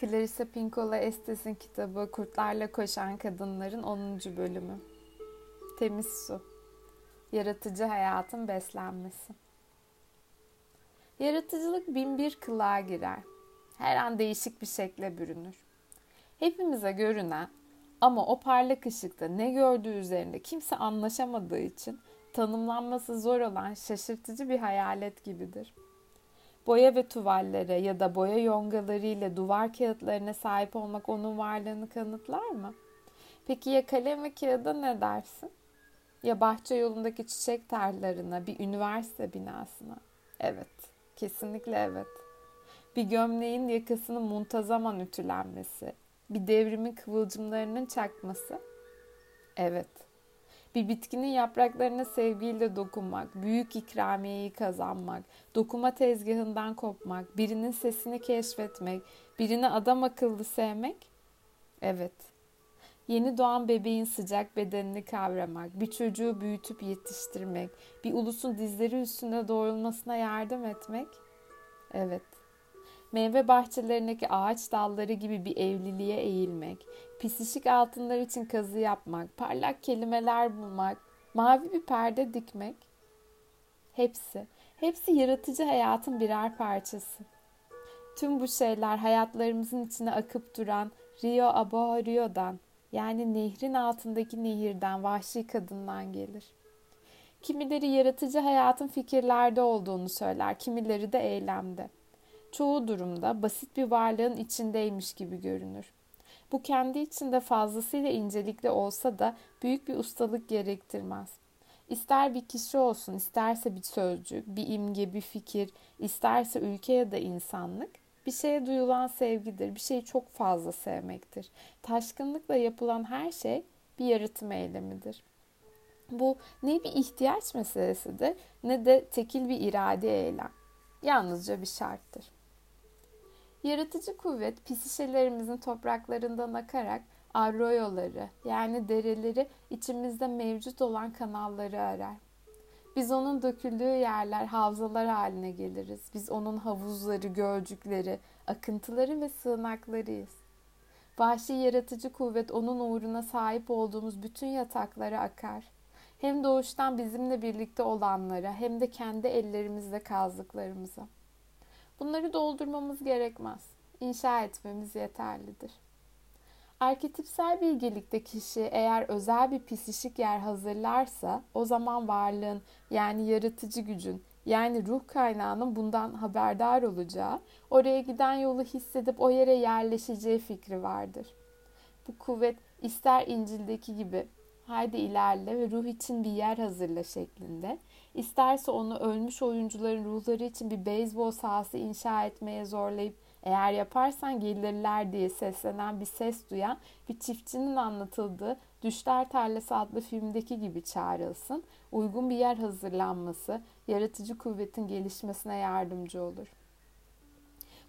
Clarissa Pinkola Estes'in kitabı Kurtlarla Koşan Kadınların 10. bölümü. Temiz su. Yaratıcı hayatın beslenmesi. Yaratıcılık bin bir kılığa girer. Her an değişik bir şekle bürünür. Hepimize görünen ama o parlak ışıkta ne gördüğü üzerinde kimse anlaşamadığı için tanımlanması zor olan şaşırtıcı bir hayalet gibidir.'' Boya ve tuvallere ya da boya yongaları ile duvar kağıtlarına sahip olmak onun varlığını kanıtlar mı? Peki ya kalem ve kağıda ne dersin? Ya bahçe yolundaki çiçek tarlalarına, bir üniversite binasına? Evet, kesinlikle evet. Bir gömleğin yakasının muntazaman ütülenmesi, bir devrimin kıvılcımlarının çakması? Evet. Bir bitkinin yapraklarına sevgiyle dokunmak, büyük ikramiyeyi kazanmak, dokuma tezgahından kopmak, birinin sesini keşfetmek, birini adam akıllı sevmek? Evet. Yeni doğan bebeğin sıcak bedenini kavramak, bir çocuğu büyütüp yetiştirmek, bir ulusun dizleri üstünde doğrulmasına yardım etmek? Evet meyve bahçelerindeki ağaç dalları gibi bir evliliğe eğilmek, pisişik altınlar için kazı yapmak, parlak kelimeler bulmak, mavi bir perde dikmek. Hepsi, hepsi yaratıcı hayatın birer parçası. Tüm bu şeyler hayatlarımızın içine akıp duran Rio Abo Rio'dan yani nehrin altındaki nehirden, vahşi kadından gelir. Kimileri yaratıcı hayatın fikirlerde olduğunu söyler, kimileri de eylemde çoğu durumda basit bir varlığın içindeymiş gibi görünür. Bu kendi içinde fazlasıyla incelikli olsa da büyük bir ustalık gerektirmez. İster bir kişi olsun, isterse bir sözcük, bir imge, bir fikir, isterse ülke ya da insanlık, bir şeye duyulan sevgidir, bir şeyi çok fazla sevmektir. Taşkınlıkla yapılan her şey bir yaratım eylemidir. Bu ne bir ihtiyaç meselesidir ne de tekil bir irade eylem. Yalnızca bir şarttır. Yaratıcı kuvvet pisişelerimizin topraklarından akarak arroyoları yani dereleri içimizde mevcut olan kanalları arar. Biz onun döküldüğü yerler havzalar haline geliriz. Biz onun havuzları, gölcükleri, akıntıları ve sığınaklarıyız. Vahşi yaratıcı kuvvet onun uğruna sahip olduğumuz bütün yataklara akar. Hem doğuştan bizimle birlikte olanlara hem de kendi ellerimizle kazdıklarımıza. Bunları doldurmamız gerekmez. İnşa etmemiz yeterlidir. Arketipsel bilgelikte kişi eğer özel bir pisişik yer hazırlarsa o zaman varlığın yani yaratıcı gücün yani ruh kaynağının bundan haberdar olacağı, oraya giden yolu hissedip o yere yerleşeceği fikri vardır. Bu kuvvet ister İncil'deki gibi haydi ilerle ve ruh için bir yer hazırla şeklinde, isterse onu ölmüş oyuncuların ruhları için bir beyzbol sahası inşa etmeye zorlayıp eğer yaparsan gelirler diye seslenen bir ses duyan bir çiftçinin anlatıldığı Düşler Tarlası adlı filmdeki gibi çağrılsın, uygun bir yer hazırlanması, yaratıcı kuvvetin gelişmesine yardımcı olur.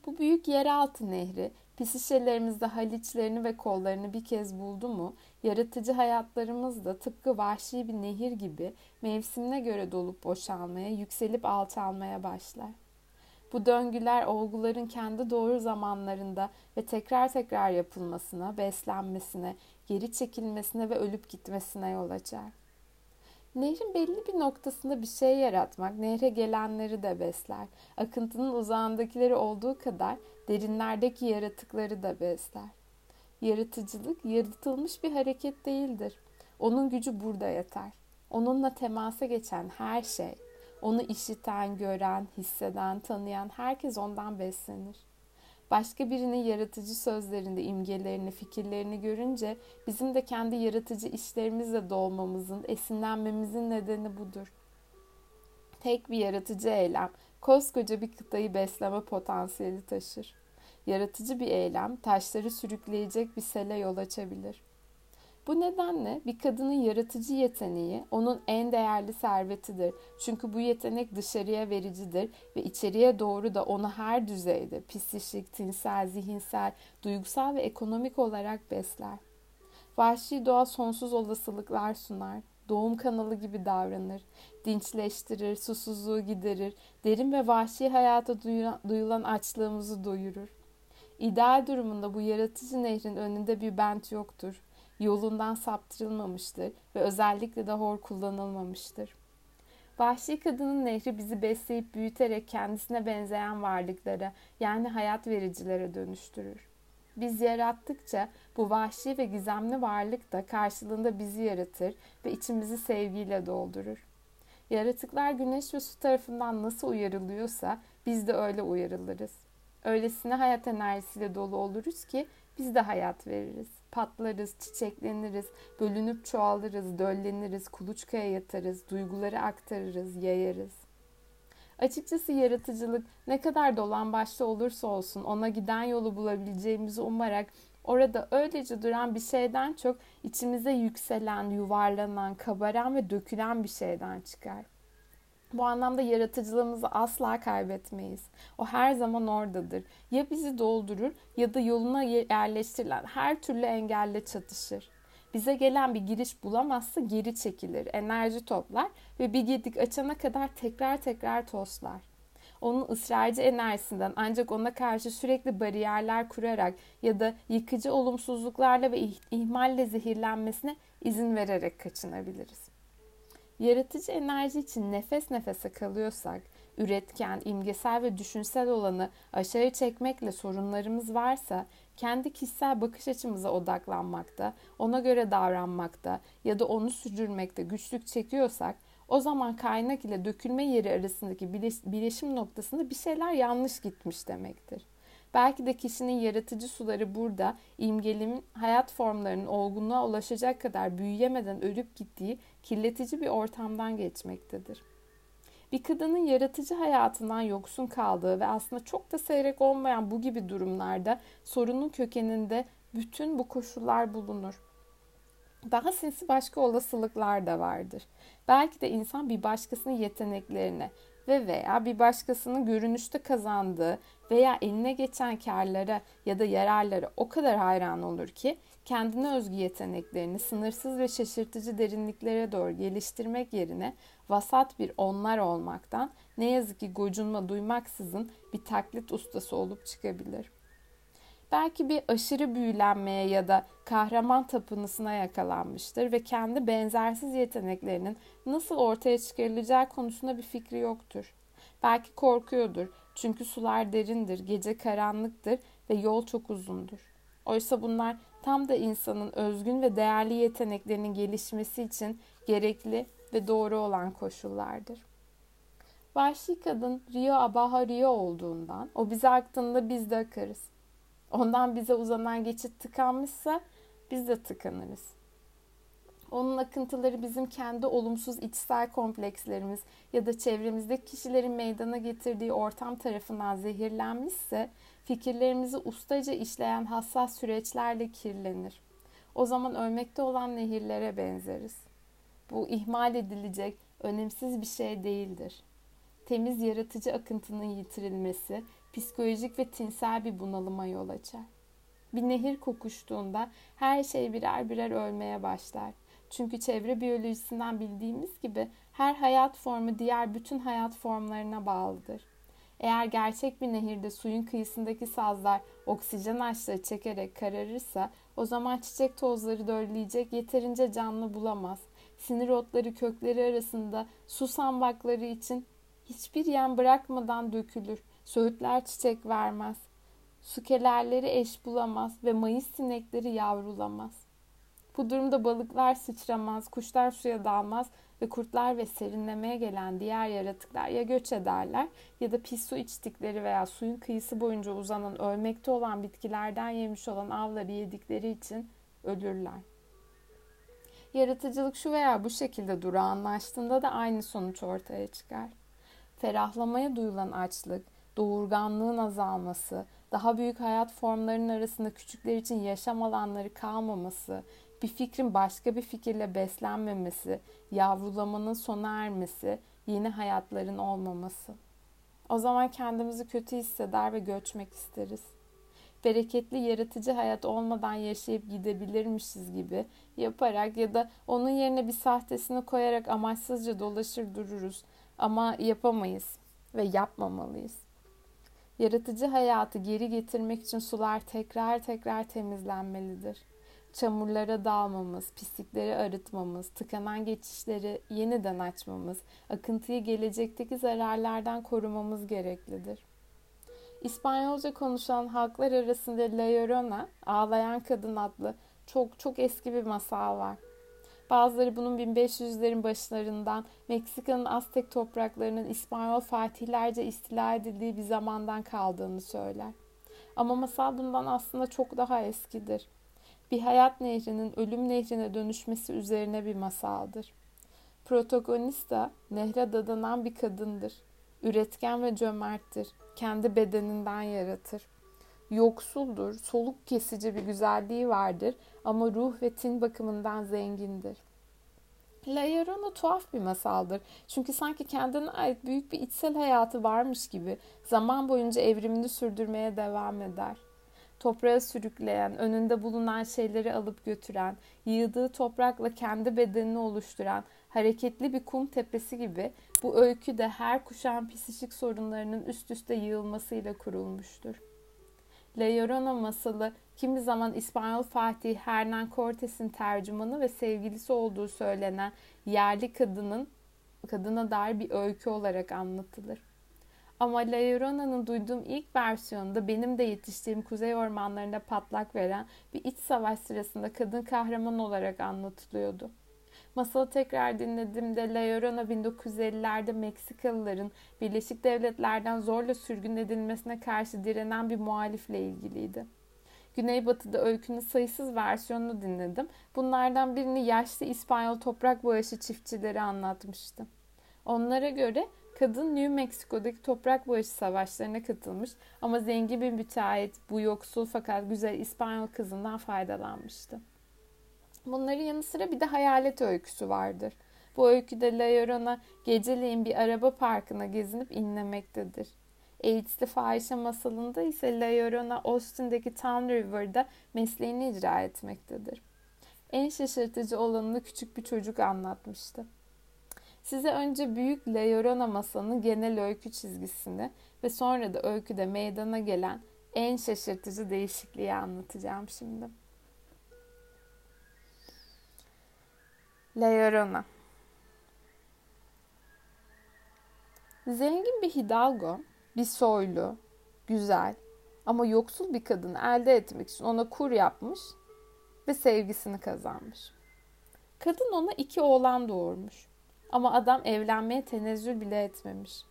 Bu büyük yeraltı nehri Pisişelerimizde haliçlerini ve kollarını bir kez buldu mu, yaratıcı hayatlarımız da tıpkı vahşi bir nehir gibi mevsimine göre dolup boşalmaya, yükselip alçalmaya başlar. Bu döngüler olguların kendi doğru zamanlarında ve tekrar tekrar yapılmasına, beslenmesine, geri çekilmesine ve ölüp gitmesine yol açar. Nehrin belli bir noktasında bir şey yaratmak nehre gelenleri de besler. Akıntının uzağındakileri olduğu kadar derinlerdeki yaratıkları da besler. Yaratıcılık yaratılmış bir hareket değildir. Onun gücü burada yeter. Onunla temasa geçen her şey, onu işiten, gören, hisseden, tanıyan herkes ondan beslenir. Başka birinin yaratıcı sözlerinde imgelerini, fikirlerini görünce bizim de kendi yaratıcı işlerimizle dolmamızın, esinlenmemizin nedeni budur. Tek bir yaratıcı eylem koskoca bir kıtayı besleme potansiyeli taşır. Yaratıcı bir eylem taşları sürükleyecek bir sele yol açabilir. Bu nedenle bir kadının yaratıcı yeteneği onun en değerli servetidir. Çünkü bu yetenek dışarıya vericidir ve içeriye doğru da onu her düzeyde psişik, tinsel, zihinsel, duygusal ve ekonomik olarak besler. Vahşi doğa sonsuz olasılıklar sunar. Doğum kanalı gibi davranır. Dinçleştirir, susuzluğu giderir. Derin ve vahşi hayata duyulan açlığımızı doyurur. İdeal durumunda bu yaratıcı nehrin önünde bir bent yoktur. Yolundan saptırılmamıştır ve özellikle de hor kullanılmamıştır. Vahşi kadının nehri bizi besleyip büyüterek kendisine benzeyen varlıklara yani hayat vericilere dönüştürür. Biz yarattıkça bu vahşi ve gizemli varlık da karşılığında bizi yaratır ve içimizi sevgiyle doldurur. Yaratıklar güneş ve su tarafından nasıl uyarılıyorsa biz de öyle uyarılırız. Öylesine hayat enerjisiyle dolu oluruz ki biz de hayat veririz. Patlarız, çiçekleniriz, bölünüp çoğalırız, dölleniriz, kuluçkaya yatarız, duyguları aktarırız, yayarız. Açıkçası yaratıcılık ne kadar dolan başta olursa olsun ona giden yolu bulabileceğimizi umarak orada öylece duran bir şeyden çok içimize yükselen, yuvarlanan, kabaran ve dökülen bir şeyden çıkar. Bu anlamda yaratıcılığımızı asla kaybetmeyiz. O her zaman oradadır. Ya bizi doldurur ya da yoluna yerleştirilen her türlü engelle çatışır. Bize gelen bir giriş bulamazsa geri çekilir, enerji toplar ve bir gedik açana kadar tekrar tekrar toslar. Onun ısrarcı enerjisinden ancak ona karşı sürekli bariyerler kurarak ya da yıkıcı olumsuzluklarla ve ihmalle zehirlenmesine izin vererek kaçınabiliriz. Yaratıcı enerji için nefes nefese kalıyorsak, üretken, imgesel ve düşünsel olanı aşağı çekmekle sorunlarımız varsa, kendi kişisel bakış açımıza odaklanmakta, ona göre davranmakta ya da onu sürdürmekte güçlük çekiyorsak, o zaman kaynak ile dökülme yeri arasındaki bileşim noktasında bir şeyler yanlış gitmiş demektir. Belki de kişinin yaratıcı suları burada imgelimin hayat formlarının olgunluğa ulaşacak kadar büyüyemeden ölüp gittiği kirletici bir ortamdan geçmektedir. Bir kadının yaratıcı hayatından yoksun kaldığı ve aslında çok da seyrek olmayan bu gibi durumlarda sorunun kökeninde bütün bu koşullar bulunur. Daha sinsi başka olasılıklar da vardır. Belki de insan bir başkasının yeteneklerine ve veya bir başkasının görünüşte kazandığı veya eline geçen karlara ya da yararlara o kadar hayran olur ki kendine özgü yeteneklerini sınırsız ve şaşırtıcı derinliklere doğru geliştirmek yerine vasat bir onlar olmaktan ne yazık ki gocunma duymaksızın bir taklit ustası olup çıkabilir. Belki bir aşırı büyülenmeye ya da kahraman tapınısına yakalanmıştır ve kendi benzersiz yeteneklerinin nasıl ortaya çıkarılacağı konusunda bir fikri yoktur. Belki korkuyordur çünkü sular derindir, gece karanlıktır ve yol çok uzundur. Oysa bunlar tam da insanın özgün ve değerli yeteneklerinin gelişmesi için gerekli ve doğru olan koşullardır. Vahşi kadın Rio Abaha Rio olduğundan o bize aktığında biz de akarız. Ondan bize uzanan geçit tıkanmışsa biz de tıkanırız. Onun akıntıları bizim kendi olumsuz içsel komplekslerimiz ya da çevremizdeki kişilerin meydana getirdiği ortam tarafından zehirlenmişse fikirlerimizi ustaca işleyen hassas süreçlerle kirlenir. O zaman ölmekte olan nehirlere benzeriz. Bu ihmal edilecek, önemsiz bir şey değildir. Temiz yaratıcı akıntının yitirilmesi psikolojik ve tinsel bir bunalıma yol açar. Bir nehir kokuştuğunda her şey birer birer ölmeye başlar. Çünkü çevre biyolojisinden bildiğimiz gibi her hayat formu diğer bütün hayat formlarına bağlıdır. Eğer gerçek bir nehirde suyun kıyısındaki sazlar oksijen açlığı çekerek kararırsa o zaman çiçek tozları dörleyecek yeterince canlı bulamaz. Sinir otları kökleri arasında su sambakları için hiçbir yem bırakmadan dökülür. Söğütler çiçek vermez. Sukelerleri eş bulamaz ve mayıs sinekleri yavrulamaz. Bu durumda balıklar sıçramaz, kuşlar suya dalmaz ve kurtlar ve serinlemeye gelen diğer yaratıklar ya göç ederler ya da pis su içtikleri veya suyun kıyısı boyunca uzanan ölmekte olan bitkilerden yemiş olan avları yedikleri için ölürler. Yaratıcılık şu veya bu şekilde durağanlaştığında da aynı sonuç ortaya çıkar. Ferahlamaya duyulan açlık, doğurganlığın azalması, daha büyük hayat formlarının arasında küçükler için yaşam alanları kalmaması, bir fikrin başka bir fikirle beslenmemesi, yavrulamanın sona ermesi, yeni hayatların olmaması. O zaman kendimizi kötü hisseder ve göçmek isteriz. Bereketli yaratıcı hayat olmadan yaşayıp gidebilirmişiz gibi yaparak ya da onun yerine bir sahtesini koyarak amaçsızca dolaşır dururuz ama yapamayız ve yapmamalıyız. Yaratıcı hayatı geri getirmek için sular tekrar tekrar temizlenmelidir. Çamurlara dalmamız, pislikleri arıtmamız, tıkanan geçişleri yeniden açmamız, akıntıyı gelecekteki zararlardan korumamız gereklidir. İspanyolca konuşan halklar arasında La Llorona, Ağlayan Kadın adlı çok çok eski bir masal var. Bazıları bunun 1500'lerin başlarından Meksika'nın Aztek topraklarının İspanyol fatihlerce istila edildiği bir zamandan kaldığını söyler. Ama masal bundan aslında çok daha eskidir. Bir hayat nehrinin ölüm nehrine dönüşmesi üzerine bir masaldır. Protagonista nehre dadanan bir kadındır. Üretken ve cömerttir. Kendi bedeninden yaratır. Yoksuldur, soluk kesici bir güzelliği vardır ama ruh ve tin bakımından zengindir. La Llorona tuhaf bir masaldır. Çünkü sanki kendine ait büyük bir içsel hayatı varmış gibi zaman boyunca evrimini sürdürmeye devam eder. Toprağa sürükleyen, önünde bulunan şeyleri alıp götüren, yığdığı toprakla kendi bedenini oluşturan, hareketli bir kum tepesi gibi bu öykü de her kuşağın psikik sorunlarının üst üste yığılmasıyla kurulmuştur. La Llorona masalı kimi zaman İspanyol Fatih Hernán Cortes'in tercümanı ve sevgilisi olduğu söylenen yerli kadının kadına dair bir öykü olarak anlatılır. Ama La Llorona'nın duyduğum ilk versiyonunda benim de yetiştiğim kuzey ormanlarında patlak veren bir iç savaş sırasında kadın kahraman olarak anlatılıyordu. Masalı tekrar dinlediğimde La Llorona 1950'lerde Meksikalıların Birleşik Devletler'den zorla sürgün edilmesine karşı direnen bir muhalifle ilgiliydi. Güneybatı'da öykünün sayısız versiyonunu dinledim. Bunlardan birini yaşlı İspanyol toprak bağışı çiftçileri anlatmıştı. Onlara göre kadın New Mexico'daki toprak bağışı savaşlarına katılmış ama zengin bir müteahhit bu yoksul fakat güzel İspanyol kızından faydalanmıştı. Bunların yanı sıra bir de hayalet öyküsü vardır. Bu öyküde La Llorona geceleyin bir araba parkına gezinip inlemektedir. AIDS'li fahişe masalında ise La Llorona Austin'deki Town River'da mesleğini icra etmektedir. En şaşırtıcı olanını küçük bir çocuk anlatmıştı. Size önce büyük La masalının genel öykü çizgisini ve sonra da öyküde meydana gelen en şaşırtıcı değişikliği anlatacağım şimdi. La Zengin bir hidalgo, bir soylu, güzel ama yoksul bir kadını elde etmek için ona kur yapmış ve sevgisini kazanmış. Kadın ona iki oğlan doğurmuş ama adam evlenmeye tenezzül bile etmemiş.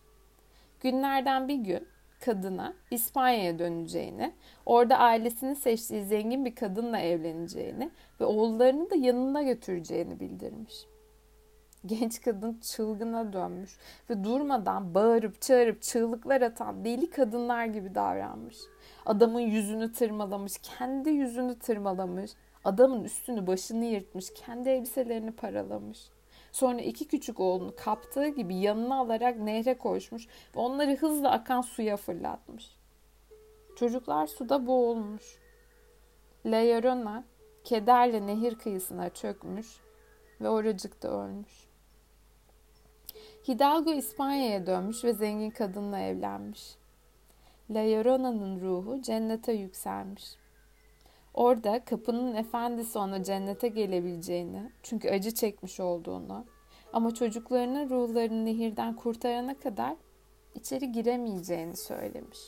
Günlerden bir gün kadına İspanya'ya döneceğini, orada ailesini seçtiği zengin bir kadınla evleneceğini ve oğullarını da yanına götüreceğini bildirmiş. Genç kadın çılgına dönmüş ve durmadan bağırıp çağırıp çığlıklar atan deli kadınlar gibi davranmış. Adamın yüzünü tırmalamış, kendi yüzünü tırmalamış, adamın üstünü başını yırtmış, kendi elbiselerini paralamış.'' Sonra iki küçük oğlunu kaptığı gibi yanına alarak nehre koşmuş ve onları hızla akan suya fırlatmış. Çocuklar suda boğulmuş. Leorona kederle nehir kıyısına çökmüş ve oracıkta ölmüş. Hidalgo İspanya'ya dönmüş ve zengin kadınla evlenmiş. La Llorona'nın ruhu cennete yükselmiş. Orada kapının efendisi ona cennete gelebileceğini, çünkü acı çekmiş olduğunu ama çocuklarının ruhlarını nehirden kurtarana kadar içeri giremeyeceğini söylemiş.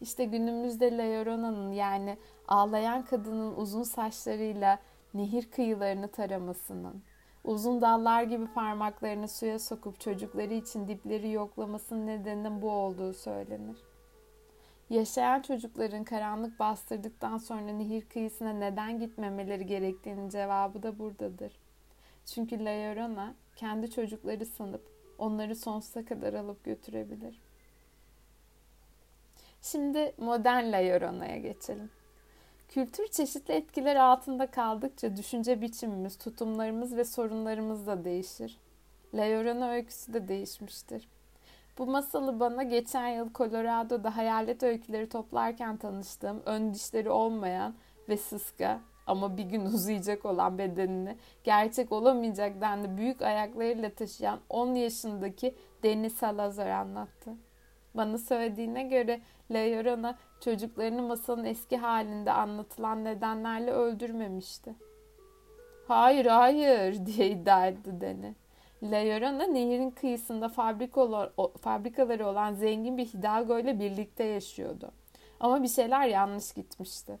İşte günümüzde Leorona'nın yani ağlayan kadının uzun saçlarıyla nehir kıyılarını taramasının, uzun dallar gibi parmaklarını suya sokup çocukları için dipleri yoklamasının nedeninin bu olduğu söylenir. Yaşayan çocukların karanlık bastırdıktan sonra nehir kıyısına neden gitmemeleri gerektiğinin cevabı da buradadır. Çünkü La Llorona kendi çocukları sanıp onları sonsuza kadar alıp götürebilir. Şimdi modern La Llorona'ya geçelim. Kültür çeşitli etkiler altında kaldıkça düşünce biçimimiz, tutumlarımız ve sorunlarımız da değişir. La Llorona öyküsü de değişmiştir. Bu masalı bana geçen yıl Colorado'da hayalet öyküleri toplarken tanıştığım ön dişleri olmayan ve sıska ama bir gün uzayacak olan bedenini gerçek olamayacak denli büyük ayaklarıyla taşıyan 10 yaşındaki Deniz Salazar anlattı. Bana söylediğine göre La çocuklarını masalın eski halinde anlatılan nedenlerle öldürmemişti. Hayır hayır diye iddia etti Deni. La Llorona nehirin kıyısında fabrikalar, fabrikaları olan zengin bir Hidalgo ile birlikte yaşıyordu. Ama bir şeyler yanlış gitmişti.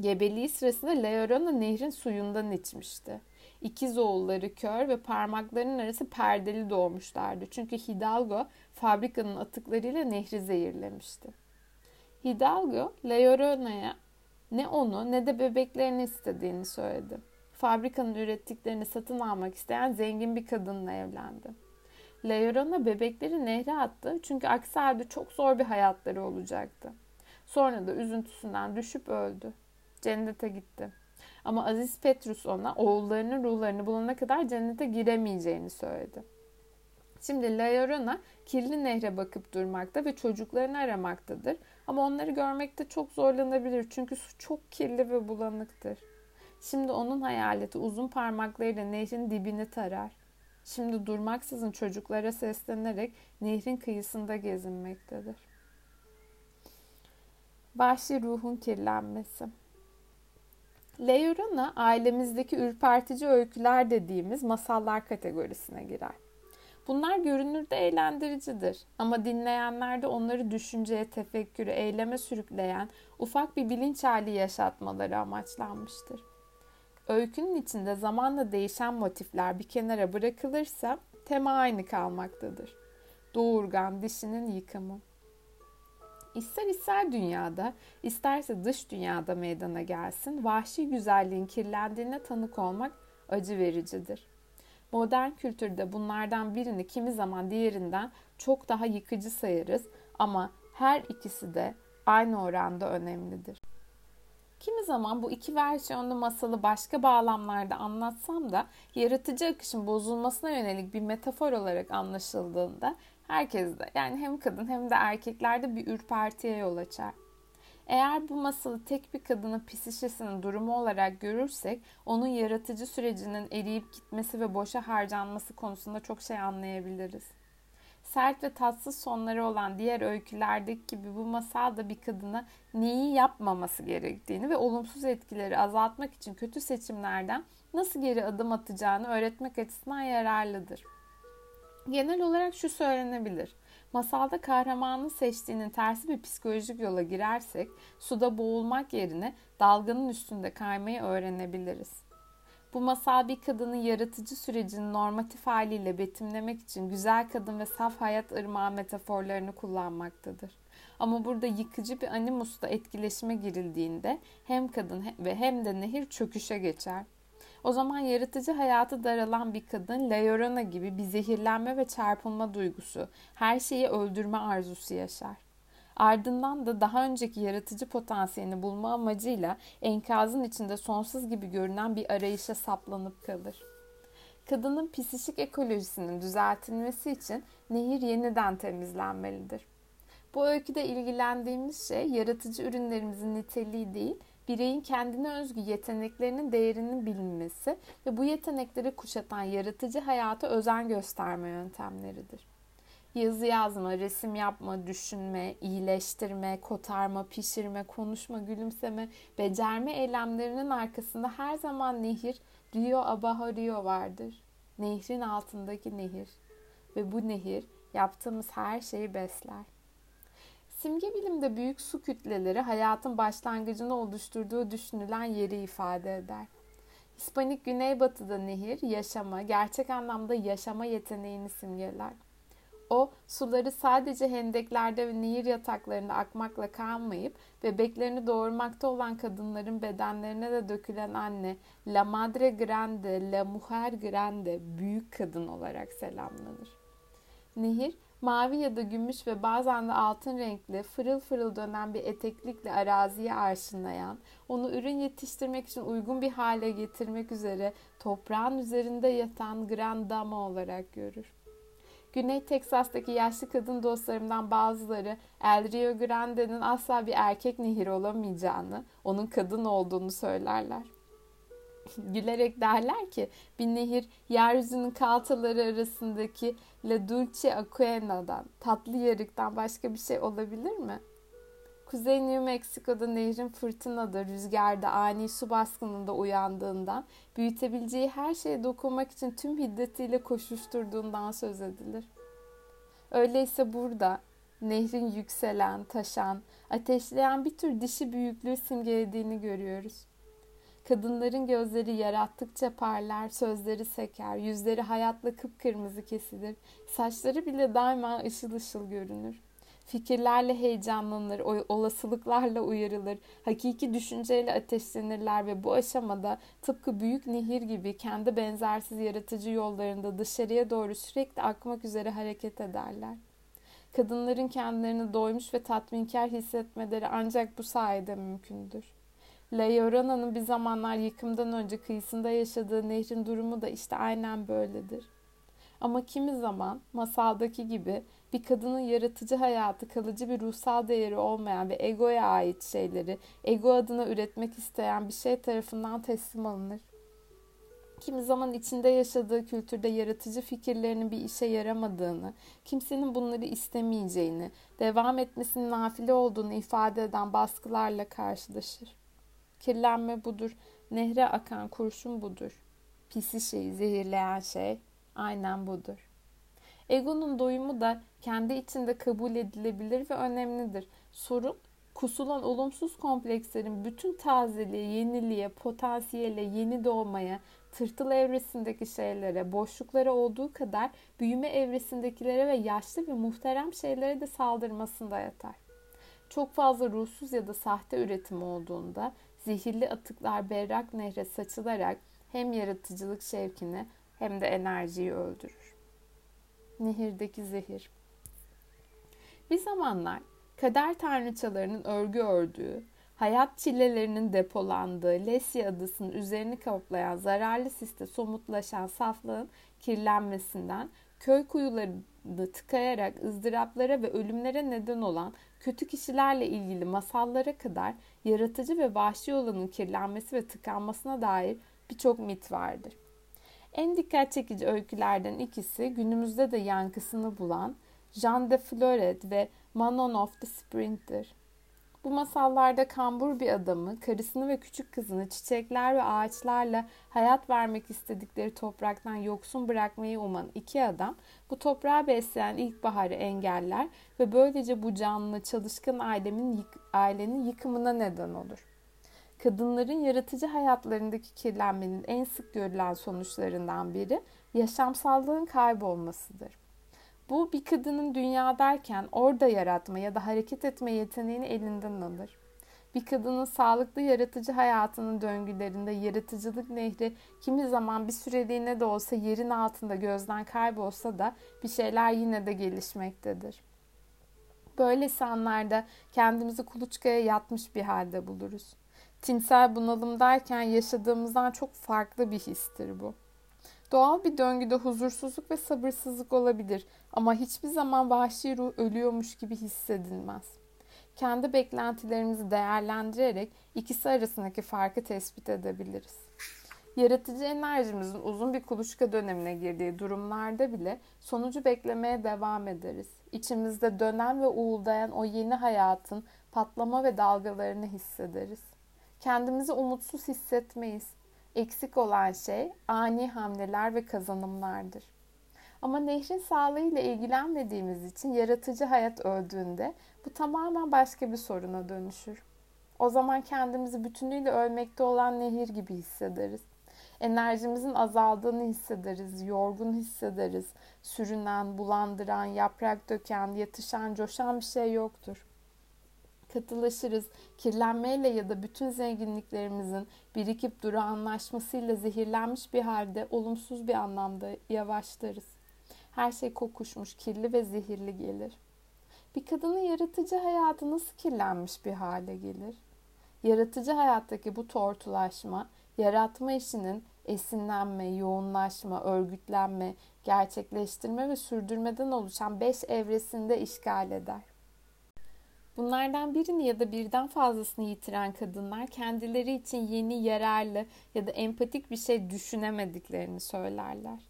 Gebeliği sırasında La Llorona nehrin suyundan içmişti. İkiz oğulları kör ve parmaklarının arası perdeli doğmuşlardı. Çünkü Hidalgo fabrikanın atıklarıyla nehri zehirlemişti. Hidalgo, La Llorona'ya ne onu ne de bebeklerini istediğini söyledi. Fabrikanın ürettiklerini satın almak isteyen zengin bir kadınla evlendi. La Llorona bebekleri nehre attı çünkü aksi halde çok zor bir hayatları olacaktı. Sonra da üzüntüsünden düşüp öldü. Cennete gitti. Ama Aziz Petrus ona oğullarının ruhlarını bulana kadar cennete giremeyeceğini söyledi. Şimdi La Llorona kirli nehre bakıp durmakta ve çocuklarını aramaktadır. Ama onları görmekte çok zorlanabilir çünkü su çok kirli ve bulanıktır. Şimdi onun hayaleti uzun parmaklarıyla nehrin dibini tarar. Şimdi durmaksızın çocuklara seslenerek nehrin kıyısında gezinmektedir. Vahşi ruhun kirlenmesi. Leurona ailemizdeki ürpertici öyküler dediğimiz masallar kategorisine girer. Bunlar görünürde eğlendiricidir ama dinleyenlerde onları düşünceye, tefekküre, eyleme sürükleyen ufak bir bilinç hali yaşatmaları amaçlanmıştır. Öykünün içinde zamanla değişen motifler bir kenara bırakılırsa tema aynı kalmaktadır. Doğurgan dişinin yıkımı. İster ister dünyada, isterse dış dünyada meydana gelsin, vahşi güzelliğin kirlendiğine tanık olmak acı vericidir. Modern kültürde bunlardan birini kimi zaman diğerinden çok daha yıkıcı sayarız ama her ikisi de aynı oranda önemlidir. Kimi zaman bu iki versiyonlu masalı başka bağlamlarda anlatsam da yaratıcı akışın bozulmasına yönelik bir metafor olarak anlaşıldığında herkeste yani hem kadın hem de erkeklerde bir ürpertiye yol açar. Eğer bu masalı tek bir kadının psişesinin durumu olarak görürsek onun yaratıcı sürecinin eriyip gitmesi ve boşa harcanması konusunda çok şey anlayabiliriz. Sert ve tatsız sonları olan diğer öykülerdeki gibi bu masal da bir kadına neyi yapmaması gerektiğini ve olumsuz etkileri azaltmak için kötü seçimlerden nasıl geri adım atacağını öğretmek açısından yararlıdır. Genel olarak şu söylenebilir. Masalda kahramanın seçtiğinin tersi bir psikolojik yola girersek suda boğulmak yerine dalganın üstünde kaymayı öğrenebiliriz. Bu masal bir kadının yaratıcı sürecini normatif haliyle betimlemek için güzel kadın ve saf hayat ırmağı metaforlarını kullanmaktadır. Ama burada yıkıcı bir animusla etkileşime girildiğinde hem kadın ve hem de nehir çöküşe geçer. O zaman yaratıcı hayatı daralan bir kadın Leorana gibi bir zehirlenme ve çarpılma duygusu, her şeyi öldürme arzusu yaşar. Ardından da daha önceki yaratıcı potansiyelini bulma amacıyla enkazın içinde sonsuz gibi görünen bir arayışa saplanıp kalır. Kadının psişik ekolojisinin düzeltilmesi için nehir yeniden temizlenmelidir. Bu öyküde ilgilendiğimiz şey yaratıcı ürünlerimizin niteliği değil, bireyin kendine özgü yeteneklerinin değerinin bilinmesi ve bu yetenekleri kuşatan yaratıcı hayata özen gösterme yöntemleridir. Yazı yazma, resim yapma, düşünme, iyileştirme, kotarma, pişirme, konuşma, gülümseme, becerme eylemlerinin arkasında her zaman nehir, Rio Abajo Rio vardır. Nehrin altındaki nehir. Ve bu nehir yaptığımız her şeyi besler. Simge bilimde büyük su kütleleri hayatın başlangıcını oluşturduğu düşünülen yeri ifade eder. Hispanik Güneybatı'da nehir, yaşama, gerçek anlamda yaşama yeteneğini simgeler. O suları sadece hendeklerde ve nehir yataklarında akmakla kalmayıp bebeklerini doğurmakta olan kadınların bedenlerine de dökülen anne, La Madre Grande, La Mujer Grande, büyük kadın olarak selamlanır. Nehir, mavi ya da gümüş ve bazen de altın renkli, fırıl fırıl dönen bir eteklikle araziye arşınlayan, onu ürün yetiştirmek için uygun bir hale getirmek üzere toprağın üzerinde yatan Grand Dama olarak görür. Güney Teksas'taki yaşlı kadın dostlarımdan bazıları El Rio Grande'nin asla bir erkek nehir olamayacağını, onun kadın olduğunu söylerler. gülerek derler ki bir nehir yeryüzünün kaltaları arasındaki La Dulce Aquena'dan, tatlı yarıktan başka bir şey olabilir mi? Kuzey New Mexico'da nehrin fırtınada, rüzgarda, ani su baskınında uyandığından, büyütebileceği her şeye dokunmak için tüm hiddetiyle koşuşturduğundan söz edilir. Öyleyse burada nehrin yükselen, taşan, ateşleyen bir tür dişi büyüklüğü simgelediğini görüyoruz. Kadınların gözleri yarattıkça parlar, sözleri seker, yüzleri hayatla kıpkırmızı kesilir, saçları bile daima ışıl ışıl görünür. Fikirlerle heyecanlanır, olasılıklarla uyarılır, hakiki düşünceyle ateşlenirler ve bu aşamada tıpkı büyük nehir gibi kendi benzersiz yaratıcı yollarında dışarıya doğru sürekli akmak üzere hareket ederler. Kadınların kendilerini doymuş ve tatminkar hissetmeleri ancak bu sayede mümkündür. La Llorana'nın bir zamanlar yıkımdan önce kıyısında yaşadığı nehrin durumu da işte aynen böyledir. Ama kimi zaman masaldaki gibi bir kadının yaratıcı hayatı kalıcı bir ruhsal değeri olmayan ve egoya ait şeyleri ego adına üretmek isteyen bir şey tarafından teslim alınır. Kimi zaman içinde yaşadığı kültürde yaratıcı fikirlerinin bir işe yaramadığını, kimsenin bunları istemeyeceğini, devam etmesinin nafile olduğunu ifade eden baskılarla karşılaşır. Kirlenme budur, nehre akan kurşun budur. Pisi şeyi zehirleyen şey aynen budur. Egonun doyumu da kendi içinde kabul edilebilir ve önemlidir. Sorun kusulan olumsuz komplekslerin bütün tazeliğe, yeniliğe, potansiyele, yeni doğmaya, tırtıl evresindeki şeylere, boşluklara olduğu kadar büyüme evresindekilere ve yaşlı ve muhterem şeylere de saldırmasında yatar. Çok fazla ruhsuz ya da sahte üretim olduğunda zehirli atıklar berrak nehre saçılarak hem yaratıcılık şevkini hem de enerjiyi öldürür. Nehirdeki zehir Bir zamanlar kader tanrıçalarının örgü ördüğü, hayat çilelerinin depolandığı Lesya adasının üzerini kaplayan zararlı siste somutlaşan saflığın kirlenmesinden, köy kuyularını tıkayarak ızdıraplara ve ölümlere neden olan kötü kişilerle ilgili masallara kadar yaratıcı ve vahşi olanın kirlenmesi ve tıkanmasına dair birçok mit vardır. En dikkat çekici öykülerden ikisi günümüzde de yankısını bulan Jean de Fleuret ve Manon of the Spring'tir. Bu masallarda kambur bir adamı, karısını ve küçük kızını çiçekler ve ağaçlarla hayat vermek istedikleri topraktan yoksun bırakmayı uman iki adam bu toprağı besleyen ilkbaharı engeller ve böylece bu canlı çalışkan ailenin, yık, ailenin yıkımına neden olur. Kadınların yaratıcı hayatlarındaki kirlenmenin en sık görülen sonuçlarından biri yaşamsallığın kaybolmasıdır. Bu bir kadının dünya derken orada yaratma ya da hareket etme yeteneğini elinden alır. Bir kadının sağlıklı yaratıcı hayatının döngülerinde yaratıcılık nehri kimi zaman bir süreliğine de olsa yerin altında gözden kaybolsa da bir şeyler yine de gelişmektedir. Böylesi anlarda kendimizi kuluçkaya yatmış bir halde buluruz. Tinsel bunalım derken yaşadığımızdan çok farklı bir histir bu. Doğal bir döngüde huzursuzluk ve sabırsızlık olabilir ama hiçbir zaman vahşi ruh ölüyormuş gibi hissedilmez. Kendi beklentilerimizi değerlendirerek ikisi arasındaki farkı tespit edebiliriz. Yaratıcı enerjimizin uzun bir kuluçka dönemine girdiği durumlarda bile sonucu beklemeye devam ederiz. İçimizde dönen ve uğuldayan o yeni hayatın patlama ve dalgalarını hissederiz. Kendimizi umutsuz hissetmeyiz Eksik olan şey ani hamleler ve kazanımlardır. Ama nehrin sağlığıyla ilgilenmediğimiz için yaratıcı hayat öldüğünde bu tamamen başka bir soruna dönüşür. O zaman kendimizi bütünüyle ölmekte olan nehir gibi hissederiz. Enerjimizin azaldığını hissederiz, yorgun hissederiz. Sürünen, bulandıran, yaprak döken, yatışan, coşan bir şey yoktur katılaşırız. Kirlenmeyle ya da bütün zenginliklerimizin birikip durağanlaşmasıyla zehirlenmiş bir halde olumsuz bir anlamda yavaşlarız. Her şey kokuşmuş, kirli ve zehirli gelir. Bir kadının yaratıcı hayatı nasıl kirlenmiş bir hale gelir? Yaratıcı hayattaki bu tortulaşma, yaratma işinin esinlenme, yoğunlaşma, örgütlenme, gerçekleştirme ve sürdürmeden oluşan beş evresinde işgal eder. Bunlardan birini ya da birden fazlasını yitiren kadınlar kendileri için yeni, yararlı ya da empatik bir şey düşünemediklerini söylerler.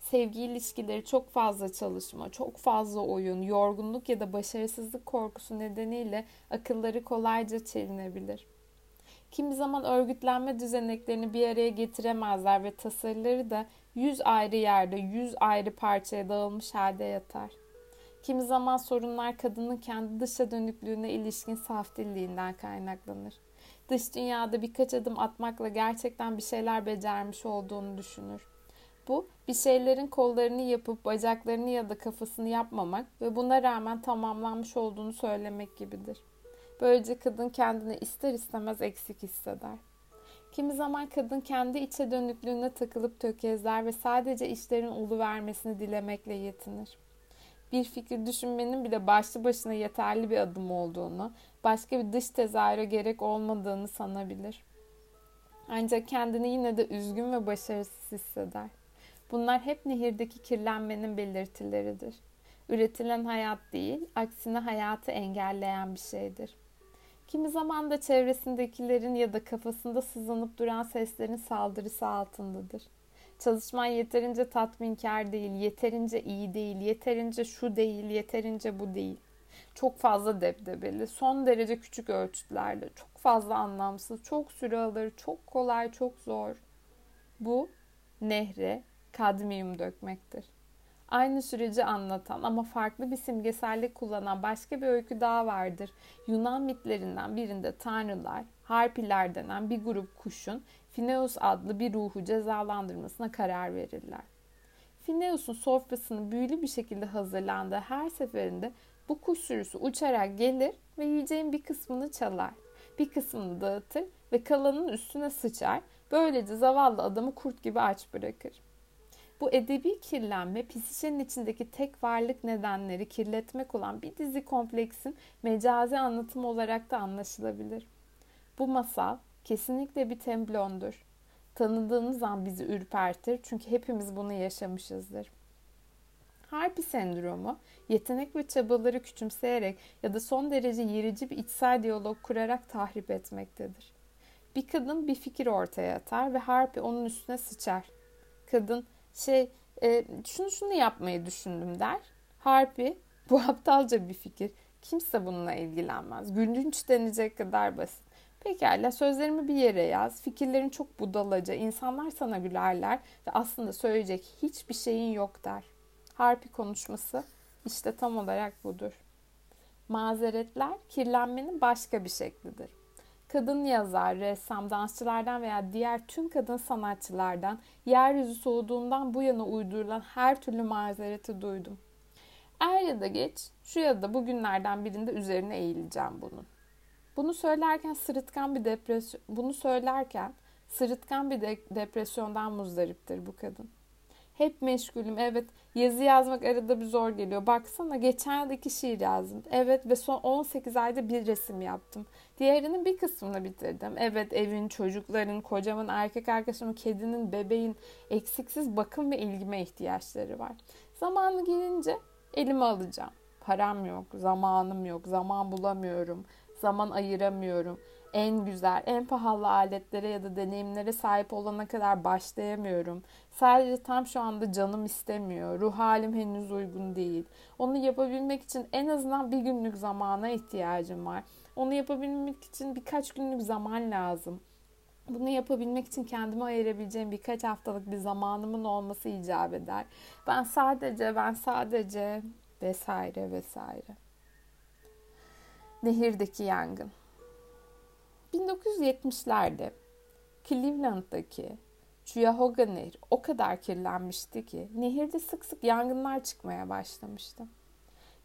Sevgi ilişkileri çok fazla çalışma, çok fazla oyun, yorgunluk ya da başarısızlık korkusu nedeniyle akılları kolayca çelinebilir. Kimi zaman örgütlenme düzeneklerini bir araya getiremezler ve tasarıları da yüz ayrı yerde, yüz ayrı parçaya dağılmış halde yatar. Kimi zaman sorunlar kadının kendi dışa dönüklüğüne ilişkin saf dilliğinden kaynaklanır. Dış dünyada birkaç adım atmakla gerçekten bir şeyler becermiş olduğunu düşünür. Bu bir şeylerin kollarını yapıp bacaklarını ya da kafasını yapmamak ve buna rağmen tamamlanmış olduğunu söylemek gibidir. Böylece kadın kendini ister istemez eksik hisseder. Kimi zaman kadın kendi içe dönüklüğüne takılıp tökezler ve sadece işlerin ulu vermesini dilemekle yetinir. Bir fikir düşünmenin bile başlı başına yeterli bir adım olduğunu, başka bir dış tezahüre gerek olmadığını sanabilir. Ancak kendini yine de üzgün ve başarısız hisseder. Bunlar hep nehirdeki kirlenmenin belirtileridir. Üretilen hayat değil, aksine hayatı engelleyen bir şeydir. Kimi zaman da çevresindekilerin ya da kafasında sızlanıp duran seslerin saldırısı altındadır. Çalışman yeterince tatminkar değil, yeterince iyi değil, yeterince şu değil, yeterince bu değil. Çok fazla debdebeli, son derece küçük ölçütlerde, çok fazla anlamsız, çok süre alır, çok kolay, çok zor. Bu nehre kadmiyum dökmektir. Aynı süreci anlatan ama farklı bir simgesellik kullanan başka bir öykü daha vardır. Yunan mitlerinden birinde tanrılar, harpiler denen bir grup kuşun Fineus adlı bir ruhu cezalandırmasına karar verirler. Fineus'un sofrasını büyülü bir şekilde hazırlandığı her seferinde bu kuş sürüsü uçarak gelir ve yiyeceğin bir kısmını çalar. Bir kısmını dağıtır ve kalanın üstüne sıçar. Böylece zavallı adamı kurt gibi aç bırakır. Bu edebi kirlenme psişenin içindeki tek varlık nedenleri kirletmek olan bir dizi kompleksin mecazi anlatımı olarak da anlaşılabilir. Bu masal kesinlikle bir temblondur. Tanıdığınız an bizi ürpertir çünkü hepimiz bunu yaşamışızdır. Harpi sendromu, yetenek ve çabaları küçümseyerek ya da son derece yerici bir içsel diyalog kurarak tahrip etmektedir. Bir kadın bir fikir ortaya atar ve Harpi onun üstüne sıçar. Kadın şey e, şunu şunu yapmayı düşündüm der. Harpi bu aptalca bir fikir. Kimse bununla ilgilenmez. Gülünç denecek kadar basit. Pekala sözlerimi bir yere yaz. Fikirlerin çok budalaca. İnsanlar sana gülerler ve aslında söyleyecek hiçbir şeyin yok der. Harpi konuşması işte tam olarak budur. Mazeretler kirlenmenin başka bir şeklidir. Kadın yazar, ressam, dansçılardan veya diğer tüm kadın sanatçılardan yeryüzü soğuduğundan bu yana uydurulan her türlü mazereti duydum. Er ya da geç, şu ya da bugünlerden birinde üzerine eğileceğim bunun. Bunu söylerken sırıtkan bir depresyon, bunu söylerken sırıtkan bir de, depresyondan muzdariptir bu kadın. Hep meşgulüm. Evet yazı yazmak arada bir zor geliyor. Baksana geçen yıl iki şiir yazdım. Evet ve son 18 ayda bir resim yaptım. Diğerinin bir kısmını bitirdim. Evet evin, çocukların, kocamın, erkek arkadaşımın, kedinin, bebeğin eksiksiz bakım ve ilgime ihtiyaçları var. Zamanı gelince elime alacağım. Param yok, zamanım yok, zaman bulamıyorum, zaman ayıramıyorum en güzel, en pahalı aletlere ya da deneyimlere sahip olana kadar başlayamıyorum. Sadece tam şu anda canım istemiyor. Ruh halim henüz uygun değil. Onu yapabilmek için en azından bir günlük zamana ihtiyacım var. Onu yapabilmek için birkaç günlük zaman lazım. Bunu yapabilmek için kendime ayırabileceğim birkaç haftalık bir zamanımın olması icap eder. Ben sadece, ben sadece vesaire vesaire. Nehirdeki yangın. 1970'lerde Cleveland'daki Cuyahoga Nehri o kadar kirlenmişti ki nehirde sık sık yangınlar çıkmaya başlamıştı.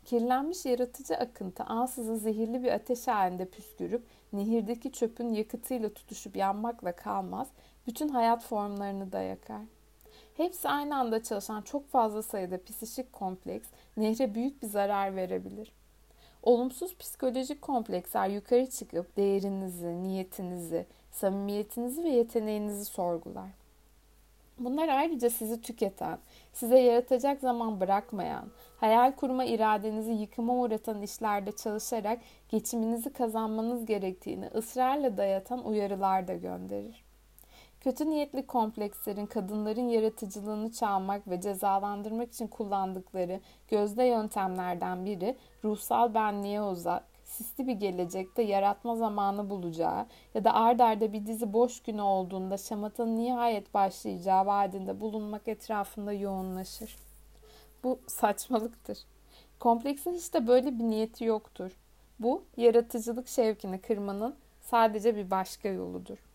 Kirlenmiş yaratıcı akıntı ansızın zehirli bir ateş halinde püskürüp nehirdeki çöpün yakıtıyla tutuşup yanmakla kalmaz, bütün hayat formlarını da yakar. Hepsi aynı anda çalışan çok fazla sayıda psişik kompleks nehre büyük bir zarar verebilir. Olumsuz psikolojik kompleksler yukarı çıkıp değerinizi, niyetinizi, samimiyetinizi ve yeteneğinizi sorgular. Bunlar ayrıca sizi tüketen, size yaratacak zaman bırakmayan, hayal kurma iradenizi yıkıma uğratan işlerde çalışarak geçiminizi kazanmanız gerektiğini ısrarla dayatan uyarılar da gönderir. Kötü niyetli komplekslerin kadınların yaratıcılığını çalmak ve cezalandırmak için kullandıkları gözde yöntemlerden biri ruhsal benliğe uzak, sisli bir gelecekte yaratma zamanı bulacağı ya da ard arda bir dizi boş günü olduğunda şamatanın nihayet başlayacağı vaadinde bulunmak etrafında yoğunlaşır. Bu saçmalıktır. Kompleksin hiç de böyle bir niyeti yoktur. Bu yaratıcılık şevkini kırmanın sadece bir başka yoludur.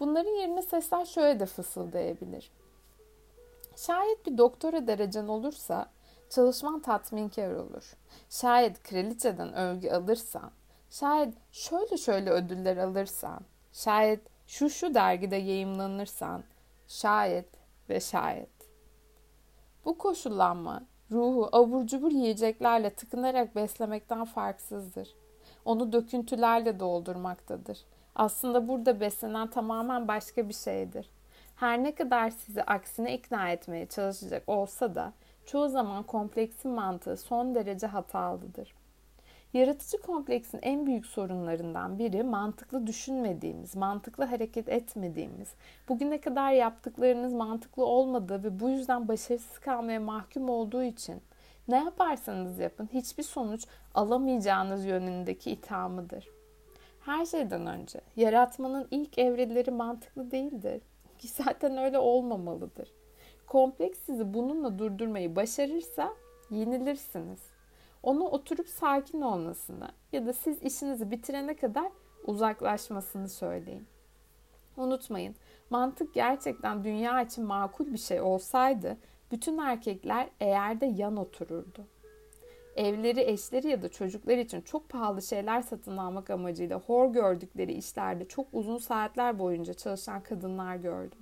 Bunların yerine sesler şöyle de fısıldayabilir. Şayet bir doktora derecen olursa çalışman tatminkar olur. Şayet kraliçeden övgü alırsan, şayet şöyle şöyle ödüller alırsan, şayet şu şu dergide yayımlanırsan, şayet ve şayet. Bu koşullanma ruhu abur cubur yiyeceklerle tıkınarak beslemekten farksızdır. Onu döküntülerle doldurmaktadır. Aslında burada beslenen tamamen başka bir şeydir. Her ne kadar sizi aksine ikna etmeye çalışacak olsa da çoğu zaman kompleksin mantığı son derece hatalıdır. Yaratıcı kompleksin en büyük sorunlarından biri mantıklı düşünmediğimiz, mantıklı hareket etmediğimiz, bugüne kadar yaptıklarınız mantıklı olmadığı ve bu yüzden başarısız kalmaya mahkum olduğu için ne yaparsanız yapın hiçbir sonuç alamayacağınız yönündeki ithamıdır. Her şeyden önce yaratmanın ilk evreleri mantıklı değildir. Ki zaten öyle olmamalıdır. Kompleks sizi bununla durdurmayı başarırsa yenilirsiniz. Onu oturup sakin olmasını ya da siz işinizi bitirene kadar uzaklaşmasını söyleyin. Unutmayın, mantık gerçekten dünya için makul bir şey olsaydı bütün erkekler eğer de yan otururdu. Evleri, eşleri ya da çocuklar için çok pahalı şeyler satın almak amacıyla hor gördükleri işlerde çok uzun saatler boyunca çalışan kadınlar gördüm.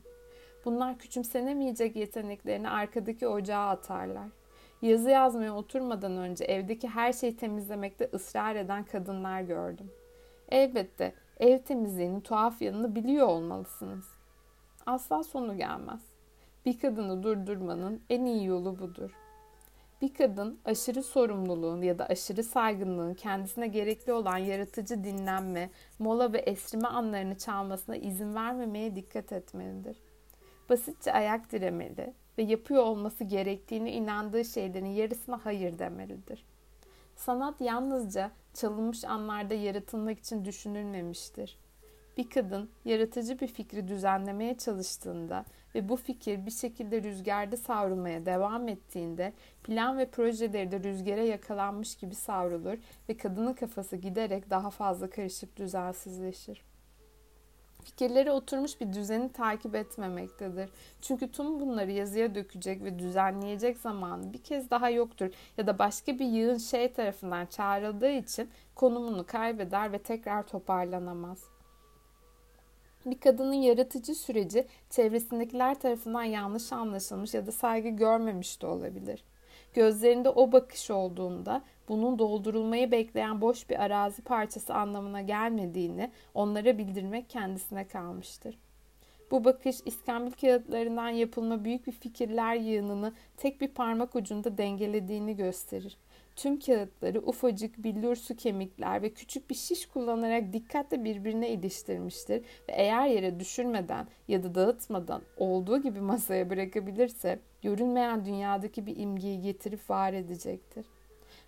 Bunlar küçümsenemeyecek yeteneklerini arkadaki ocağa atarlar. Yazı yazmaya oturmadan önce evdeki her şeyi temizlemekte ısrar eden kadınlar gördüm. Elbette ev temizliğinin tuhaf yanını biliyor olmalısınız. Asla sonu gelmez. Bir kadını durdurmanın en iyi yolu budur. Bir kadın aşırı sorumluluğun ya da aşırı saygınlığın kendisine gerekli olan yaratıcı dinlenme, mola ve esrime anlarını çalmasına izin vermemeye dikkat etmelidir. Basitçe ayak diremeli ve yapıyor olması gerektiğini inandığı şeylerin yarısına hayır demelidir. Sanat yalnızca çalınmış anlarda yaratılmak için düşünülmemiştir. Bir kadın yaratıcı bir fikri düzenlemeye çalıştığında ve bu fikir bir şekilde rüzgarda savrulmaya devam ettiğinde plan ve projeleri de rüzgara yakalanmış gibi savrulur ve kadının kafası giderek daha fazla karışıp düzensizleşir. Fikirleri oturmuş bir düzeni takip etmemektedir. Çünkü tüm bunları yazıya dökecek ve düzenleyecek zaman bir kez daha yoktur ya da başka bir yığın şey tarafından çağrıldığı için konumunu kaybeder ve tekrar toparlanamaz. Bir kadının yaratıcı süreci çevresindekiler tarafından yanlış anlaşılmış ya da saygı görmemiş de olabilir. Gözlerinde o bakış olduğunda bunun doldurulmayı bekleyen boş bir arazi parçası anlamına gelmediğini onlara bildirmek kendisine kalmıştır. Bu bakış iskambil kağıtlarından yapılma büyük bir fikirler yığınını tek bir parmak ucunda dengelediğini gösterir. Tüm kağıtları ufacık billur su kemikler ve küçük bir şiş kullanarak dikkatle birbirine iliştirmiştir ve eğer yere düşürmeden ya da dağıtmadan olduğu gibi masaya bırakabilirse görünmeyen dünyadaki bir imgeyi getirip var edecektir.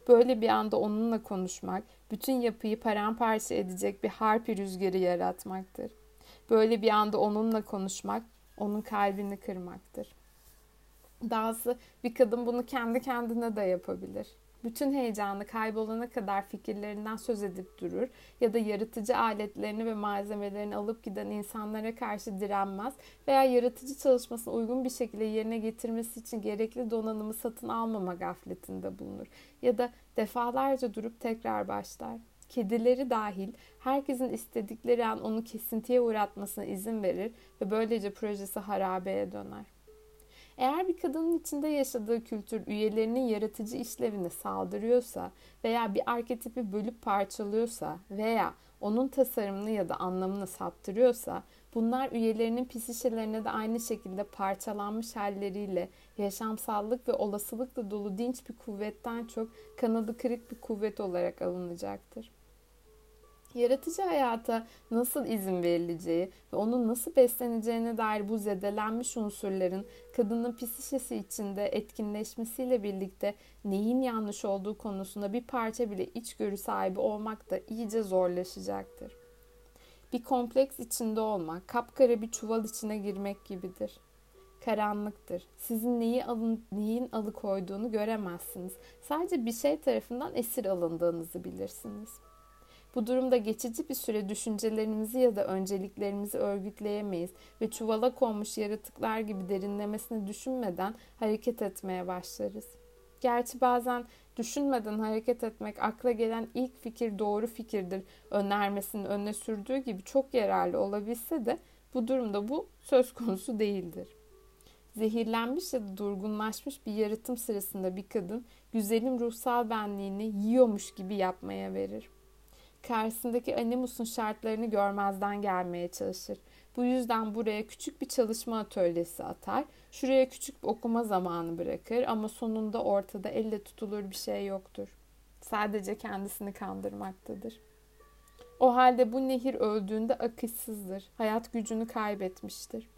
Böyle bir anda onunla konuşmak, bütün yapıyı paramparça edecek bir harpi rüzgarı yaratmaktır. Böyle bir anda onunla konuşmak, onun kalbini kırmaktır. Dahası bir kadın bunu kendi kendine de yapabilir bütün heyecanı kaybolana kadar fikirlerinden söz edip durur ya da yaratıcı aletlerini ve malzemelerini alıp giden insanlara karşı direnmez veya yaratıcı çalışmasını uygun bir şekilde yerine getirmesi için gerekli donanımı satın almama gafletinde bulunur ya da defalarca durup tekrar başlar. Kedileri dahil herkesin istedikleri an onu kesintiye uğratmasına izin verir ve böylece projesi harabeye döner. Eğer bir kadının içinde yaşadığı kültür üyelerinin yaratıcı işlevine saldırıyorsa veya bir arketipi bölüp parçalıyorsa veya onun tasarımını ya da anlamını saptırıyorsa Bunlar üyelerinin psişelerine de aynı şekilde parçalanmış halleriyle yaşamsallık ve olasılıkla dolu dinç bir kuvvetten çok kanadı kırık bir kuvvet olarak alınacaktır. Yaratıcı hayata nasıl izin verileceği ve onun nasıl besleneceğine dair bu zedelenmiş unsurların kadının psişesi içinde etkinleşmesiyle birlikte neyin yanlış olduğu konusunda bir parça bile içgörü sahibi olmak da iyice zorlaşacaktır. Bir kompleks içinde olmak, kapkara bir çuval içine girmek gibidir. Karanlıktır. Sizin neyi alın, neyin alıkoyduğunu göremezsiniz. Sadece bir şey tarafından esir alındığınızı bilirsiniz.'' Bu durumda geçici bir süre düşüncelerimizi ya da önceliklerimizi örgütleyemeyiz ve çuvala konmuş yaratıklar gibi derinlemesine düşünmeden hareket etmeye başlarız. Gerçi bazen düşünmeden hareket etmek akla gelen ilk fikir doğru fikirdir önermesinin önüne sürdüğü gibi çok yararlı olabilse de bu durumda bu söz konusu değildir. Zehirlenmiş ya da durgunlaşmış bir yaratım sırasında bir kadın güzelim ruhsal benliğini yiyormuş gibi yapmaya verir karşısındaki animusun şartlarını görmezden gelmeye çalışır. Bu yüzden buraya küçük bir çalışma atölyesi atar, şuraya küçük bir okuma zamanı bırakır ama sonunda ortada elle tutulur bir şey yoktur. Sadece kendisini kandırmaktadır. O halde bu nehir öldüğünde akışsızdır, hayat gücünü kaybetmiştir.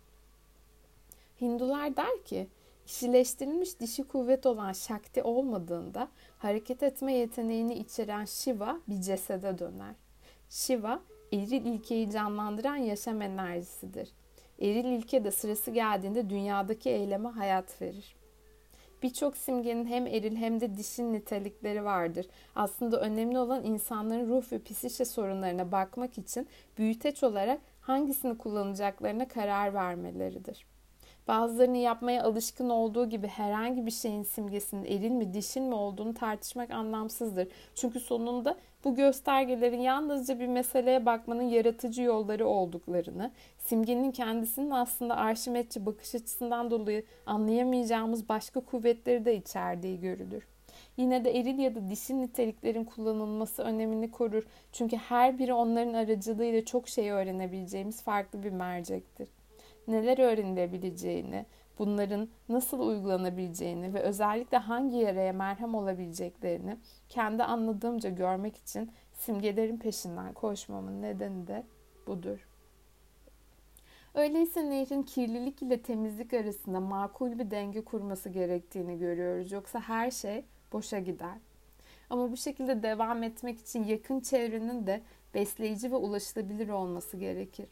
Hindular der ki, kişileştirilmiş dişi kuvvet olan Shakti olmadığında hareket etme yeteneğini içeren Shiva bir cesede döner. Shiva, eril ilkeyi canlandıran yaşam enerjisidir. Eril ilke de sırası geldiğinde dünyadaki eyleme hayat verir. Birçok simgenin hem eril hem de dişil nitelikleri vardır. Aslında önemli olan insanların ruh ve psişe sorunlarına bakmak için büyüteç olarak hangisini kullanacaklarına karar vermeleridir. Bazılarının yapmaya alışkın olduğu gibi herhangi bir şeyin simgesinin eril mi dişil mi olduğunu tartışmak anlamsızdır. Çünkü sonunda bu göstergelerin yalnızca bir meseleye bakmanın yaratıcı yolları olduklarını, simgenin kendisinin aslında arşimetçi bakış açısından dolayı anlayamayacağımız başka kuvvetleri de içerdiği görülür. Yine de eril ya da dişil niteliklerin kullanılması önemini korur. Çünkü her biri onların aracılığıyla çok şey öğrenebileceğimiz farklı bir mercektir neler öğrenilebileceğini, bunların nasıl uygulanabileceğini ve özellikle hangi yaraya merhem olabileceklerini kendi anladığımca görmek için simgelerin peşinden koşmamın nedeni de budur. Öyleyse nehrin kirlilik ile temizlik arasında makul bir denge kurması gerektiğini görüyoruz. Yoksa her şey boşa gider. Ama bu şekilde devam etmek için yakın çevrenin de besleyici ve ulaşılabilir olması gerekir.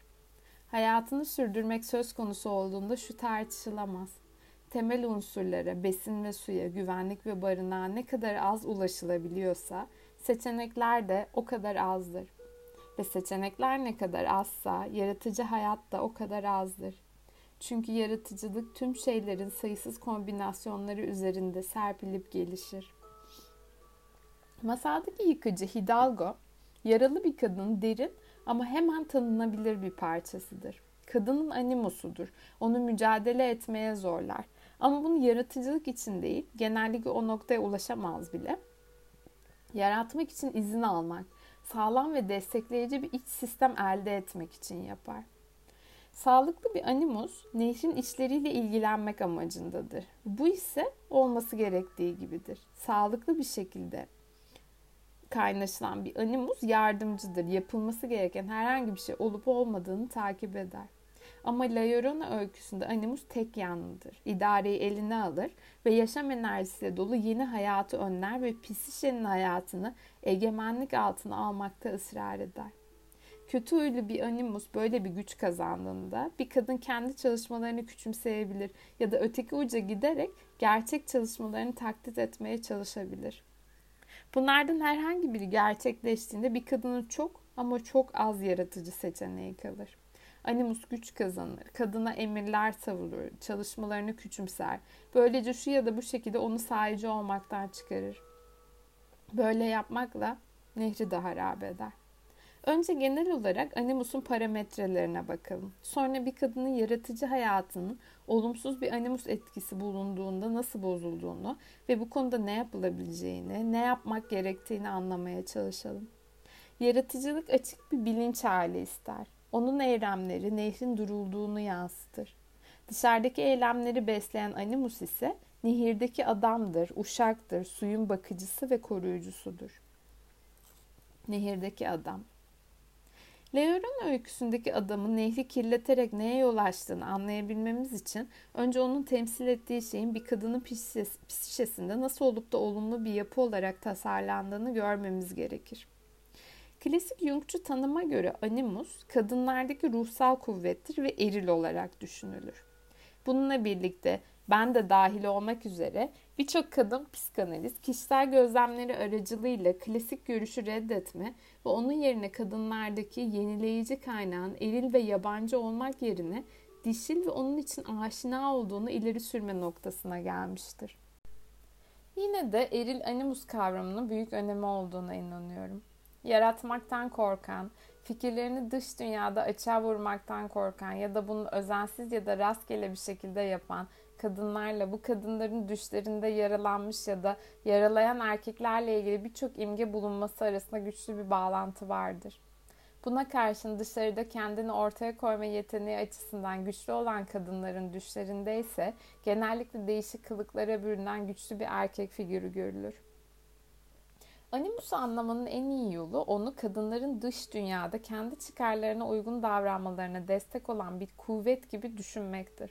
Hayatını sürdürmek söz konusu olduğunda şu tartışılamaz. Temel unsurlara, besin ve suya, güvenlik ve barınağa ne kadar az ulaşılabiliyorsa seçenekler de o kadar azdır. Ve seçenekler ne kadar azsa yaratıcı hayat da o kadar azdır. Çünkü yaratıcılık tüm şeylerin sayısız kombinasyonları üzerinde serpilip gelişir. Masaldaki yıkıcı Hidalgo, yaralı bir kadının derin ama hemen tanınabilir bir parçasıdır. Kadının animusudur. Onu mücadele etmeye zorlar. Ama bunu yaratıcılık için değil, genellikle o noktaya ulaşamaz bile. Yaratmak için izin almak, sağlam ve destekleyici bir iç sistem elde etmek için yapar. Sağlıklı bir animus nehrin işleriyle ilgilenmek amacındadır. Bu ise olması gerektiği gibidir. Sağlıklı bir şekilde kaynaşılan bir animus yardımcıdır. Yapılması gereken herhangi bir şey olup olmadığını takip eder. Ama La Llorona öyküsünde animus tek yanlıdır. İdareyi eline alır ve yaşam enerjisiyle dolu yeni hayatı önler ve Pisişe'nin hayatını egemenlik altına almakta ısrar eder. Kötü huylu bir animus böyle bir güç kazandığında bir kadın kendi çalışmalarını küçümseyebilir ya da öteki uca giderek gerçek çalışmalarını taklit etmeye çalışabilir. Bunlardan herhangi biri gerçekleştiğinde bir kadının çok ama çok az yaratıcı seçeneği kalır. Animus güç kazanır, kadına emirler savurur, çalışmalarını küçümser. Böylece şu ya da bu şekilde onu sahici olmaktan çıkarır. Böyle yapmakla nehri de harap. Önce genel olarak animusun parametrelerine bakalım. Sonra bir kadının yaratıcı hayatının olumsuz bir animus etkisi bulunduğunda nasıl bozulduğunu ve bu konuda ne yapılabileceğini, ne yapmak gerektiğini anlamaya çalışalım. Yaratıcılık açık bir bilinç hali ister. Onun eylemleri nehrin durulduğunu yansıtır. Dışarıdaki eylemleri besleyen animus ise nehirdeki adamdır, uşaktır, suyun bakıcısı ve koruyucusudur. Nehirdeki adam Leo'nun öyküsündeki adamın nehri kirleterek neye yol açtığını anlayabilmemiz için önce onun temsil ettiği şeyin bir kadının psişesinde nasıl olup da olumlu bir yapı olarak tasarlandığını görmemiz gerekir. Klasik Jungçu tanıma göre animus kadınlardaki ruhsal kuvvettir ve eril olarak düşünülür. Bununla birlikte ben de dahil olmak üzere birçok kadın psikanaliz kişisel gözlemleri aracılığıyla klasik görüşü reddetme ve onun yerine kadınlardaki yenileyici kaynağın eril ve yabancı olmak yerine dişil ve onun için aşina olduğunu ileri sürme noktasına gelmiştir. Yine de eril animus kavramının büyük önemi olduğuna inanıyorum. Yaratmaktan korkan, fikirlerini dış dünyada açığa vurmaktan korkan ya da bunu özensiz ya da rastgele bir şekilde yapan kadınlarla bu kadınların düşlerinde yaralanmış ya da yaralayan erkeklerle ilgili birçok imge bulunması arasında güçlü bir bağlantı vardır. Buna karşın dışarıda kendini ortaya koyma yeteneği açısından güçlü olan kadınların düşlerinde ise genellikle değişik kılıklara bürünen güçlü bir erkek figürü görülür. Animus anlamanın en iyi yolu onu kadınların dış dünyada kendi çıkarlarına uygun davranmalarına destek olan bir kuvvet gibi düşünmektir.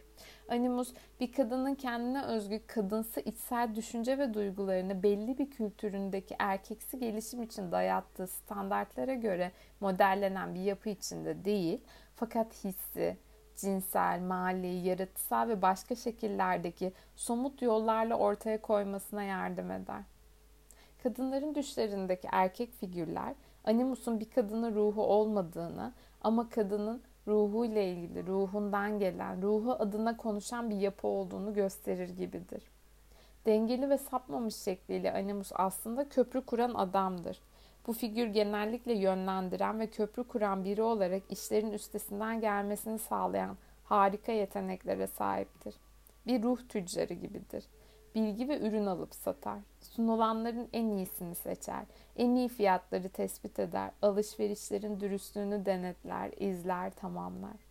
Animus bir kadının kendine özgü kadınsı içsel düşünce ve duygularını belli bir kültüründeki erkeksi gelişim için dayattığı standartlara göre modellenen bir yapı içinde değil fakat hissi, cinsel, mali, yaratısal ve başka şekillerdeki somut yollarla ortaya koymasına yardım eder. Kadınların düşlerindeki erkek figürler animusun bir kadının ruhu olmadığını ama kadının ruhuyla ilgili, ruhundan gelen, ruhu adına konuşan bir yapı olduğunu gösterir gibidir. Dengeli ve sapmamış şekliyle animus aslında köprü kuran adamdır. Bu figür genellikle yönlendiren ve köprü kuran biri olarak işlerin üstesinden gelmesini sağlayan harika yeteneklere sahiptir. Bir ruh tüccarı gibidir bilgi ve ürün alıp satar. Sunulanların en iyisini seçer. En iyi fiyatları tespit eder. Alışverişlerin dürüstlüğünü denetler, izler, tamamlar.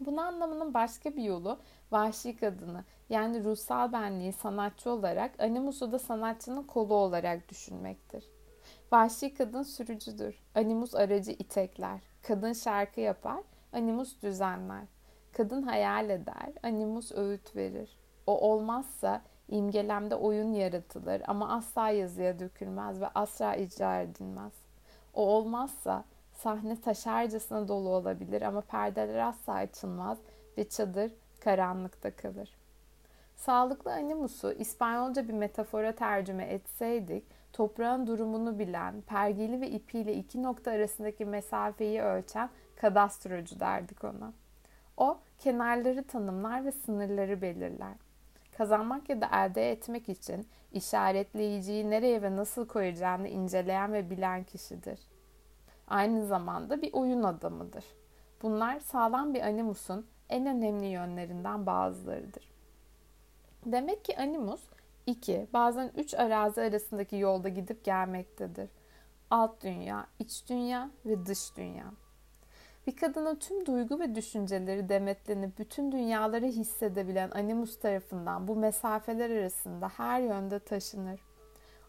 Bunu anlamanın başka bir yolu vahşi kadını yani ruhsal benliği sanatçı olarak animusu da sanatçının kolu olarak düşünmektir. Vahşi kadın sürücüdür. Animus aracı itekler. Kadın şarkı yapar. Animus düzenler. Kadın hayal eder. Animus öğüt verir. O olmazsa imgelemde oyun yaratılır ama asla yazıya dökülmez ve asla icra edilmez. O olmazsa sahne taşarcasına dolu olabilir ama perdeler asla açılmaz ve çadır karanlıkta kalır. Sağlıklı animusu İspanyolca bir metafora tercüme etseydik, toprağın durumunu bilen, pergeli ve ipiyle iki nokta arasındaki mesafeyi ölçen kadastrocu derdik ona. O, kenarları tanımlar ve sınırları belirler kazanmak ya da elde etmek için işaretleyiciyi nereye ve nasıl koyacağını inceleyen ve bilen kişidir. Aynı zamanda bir oyun adamıdır. Bunlar sağlam bir animusun en önemli yönlerinden bazılarıdır. Demek ki animus iki, bazen üç arazi arasındaki yolda gidip gelmektedir. Alt dünya, iç dünya ve dış dünya. Bir kadının tüm duygu ve düşünceleri demetlenip bütün dünyaları hissedebilen Animus tarafından bu mesafeler arasında her yönde taşınır.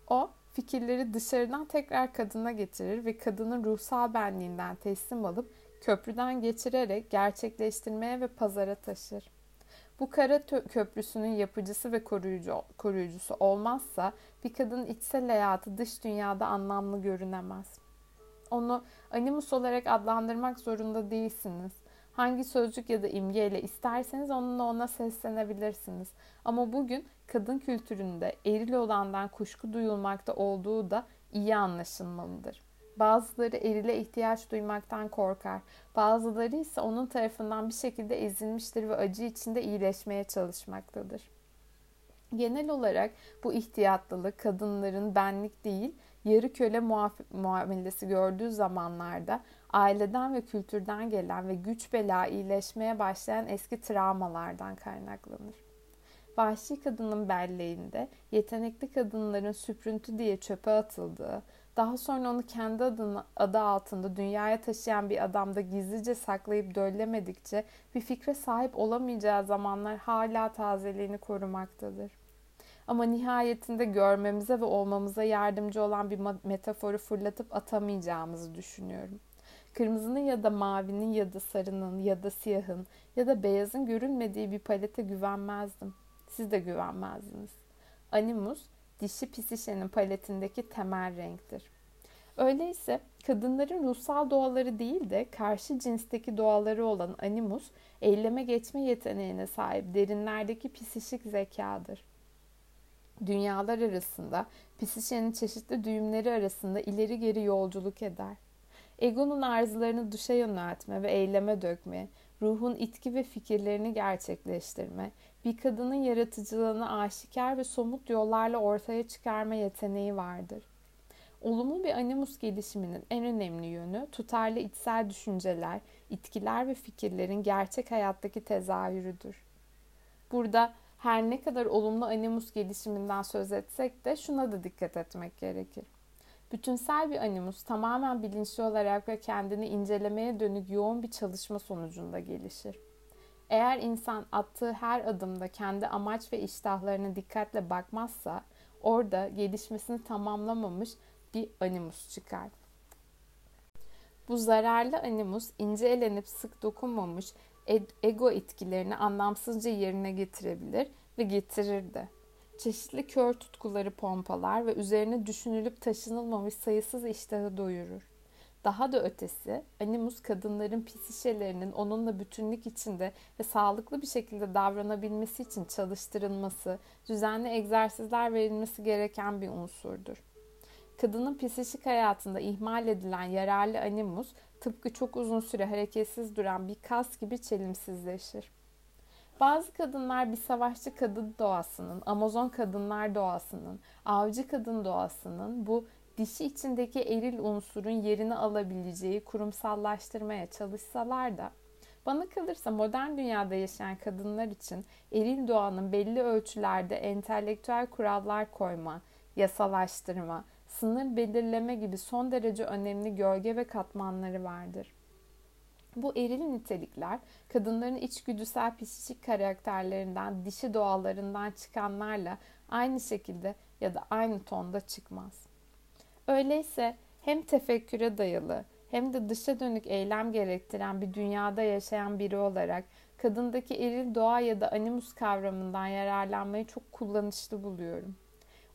O, fikirleri dışarıdan tekrar kadına getirir ve kadının ruhsal benliğinden teslim alıp köprüden geçirerek gerçekleştirmeye ve pazara taşır. Bu kara köprüsünün yapıcısı ve koruyucu, koruyucusu olmazsa bir kadının içsel hayatı dış dünyada anlamlı görünemez. Onu animus olarak adlandırmak zorunda değilsiniz. Hangi sözcük ya da imgeyle isterseniz onunla ona seslenebilirsiniz. Ama bugün kadın kültüründe eril olandan kuşku duyulmakta olduğu da iyi anlaşılmalıdır. Bazıları erile ihtiyaç duymaktan korkar. Bazıları ise onun tarafından bir şekilde ezilmiştir ve acı içinde iyileşmeye çalışmaktadır. Genel olarak bu ihtiyatlılık kadınların benlik değil, yarı köle muamelesi gördüğü zamanlarda aileden ve kültürden gelen ve güç bela iyileşmeye başlayan eski travmalardan kaynaklanır. Vahşi kadının belleğinde yetenekli kadınların süprüntü diye çöpe atıldığı, daha sonra onu kendi adını, adı altında dünyaya taşıyan bir adamda gizlice saklayıp döllemedikçe bir fikre sahip olamayacağı zamanlar hala tazeliğini korumaktadır. Ama nihayetinde görmemize ve olmamıza yardımcı olan bir metaforu fırlatıp atamayacağımızı düşünüyorum. Kırmızının ya da mavinin ya da sarının ya da siyahın ya da beyazın görünmediği bir palete güvenmezdim. Siz de güvenmezdiniz. Animus, dişi pisişenin paletindeki temel renktir. Öyleyse kadınların ruhsal doğaları değil de karşı cinsteki doğaları olan animus, eyleme geçme yeteneğine sahip derinlerdeki pisişik zekadır. Dünyalar arasında, pisişenin çeşitli düğümleri arasında ileri geri yolculuk eder. Egonun arzularını dışa yöneltme ve eyleme dökme, ruhun itki ve fikirlerini gerçekleştirme, bir kadının yaratıcılığını aşikar ve somut yollarla ortaya çıkarma yeteneği vardır. Olumlu bir animus gelişiminin en önemli yönü tutarlı içsel düşünceler, itkiler ve fikirlerin gerçek hayattaki tezahürüdür. Burada her ne kadar olumlu animus gelişiminden söz etsek de şuna da dikkat etmek gerekir. Bütünsel bir animus tamamen bilinçli olarak ve kendini incelemeye dönük yoğun bir çalışma sonucunda gelişir. Eğer insan attığı her adımda kendi amaç ve iştahlarına dikkatle bakmazsa orada gelişmesini tamamlamamış bir animus çıkar. Bu zararlı animus ince elenip sık dokunmamış ego etkilerini anlamsızca yerine getirebilir ve getirir de. Çeşitli kör tutkuları pompalar ve üzerine düşünülüp taşınılmamış sayısız iştahı doyurur. Daha da ötesi, animus kadınların psişelerinin onunla bütünlük içinde ve sağlıklı bir şekilde davranabilmesi için çalıştırılması, düzenli egzersizler verilmesi gereken bir unsurdur. Kadının psişik hayatında ihmal edilen yararlı animus, tıpkı çok uzun süre hareketsiz duran bir kas gibi çelimsizleşir. Bazı kadınlar bir savaşçı kadın doğasının, Amazon kadınlar doğasının, avcı kadın doğasının bu dişi içindeki eril unsurun yerini alabileceği kurumsallaştırmaya çalışsalar da bana kalırsa modern dünyada yaşayan kadınlar için eril doğanın belli ölçülerde entelektüel kurallar koyma, yasalaştırma, sınır belirleme gibi son derece önemli gölge ve katmanları vardır. Bu eril nitelikler kadınların içgüdüsel psikik karakterlerinden, dişi doğalarından çıkanlarla aynı şekilde ya da aynı tonda çıkmaz. Öyleyse hem tefekküre dayalı hem de dışa dönük eylem gerektiren bir dünyada yaşayan biri olarak kadındaki eril doğa ya da animus kavramından yararlanmayı çok kullanışlı buluyorum.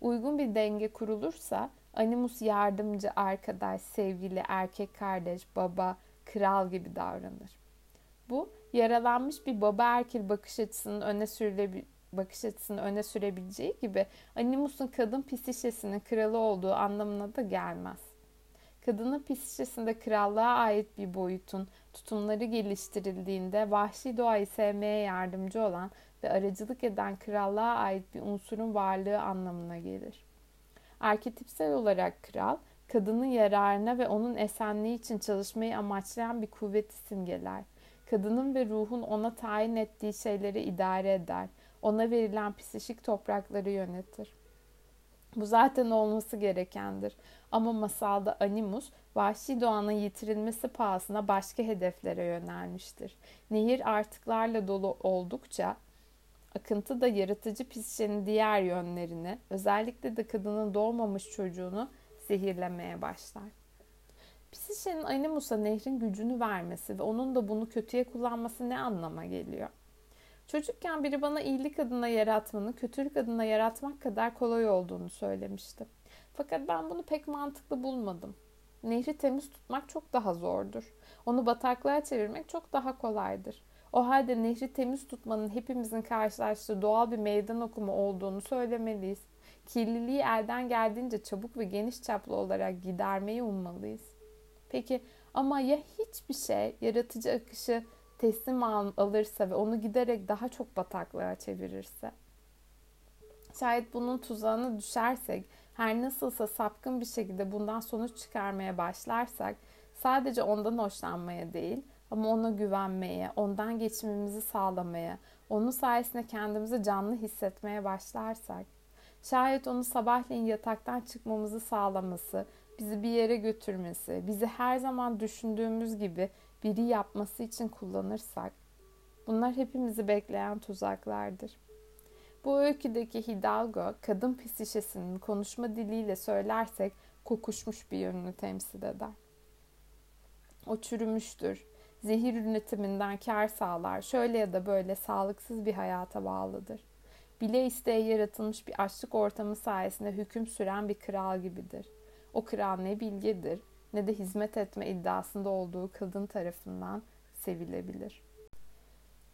Uygun bir denge kurulursa animus yardımcı, arkadaş, sevgili, erkek kardeş, baba, kral gibi davranır. Bu yaralanmış bir baba erkil bakış açısının öne sürülebilir bakış açısını öne sürebileceği gibi Animus'un kadın pisişesinin kralı olduğu anlamına da gelmez. Kadının pisişesinde krallığa ait bir boyutun tutumları geliştirildiğinde vahşi doğayı sevmeye yardımcı olan ve aracılık eden krallığa ait bir unsurun varlığı anlamına gelir. Arketipsel olarak kral, kadının yararına ve onun esenliği için çalışmayı amaçlayan bir kuvveti simgeler. Kadının ve ruhun ona tayin ettiği şeyleri idare eder ona verilen psişik toprakları yönetir. Bu zaten olması gerekendir. Ama masalda Animus, vahşi doğanın yitirilmesi pahasına başka hedeflere yönelmiştir. Nehir artıklarla dolu oldukça akıntı da yaratıcı pisçenin diğer yönlerini, özellikle de kadının doğmamış çocuğunu zehirlemeye başlar. Pisişenin Animus'a nehrin gücünü vermesi ve onun da bunu kötüye kullanması ne anlama geliyor? Çocukken biri bana iyilik adına yaratmanın kötülük adına yaratmak kadar kolay olduğunu söylemişti. Fakat ben bunu pek mantıklı bulmadım. Nehri temiz tutmak çok daha zordur. Onu bataklığa çevirmek çok daha kolaydır. O halde nehri temiz tutmanın hepimizin karşılaştığı doğal bir meydan okuma olduğunu söylemeliyiz. Kirliliği elden geldiğince çabuk ve geniş çaplı olarak gidermeyi ummalıyız. Peki ama ya hiçbir şey yaratıcı akışı teslim al, alırsa ve onu giderek daha çok bataklığa çevirirse. Şayet bunun tuzağına düşersek, her nasılsa sapkın bir şekilde bundan sonuç çıkarmaya başlarsak, sadece ondan hoşlanmaya değil ama ona güvenmeye, ondan geçimimizi sağlamaya, onun sayesinde kendimizi canlı hissetmeye başlarsak, şayet onu sabahleyin yataktan çıkmamızı sağlaması, bizi bir yere götürmesi, bizi her zaman düşündüğümüz gibi biri yapması için kullanırsak, bunlar hepimizi bekleyen tuzaklardır. Bu öyküdeki Hidalgo, kadın psişesinin konuşma diliyle söylersek kokuşmuş bir yönünü temsil eder. O çürümüştür, zehir üretiminden kar sağlar, şöyle ya da böyle sağlıksız bir hayata bağlıdır. Bile isteye yaratılmış bir açlık ortamı sayesinde hüküm süren bir kral gibidir. O kral ne bilgedir ne de hizmet etme iddiasında olduğu kadın tarafından sevilebilir.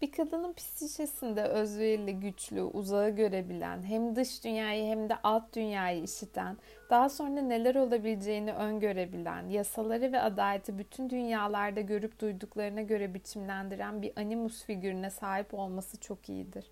Bir kadının psikisinde özverili, güçlü, uzağı görebilen, hem dış dünyayı hem de alt dünyayı işiten, daha sonra neler olabileceğini öngörebilen, yasaları ve adaleti bütün dünyalarda görüp duyduklarına göre biçimlendiren bir animus figürüne sahip olması çok iyidir.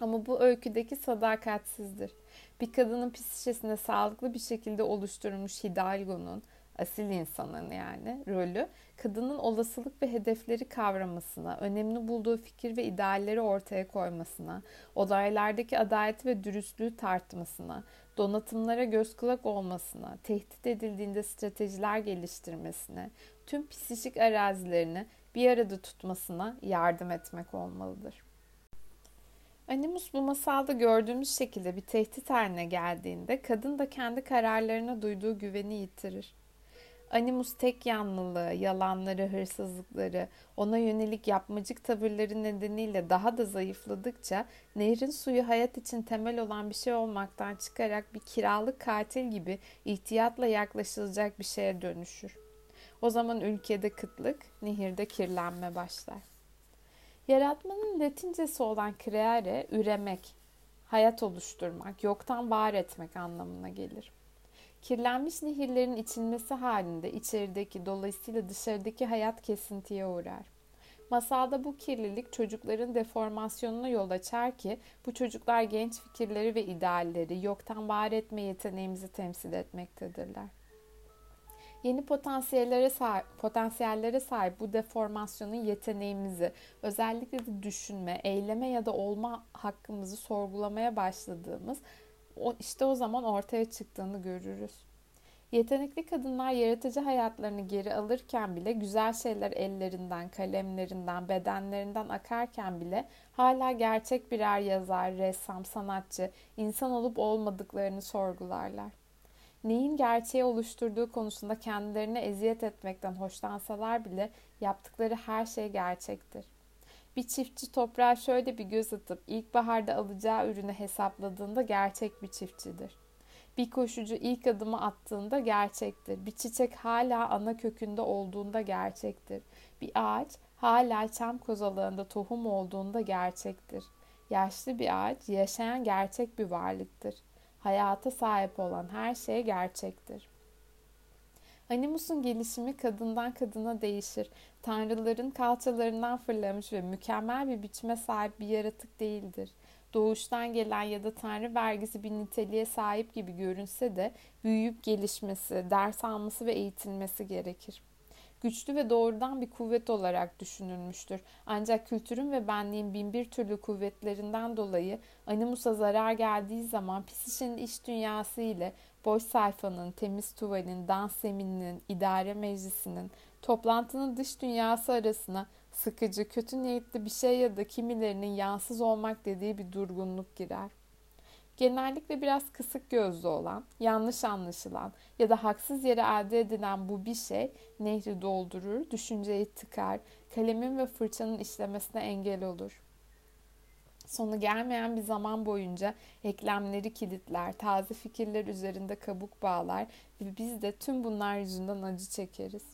Ama bu öyküdeki sadakatsizdir. Bir kadının psikisinde sağlıklı bir şekilde oluşturulmuş Hidalgo'nun, asil insanın yani rolü kadının olasılık ve hedefleri kavramasına, önemli bulduğu fikir ve idealleri ortaya koymasına, olaylardaki adaleti ve dürüstlüğü tartmasına, donatımlara göz kulak olmasına, tehdit edildiğinde stratejiler geliştirmesine, tüm psikik arazilerini bir arada tutmasına yardım etmek olmalıdır. Animus bu masalda gördüğümüz şekilde bir tehdit haline geldiğinde kadın da kendi kararlarına duyduğu güveni yitirir. Animus tek yanlılığı, yalanları, hırsızlıkları, ona yönelik yapmacık tavırları nedeniyle daha da zayıfladıkça nehrin suyu hayat için temel olan bir şey olmaktan çıkarak bir kiralık katil gibi ihtiyatla yaklaşılacak bir şeye dönüşür. O zaman ülkede kıtlık, nehirde kirlenme başlar. Yaratmanın latincesi olan creare, üremek, hayat oluşturmak, yoktan var etmek anlamına gelir. Kirlenmiş nehirlerin içilmesi halinde içerideki dolayısıyla dışarıdaki hayat kesintiye uğrar. Masalda bu kirlilik çocukların deformasyonuna yol açar ki bu çocuklar genç fikirleri ve idealleri yoktan var etme yeteneğimizi temsil etmektedirler. Yeni potansiyellere sahip, potansiyellere sahip bu deformasyonun yeteneğimizi, özellikle de düşünme, eyleme ya da olma hakkımızı sorgulamaya başladığımız o, işte o zaman ortaya çıktığını görürüz. Yetenekli kadınlar yaratıcı hayatlarını geri alırken bile güzel şeyler ellerinden, kalemlerinden, bedenlerinden akarken bile hala gerçek birer yazar, ressam, sanatçı, insan olup olmadıklarını sorgularlar. Neyin gerçeği oluşturduğu konusunda kendilerine eziyet etmekten hoşlansalar bile yaptıkları her şey gerçektir. Bir çiftçi toprağa şöyle bir göz atıp ilkbaharda alacağı ürünü hesapladığında gerçek bir çiftçidir. Bir koşucu ilk adımı attığında gerçektir. Bir çiçek hala ana kökünde olduğunda gerçektir. Bir ağaç hala çam kozalığında tohum olduğunda gerçektir. Yaşlı bir ağaç yaşayan gerçek bir varlıktır. Hayata sahip olan her şey gerçektir. Animus'un gelişimi kadından kadına değişir. Tanrıların kalçalarından fırlamış ve mükemmel bir biçime sahip bir yaratık değildir. Doğuştan gelen ya da tanrı vergisi bir niteliğe sahip gibi görünse de büyüyüp gelişmesi, ders alması ve eğitilmesi gerekir güçlü ve doğrudan bir kuvvet olarak düşünülmüştür. Ancak kültürün ve benliğin binbir türlü kuvvetlerinden dolayı animusa zarar geldiği zaman psişenin iş dünyası ile boş sayfanın, temiz tuvalin, dans zemininin, idare meclisinin, toplantının dış dünyası arasına sıkıcı, kötü niyetli bir şey ya da kimilerinin yansız olmak dediği bir durgunluk girer. Genellikle biraz kısık gözlü olan, yanlış anlaşılan ya da haksız yere elde edilen bu bir şey nehri doldurur, düşünceyi tıkar, kalemin ve fırçanın işlemesine engel olur. Sonu gelmeyen bir zaman boyunca eklemleri kilitler, taze fikirler üzerinde kabuk bağlar ve biz de tüm bunlar yüzünden acı çekeriz.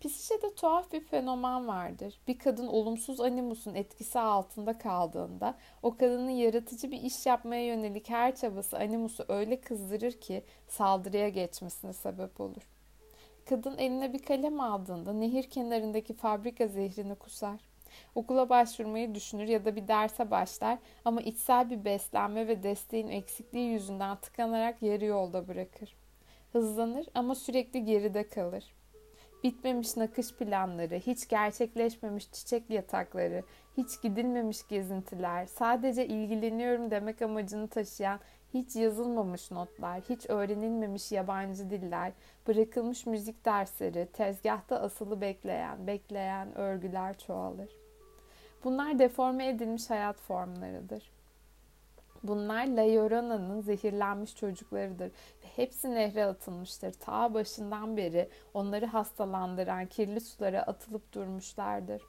Psişede tuhaf bir fenomen vardır. Bir kadın olumsuz animusun etkisi altında kaldığında o kadının yaratıcı bir iş yapmaya yönelik her çabası animusu öyle kızdırır ki saldırıya geçmesine sebep olur. Kadın eline bir kalem aldığında nehir kenarındaki fabrika zehrini kusar. Okula başvurmayı düşünür ya da bir derse başlar ama içsel bir beslenme ve desteğin eksikliği yüzünden tıkanarak yarı yolda bırakır. Hızlanır ama sürekli geride kalır bitmemiş nakış planları, hiç gerçekleşmemiş çiçek yatakları, hiç gidilmemiş gezintiler, sadece ilgileniyorum demek amacını taşıyan hiç yazılmamış notlar, hiç öğrenilmemiş yabancı diller, bırakılmış müzik dersleri, tezgahta asılı bekleyen, bekleyen örgüler çoğalır. Bunlar deforme edilmiş hayat formlarıdır. Bunlar La Llorana'nın zehirlenmiş çocuklarıdır ve hepsi nehre atılmıştır. Ta başından beri onları hastalandıran kirli sulara atılıp durmuşlardır.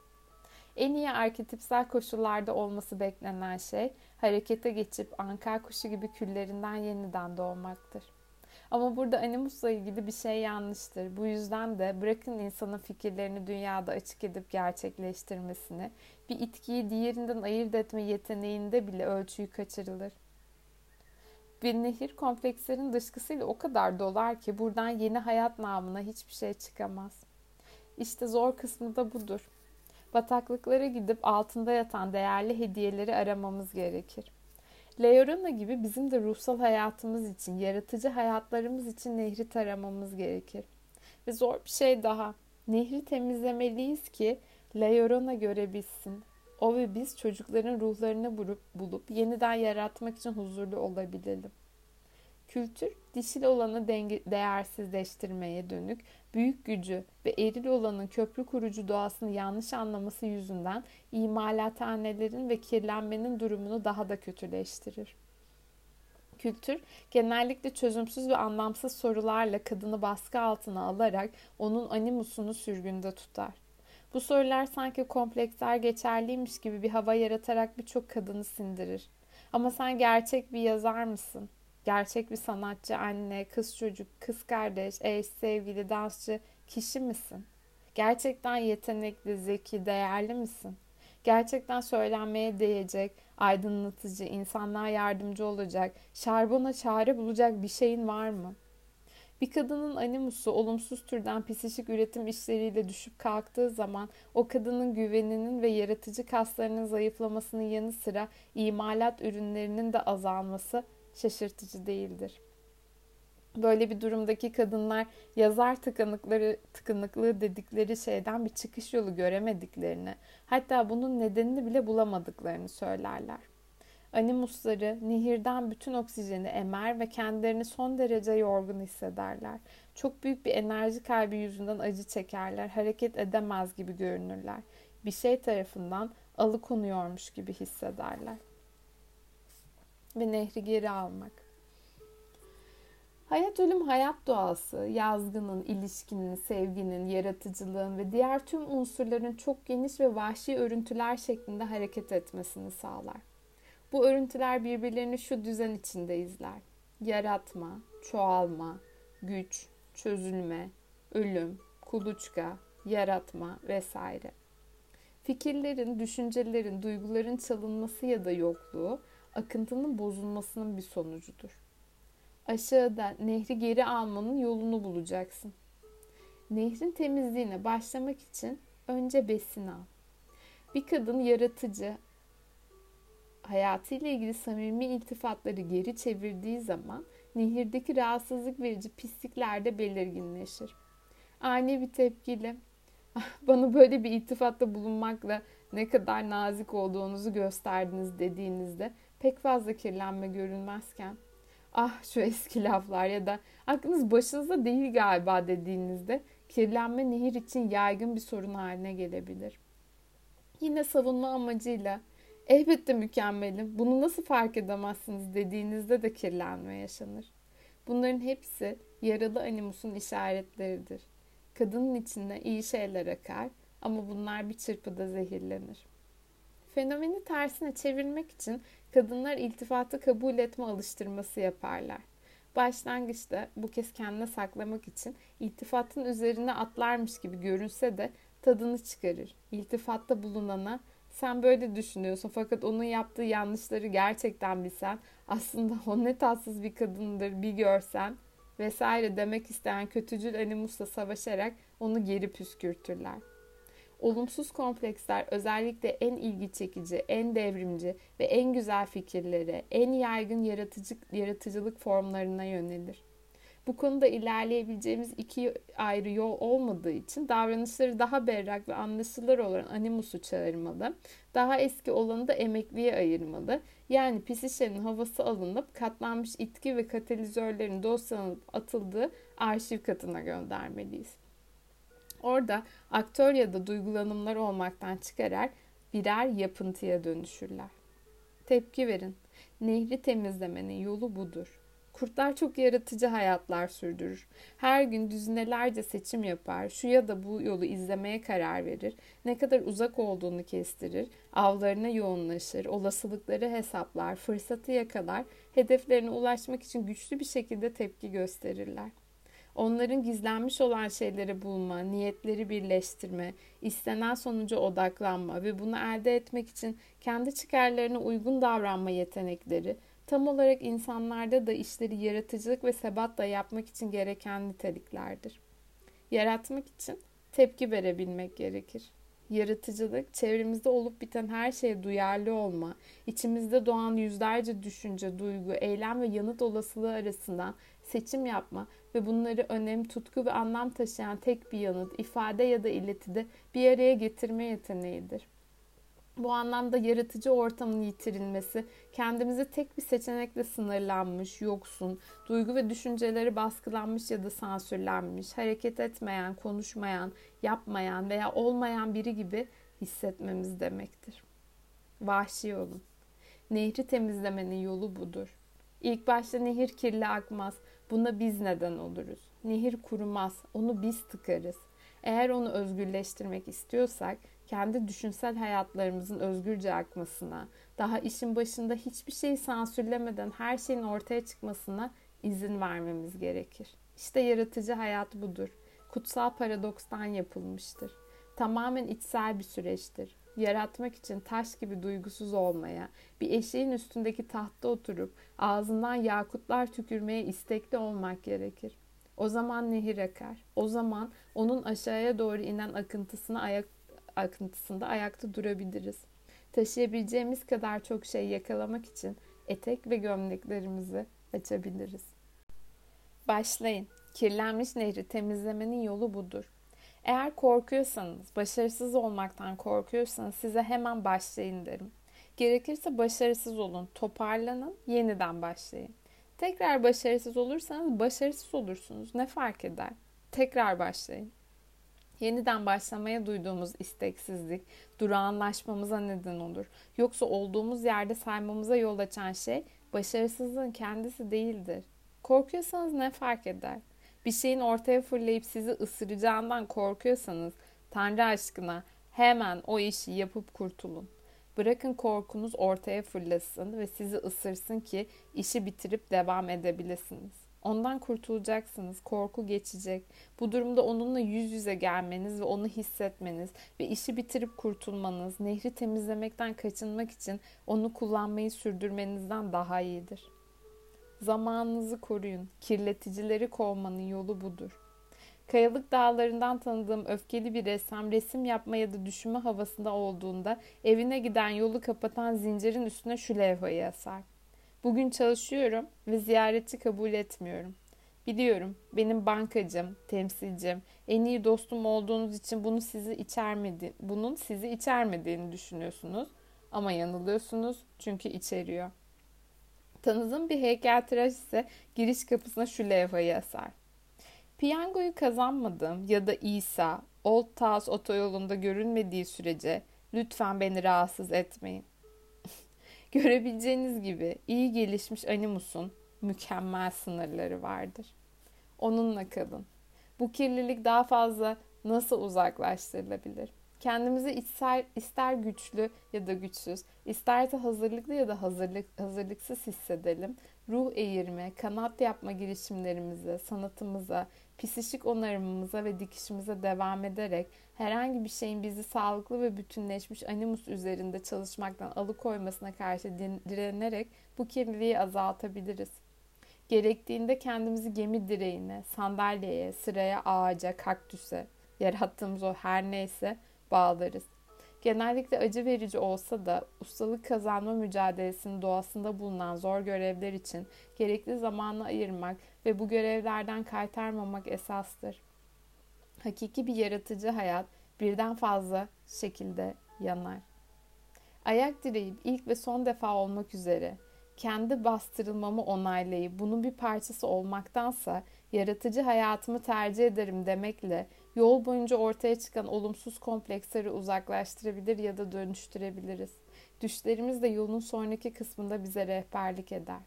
En iyi arketipsel koşullarda olması beklenen şey harekete geçip ankar kuşu gibi küllerinden yeniden doğmaktır. Ama burada animusla ilgili bir şey yanlıştır. Bu yüzden de bırakın insanın fikirlerini dünyada açık edip gerçekleştirmesini, bir itkiyi diğerinden ayırt etme yeteneğinde bile ölçüyü kaçırılır. Bir nehir komplekslerin dışkısıyla o kadar dolar ki buradan yeni hayat namına hiçbir şey çıkamaz. İşte zor kısmı da budur. Bataklıklara gidip altında yatan değerli hediyeleri aramamız gerekir. Leorana gibi bizim de ruhsal hayatımız için, yaratıcı hayatlarımız için nehri taramamız gerekir. Ve zor bir şey daha. Nehri temizlemeliyiz ki Leorana görebilsin. O ve biz çocukların ruhlarını bulup, yeniden yaratmak için huzurlu olabilelim. Kültür, dişil olanı değersizleştirmeye dönük büyük gücü ve eril olanın köprü kurucu doğasını yanlış anlaması yüzünden imalathanelerin ve kirlenmenin durumunu daha da kötüleştirir. Kültür genellikle çözümsüz ve anlamsız sorularla kadını baskı altına alarak onun animusunu sürgünde tutar. Bu sorular sanki kompleksler geçerliymiş gibi bir hava yaratarak birçok kadını sindirir. Ama sen gerçek bir yazar mısın? Gerçek bir sanatçı, anne, kız çocuk, kız kardeş, eş, sevgili, dansçı kişi misin? Gerçekten yetenekli, zeki, değerli misin? Gerçekten söylenmeye değecek, aydınlatıcı, insanlığa yardımcı olacak, şarbona çare bulacak bir şeyin var mı? Bir kadının animusu olumsuz türden psikik üretim işleriyle düşüp kalktığı zaman o kadının güveninin ve yaratıcı kaslarının zayıflamasının yanı sıra imalat ürünlerinin de azalması şaşırtıcı değildir. Böyle bir durumdaki kadınlar yazar tıkanıkları, tıkanıklığı dedikleri şeyden bir çıkış yolu göremediklerini, hatta bunun nedenini bile bulamadıklarını söylerler. Animusları nehirden bütün oksijeni emer ve kendilerini son derece yorgun hissederler. Çok büyük bir enerji kaybı yüzünden acı çekerler, hareket edemez gibi görünürler. Bir şey tarafından alıkonuyormuş gibi hissederler ve nehri geri almak. Hayat ölüm hayat doğası, yazgının, ilişkinin, sevginin, yaratıcılığın ve diğer tüm unsurların çok geniş ve vahşi örüntüler şeklinde hareket etmesini sağlar. Bu örüntüler birbirlerini şu düzen içinde izler. Yaratma, çoğalma, güç, çözülme, ölüm, kuluçka, yaratma vesaire. Fikirlerin, düşüncelerin, duyguların çalınması ya da yokluğu akıntının bozulmasının bir sonucudur. Aşağıda nehri geri almanın yolunu bulacaksın. Nehrin temizliğine başlamak için önce besin al. Bir kadın yaratıcı, hayatıyla ilgili samimi iltifatları geri çevirdiği zaman nehirdeki rahatsızlık verici pislikler de belirginleşir. Ani bir tepkiyle ah, bana böyle bir iltifatta bulunmakla ne kadar nazik olduğunuzu gösterdiniz dediğinizde pek fazla kirlenme görünmezken ah şu eski laflar ya da aklınız başınızda değil galiba dediğinizde kirlenme nehir için yaygın bir sorun haline gelebilir. Yine savunma amacıyla elbette mükemmelim bunu nasıl fark edemezsiniz dediğinizde de kirlenme yaşanır. Bunların hepsi yaralı animusun işaretleridir. Kadının içinde iyi şeyler akar ama bunlar bir çırpıda zehirlenir. Fenomeni tersine çevirmek için kadınlar iltifatı kabul etme alıştırması yaparlar. Başlangıçta bu kez kendine saklamak için iltifatın üzerine atlarmış gibi görünse de tadını çıkarır. İltifatta bulunana sen böyle düşünüyorsun fakat onun yaptığı yanlışları gerçekten bilsen aslında o ne tatsız bir kadındır bir görsen vesaire demek isteyen kötücül animusla savaşarak onu geri püskürtürler. Olumsuz kompleksler özellikle en ilgi çekici, en devrimci ve en güzel fikirlere, en yaygın yaratıcı, yaratıcılık formlarına yönelir. Bu konuda ilerleyebileceğimiz iki ayrı yol olmadığı için davranışları daha berrak ve anlaşılır olan animusu çağırmalı. Daha eski olanı da emekliye ayırmalı. Yani pis havası alınıp katlanmış itki ve katalizörlerin dosyalanıp atıldığı arşiv katına göndermeliyiz. Orada aktör ya da duygulanımlar olmaktan çıkarak birer yapıntıya dönüşürler. Tepki verin. Nehri temizlemenin yolu budur. Kurtlar çok yaratıcı hayatlar sürdürür. Her gün düzinelerce seçim yapar, şu ya da bu yolu izlemeye karar verir, ne kadar uzak olduğunu kestirir, avlarına yoğunlaşır, olasılıkları hesaplar, fırsatı yakalar, hedeflerine ulaşmak için güçlü bir şekilde tepki gösterirler. Onların gizlenmiş olan şeyleri bulma, niyetleri birleştirme, istenen sonuca odaklanma ve bunu elde etmek için kendi çıkarlarına uygun davranma yetenekleri, tam olarak insanlarda da işleri yaratıcılık ve sebatla yapmak için gereken niteliklerdir. Yaratmak için tepki verebilmek gerekir. Yaratıcılık, çevremizde olup biten her şeye duyarlı olma, içimizde doğan yüzlerce düşünce, duygu, eylem ve yanıt olasılığı arasından seçim yapma ve bunları önem, tutku ve anlam taşıyan tek bir yanıt, ifade ya da iletide bir araya getirme yeteneğidir. Bu anlamda yaratıcı ortamın yitirilmesi, kendimizi tek bir seçenekle sınırlanmış, yoksun, duygu ve düşünceleri baskılanmış ya da sansürlenmiş, hareket etmeyen, konuşmayan, yapmayan veya olmayan biri gibi hissetmemiz demektir. Vahşi olun. Nehri temizlemenin yolu budur. İlk başta nehir kirli akmaz. Buna biz neden oluruz. Nehir kurumaz. Onu biz tıkarız. Eğer onu özgürleştirmek istiyorsak kendi düşünsel hayatlarımızın özgürce akmasına, daha işin başında hiçbir şeyi sansürlemeden her şeyin ortaya çıkmasına izin vermemiz gerekir. İşte yaratıcı hayat budur. Kutsal paradokstan yapılmıştır. Tamamen içsel bir süreçtir. Yaratmak için taş gibi duygusuz olmaya, bir eşeğin üstündeki tahtta oturup ağzından yakutlar tükürmeye istekli olmak gerekir. O zaman nehir akar. O zaman onun aşağıya doğru inen akıntısına ayak akıntısında ayakta durabiliriz. Taşıyabileceğimiz kadar çok şey yakalamak için etek ve gömleklerimizi açabiliriz. Başlayın. Kirlenmiş nehri temizlemenin yolu budur. Eğer korkuyorsanız, başarısız olmaktan korkuyorsanız size hemen başlayın derim. Gerekirse başarısız olun, toparlanın, yeniden başlayın. Tekrar başarısız olursanız başarısız olursunuz. Ne fark eder? Tekrar başlayın. Yeniden başlamaya duyduğumuz isteksizlik durağanlaşmamıza neden olur. Yoksa olduğumuz yerde saymamıza yol açan şey başarısızlığın kendisi değildir. Korkuyorsanız ne fark eder? Bir şeyin ortaya fırlayıp sizi ısıracağından korkuyorsanız Tanrı aşkına hemen o işi yapıp kurtulun. Bırakın korkunuz ortaya fırlasın ve sizi ısırsın ki işi bitirip devam edebilirsiniz. Ondan kurtulacaksınız. Korku geçecek. Bu durumda onunla yüz yüze gelmeniz ve onu hissetmeniz ve işi bitirip kurtulmanız, nehri temizlemekten kaçınmak için onu kullanmayı sürdürmenizden daha iyidir. Zamanınızı koruyun. Kirleticileri kovmanın yolu budur. Kayalık dağlarından tanıdığım öfkeli bir ressam resim yapma ya da düşünme havasında olduğunda evine giden yolu kapatan zincirin üstüne şu levhayı asar. Bugün çalışıyorum ve ziyaretçi kabul etmiyorum. Biliyorum benim bankacım, temsilcim, en iyi dostum olduğunuz için bunu sizi içermedi, bunun sizi içermediğini düşünüyorsunuz. Ama yanılıyorsunuz çünkü içeriyor. Tanıdığım bir heykeltıraş ise giriş kapısına şu levhayı asar. Piyangoyu kazanmadığım ya da İsa, Old Taos otoyolunda görünmediği sürece lütfen beni rahatsız etmeyin. Görebileceğiniz gibi iyi gelişmiş animusun mükemmel sınırları vardır. Onunla kalın. Bu kirlilik daha fazla nasıl uzaklaştırılabilir? Kendimizi ister, ister güçlü ya da güçsüz, isterse hazırlıklı ya da hazırlık, hazırlıksız hissedelim. Ruh eğirme, kanat yapma girişimlerimize, sanatımıza, psişik onarımımıza ve dikişimize devam ederek herhangi bir şeyin bizi sağlıklı ve bütünleşmiş animus üzerinde çalışmaktan alıkoymasına karşı direnerek bu kirliliği azaltabiliriz. Gerektiğinde kendimizi gemi direğine, sandalyeye, sıraya, ağaca, kaktüse, yarattığımız o her neyse bağlarız. Genellikle acı verici olsa da ustalık kazanma mücadelesinin doğasında bulunan zor görevler için gerekli zamanı ayırmak ve bu görevlerden kaytarmamak esastır. Hakiki bir yaratıcı hayat birden fazla şekilde yanar. Ayak direyip ilk ve son defa olmak üzere kendi bastırılmamı onaylayıp bunun bir parçası olmaktansa yaratıcı hayatımı tercih ederim demekle yol boyunca ortaya çıkan olumsuz kompleksleri uzaklaştırabilir ya da dönüştürebiliriz. Düşlerimiz de yolun sonraki kısmında bize rehberlik eder.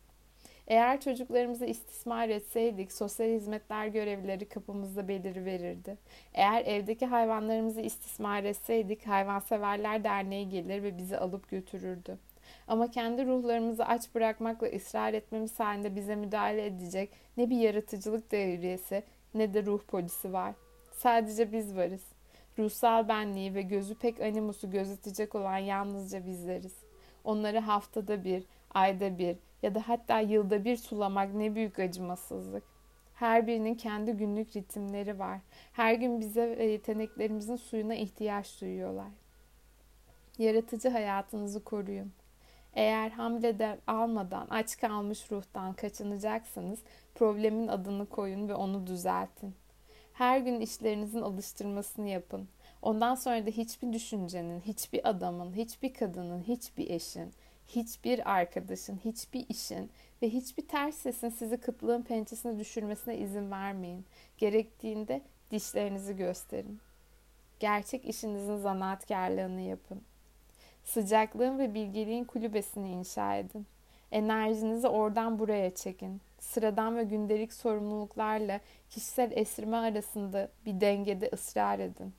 Eğer çocuklarımızı istismar etseydik sosyal hizmetler görevlileri kapımızda beliri verirdi. Eğer evdeki hayvanlarımızı istismar etseydik hayvanseverler derneği gelir ve bizi alıp götürürdü. Ama kendi ruhlarımızı aç bırakmakla ısrar etmemiz halinde bize müdahale edecek ne bir yaratıcılık devriyesi ne de ruh polisi var. Sadece biz varız. Ruhsal benliği ve gözü pek animusu gözetecek olan yalnızca bizleriz. Onları haftada bir, ayda bir ya da hatta yılda bir sulamak ne büyük acımasızlık. Her birinin kendi günlük ritimleri var. Her gün bize ve yeteneklerimizin suyuna ihtiyaç duyuyorlar. Yaratıcı hayatınızı koruyun. Eğer hamleden almadan aç kalmış ruhtan kaçınacaksınız, problemin adını koyun ve onu düzeltin. Her gün işlerinizin alıştırmasını yapın. Ondan sonra da hiçbir düşüncenin, hiçbir adamın, hiçbir kadının, hiçbir eşin, hiçbir arkadaşın, hiçbir işin ve hiçbir ters sesin sizi kıtlığın pençesine düşürmesine izin vermeyin. Gerektiğinde dişlerinizi gösterin. Gerçek işinizin zanaatkarlığını yapın. Sıcaklığın ve bilgeliğin kulübesini inşa edin. Enerjinizi oradan buraya çekin. Sıradan ve gündelik sorumluluklarla kişisel esirme arasında bir dengede ısrar edin.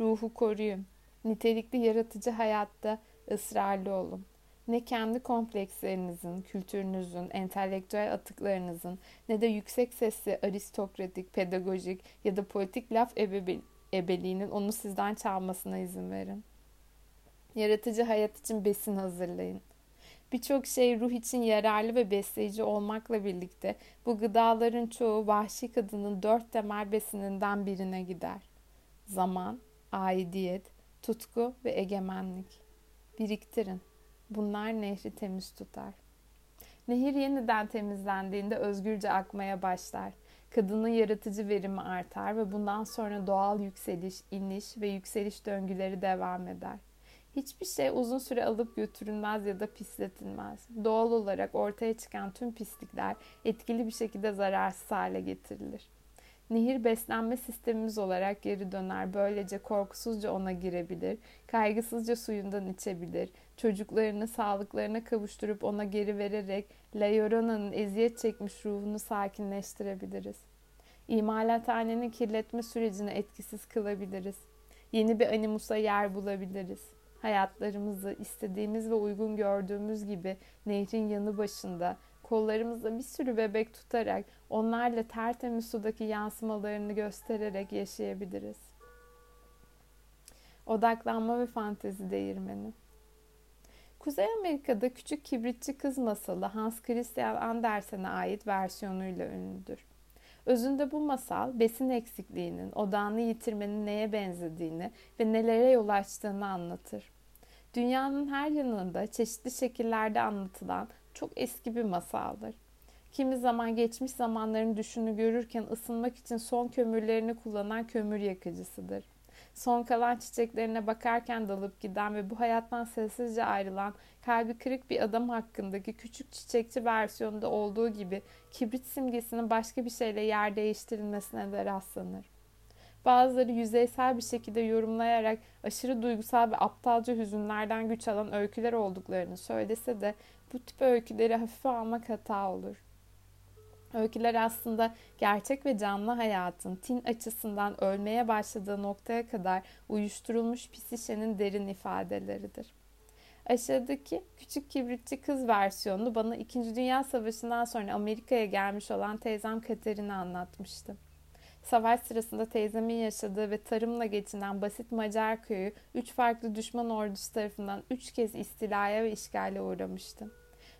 Ruhu koruyun. Nitelikli yaratıcı hayatta ısrarlı olun. Ne kendi komplekslerinizin, kültürünüzün, entelektüel atıklarınızın ne de yüksek sesli aristokratik, pedagojik ya da politik laf ebebe, ebeliğinin onu sizden çalmasına izin verin. Yaratıcı hayat için besin hazırlayın. Birçok şey ruh için yararlı ve besleyici olmakla birlikte bu gıdaların çoğu vahşi kadının dört temel besininden birine gider. Zaman, aidiyet, tutku ve egemenlik. Biriktirin. Bunlar nehri temiz tutar. Nehir yeniden temizlendiğinde özgürce akmaya başlar. Kadının yaratıcı verimi artar ve bundan sonra doğal yükseliş, iniş ve yükseliş döngüleri devam eder. Hiçbir şey uzun süre alıp götürülmez ya da pisletilmez. Doğal olarak ortaya çıkan tüm pislikler etkili bir şekilde zararsız hale getirilir. Nehir beslenme sistemimiz olarak geri döner. Böylece korkusuzca ona girebilir, kaygısızca suyundan içebilir, çocuklarını sağlıklarına kavuşturup ona geri vererek La Llorona'nın eziyet çekmiş ruhunu sakinleştirebiliriz. İmalathanenin kirletme sürecini etkisiz kılabiliriz. Yeni bir animusa yer bulabiliriz hayatlarımızı istediğimiz ve uygun gördüğümüz gibi nehrin yanı başında kollarımızda bir sürü bebek tutarak onlarla tertemiz sudaki yansımalarını göstererek yaşayabiliriz. Odaklanma ve fantezi değirmeni. Kuzey Amerika'da Küçük Kibritçi Kız masalı Hans Christian Andersen'e ait versiyonuyla ünlüdür. Özünde bu masal besin eksikliğinin, odağını yitirmenin neye benzediğini ve nelere yol açtığını anlatır. Dünyanın her yanında çeşitli şekillerde anlatılan çok eski bir masaldır. Kimi zaman geçmiş zamanların düşünü görürken ısınmak için son kömürlerini kullanan kömür yakıcısıdır. Son kalan çiçeklerine bakarken dalıp giden ve bu hayattan sessizce ayrılan kalbi kırık bir adam hakkındaki küçük çiçekçi versiyonunda olduğu gibi kibrit simgesinin başka bir şeyle yer değiştirilmesine de rastlanır. Bazıları yüzeysel bir şekilde yorumlayarak aşırı duygusal ve aptalca hüzünlerden güç alan öyküler olduklarını söylese de bu tip öyküleri hafife almak hata olur. Öyküler aslında gerçek ve canlı hayatın tin açısından ölmeye başladığı noktaya kadar uyuşturulmuş pisişenin derin ifadeleridir. Aşağıdaki küçük kibritçi kız versiyonu bana 2. Dünya Savaşı'ndan sonra Amerika'ya gelmiş olan teyzem Katerina anlatmıştı. Savaş sırasında teyzemin yaşadığı ve tarımla geçinen basit Macar köyü üç farklı düşman ordusu tarafından üç kez istilaya ve işgale uğramıştı.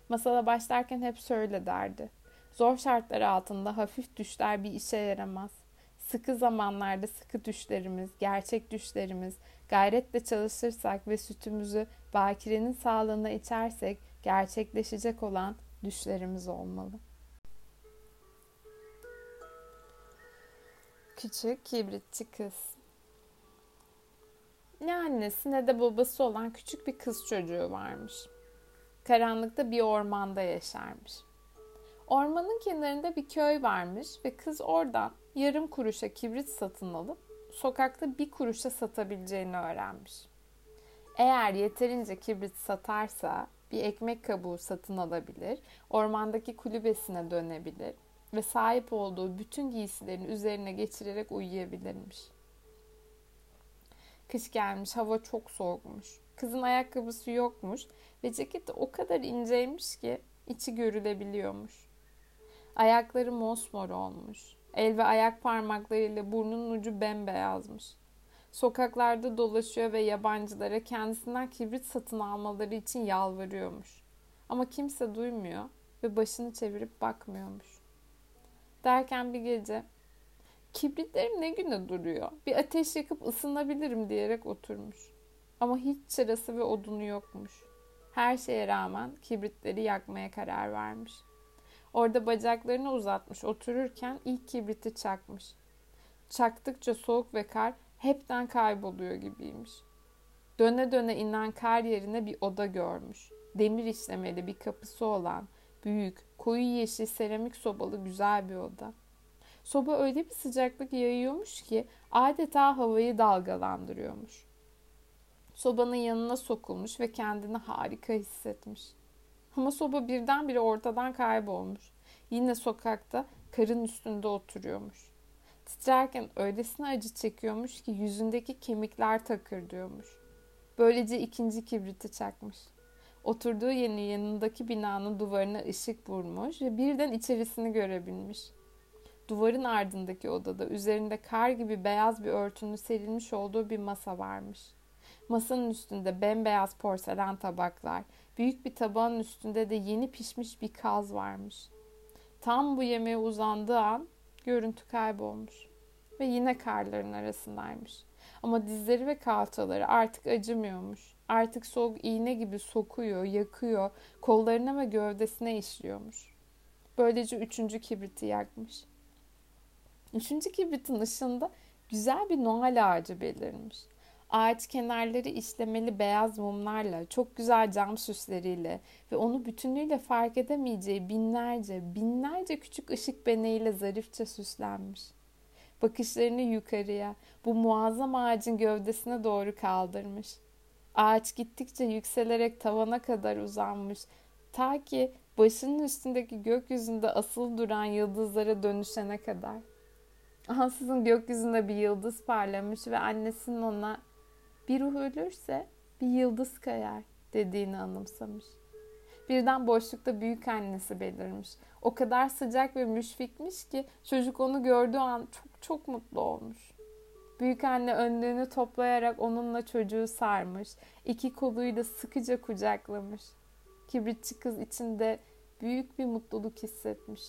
Masala başlarken hep şöyle derdi. Zor şartlar altında hafif düşler bir işe yaramaz. sıkı zamanlarda sıkı düşlerimiz, gerçek düşlerimiz, gayretle çalışırsak ve sütümüzü bakirenin sağlığına içersek gerçekleşecek olan düşlerimiz olmalı. Küçük kibritçi kız. Ne annesi ne de babası olan küçük bir kız çocuğu varmış. Karanlıkta bir ormanda yaşarmış. Ormanın kenarında bir köy varmış ve kız oradan yarım kuruşa kibrit satın alıp sokakta bir kuruşa satabileceğini öğrenmiş. Eğer yeterince kibrit satarsa bir ekmek kabuğu satın alabilir, ormandaki kulübesine dönebilir ve sahip olduğu bütün giysilerini üzerine geçirerek uyuyabilirmiş. Kış gelmiş, hava çok soğukmuş. Kızın ayakkabısı yokmuş ve ceketi o kadar inceymiş ki içi görülebiliyormuş. Ayakları mosmor olmuş. El ve ayak parmaklarıyla burnunun ucu bembeyazmış. Sokaklarda dolaşıyor ve yabancılara kendisinden kibrit satın almaları için yalvarıyormuş. Ama kimse duymuyor ve başını çevirip bakmıyormuş. Derken bir gece kibritlerim ne güne duruyor? Bir ateş yakıp ısınabilirim diyerek oturmuş. Ama hiç çırası ve odunu yokmuş. Her şeye rağmen kibritleri yakmaya karar vermiş. Orada bacaklarını uzatmış otururken ilk kibriti çakmış. Çaktıkça soğuk ve kar hepten kayboluyor gibiymiş. Döne döne inen kar yerine bir oda görmüş. Demir işlemeli bir kapısı olan büyük, koyu yeşil seramik sobalı güzel bir oda. Soba öyle bir sıcaklık yayıyormuş ki adeta havayı dalgalandırıyormuş. Sobanın yanına sokulmuş ve kendini harika hissetmiş. Ama soba birdenbire ortadan kaybolmuş. Yine sokakta karın üstünde oturuyormuş. Titrerken öylesine acı çekiyormuş ki yüzündeki kemikler takır diyormuş. Böylece ikinci kibriti çakmış. Oturduğu yerin yanındaki binanın duvarına ışık vurmuş ve birden içerisini görebilmiş. Duvarın ardındaki odada üzerinde kar gibi beyaz bir örtünün serilmiş olduğu bir masa varmış. Masanın üstünde bembeyaz porselen tabaklar, büyük bir tabağın üstünde de yeni pişmiş bir kaz varmış. Tam bu yemeğe uzandığı an görüntü kaybolmuş ve yine karların arasındaymış. Ama dizleri ve kalçaları artık acımıyormuş. Artık soğuk iğne gibi sokuyor, yakıyor, kollarına ve gövdesine işliyormuş. Böylece üçüncü kibriti yakmış. Üçüncü kibritin ışığında güzel bir Noel ağacı belirmiş. Ağaç kenarları işlemeli beyaz mumlarla, çok güzel cam süsleriyle ve onu bütünlüğüyle fark edemeyeceği binlerce, binlerce küçük ışık beneğiyle zarifçe süslenmiş. Bakışlarını yukarıya, bu muazzam ağacın gövdesine doğru kaldırmış. Ağaç gittikçe yükselerek tavana kadar uzanmış. Ta ki başının üstündeki gökyüzünde asıl duran yıldızlara dönüşene kadar. Ansızın gökyüzünde bir yıldız parlamış ve annesinin ona bir ruh ölürse bir yıldız kayar dediğini anımsamış. Birden boşlukta büyük annesi belirmiş. O kadar sıcak ve müşfikmiş ki çocuk onu gördüğü an çok çok mutlu olmuş. Büyük anne önlüğünü toplayarak onunla çocuğu sarmış. İki koluyla sıkıca kucaklamış. Kibritçi kız içinde büyük bir mutluluk hissetmiş.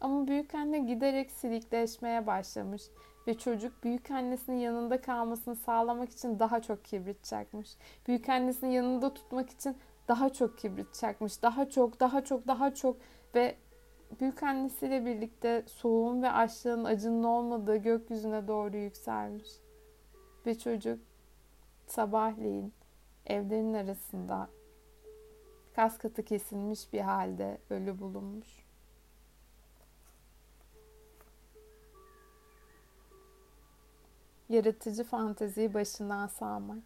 Ama büyük anne giderek silikleşmeye başlamış ve çocuk büyük annesinin yanında kalmasını sağlamak için daha çok kibrit çakmış. Büyük annesinin yanında tutmak için daha çok kibrit çakmış. Daha çok, daha çok, daha çok ve büyük annesiyle birlikte soğuğun ve açlığın acının olmadığı gökyüzüne doğru yükselmiş. Ve çocuk sabahleyin evlerin arasında kas katı kesilmiş bir halde ölü bulunmuş. Yaratıcı fanteziyi başından sağmak.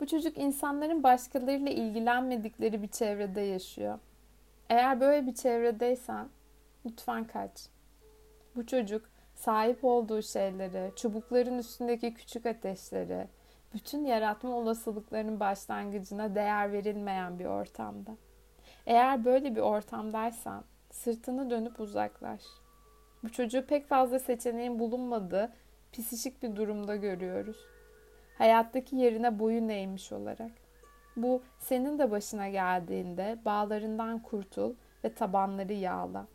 Bu çocuk insanların başkalarıyla ilgilenmedikleri bir çevrede yaşıyor. Eğer böyle bir çevredeysen lütfen kaç. Bu çocuk sahip olduğu şeyleri, çubukların üstündeki küçük ateşleri, bütün yaratma olasılıklarının başlangıcına değer verilmeyen bir ortamda. Eğer böyle bir ortamdaysan sırtını dönüp uzaklaş. Bu çocuğu pek fazla seçeneğin bulunmadığı pisişik bir durumda görüyoruz. Hayattaki yerine boyun eğmiş olarak. Bu senin de başına geldiğinde bağlarından kurtul ve tabanları yağla.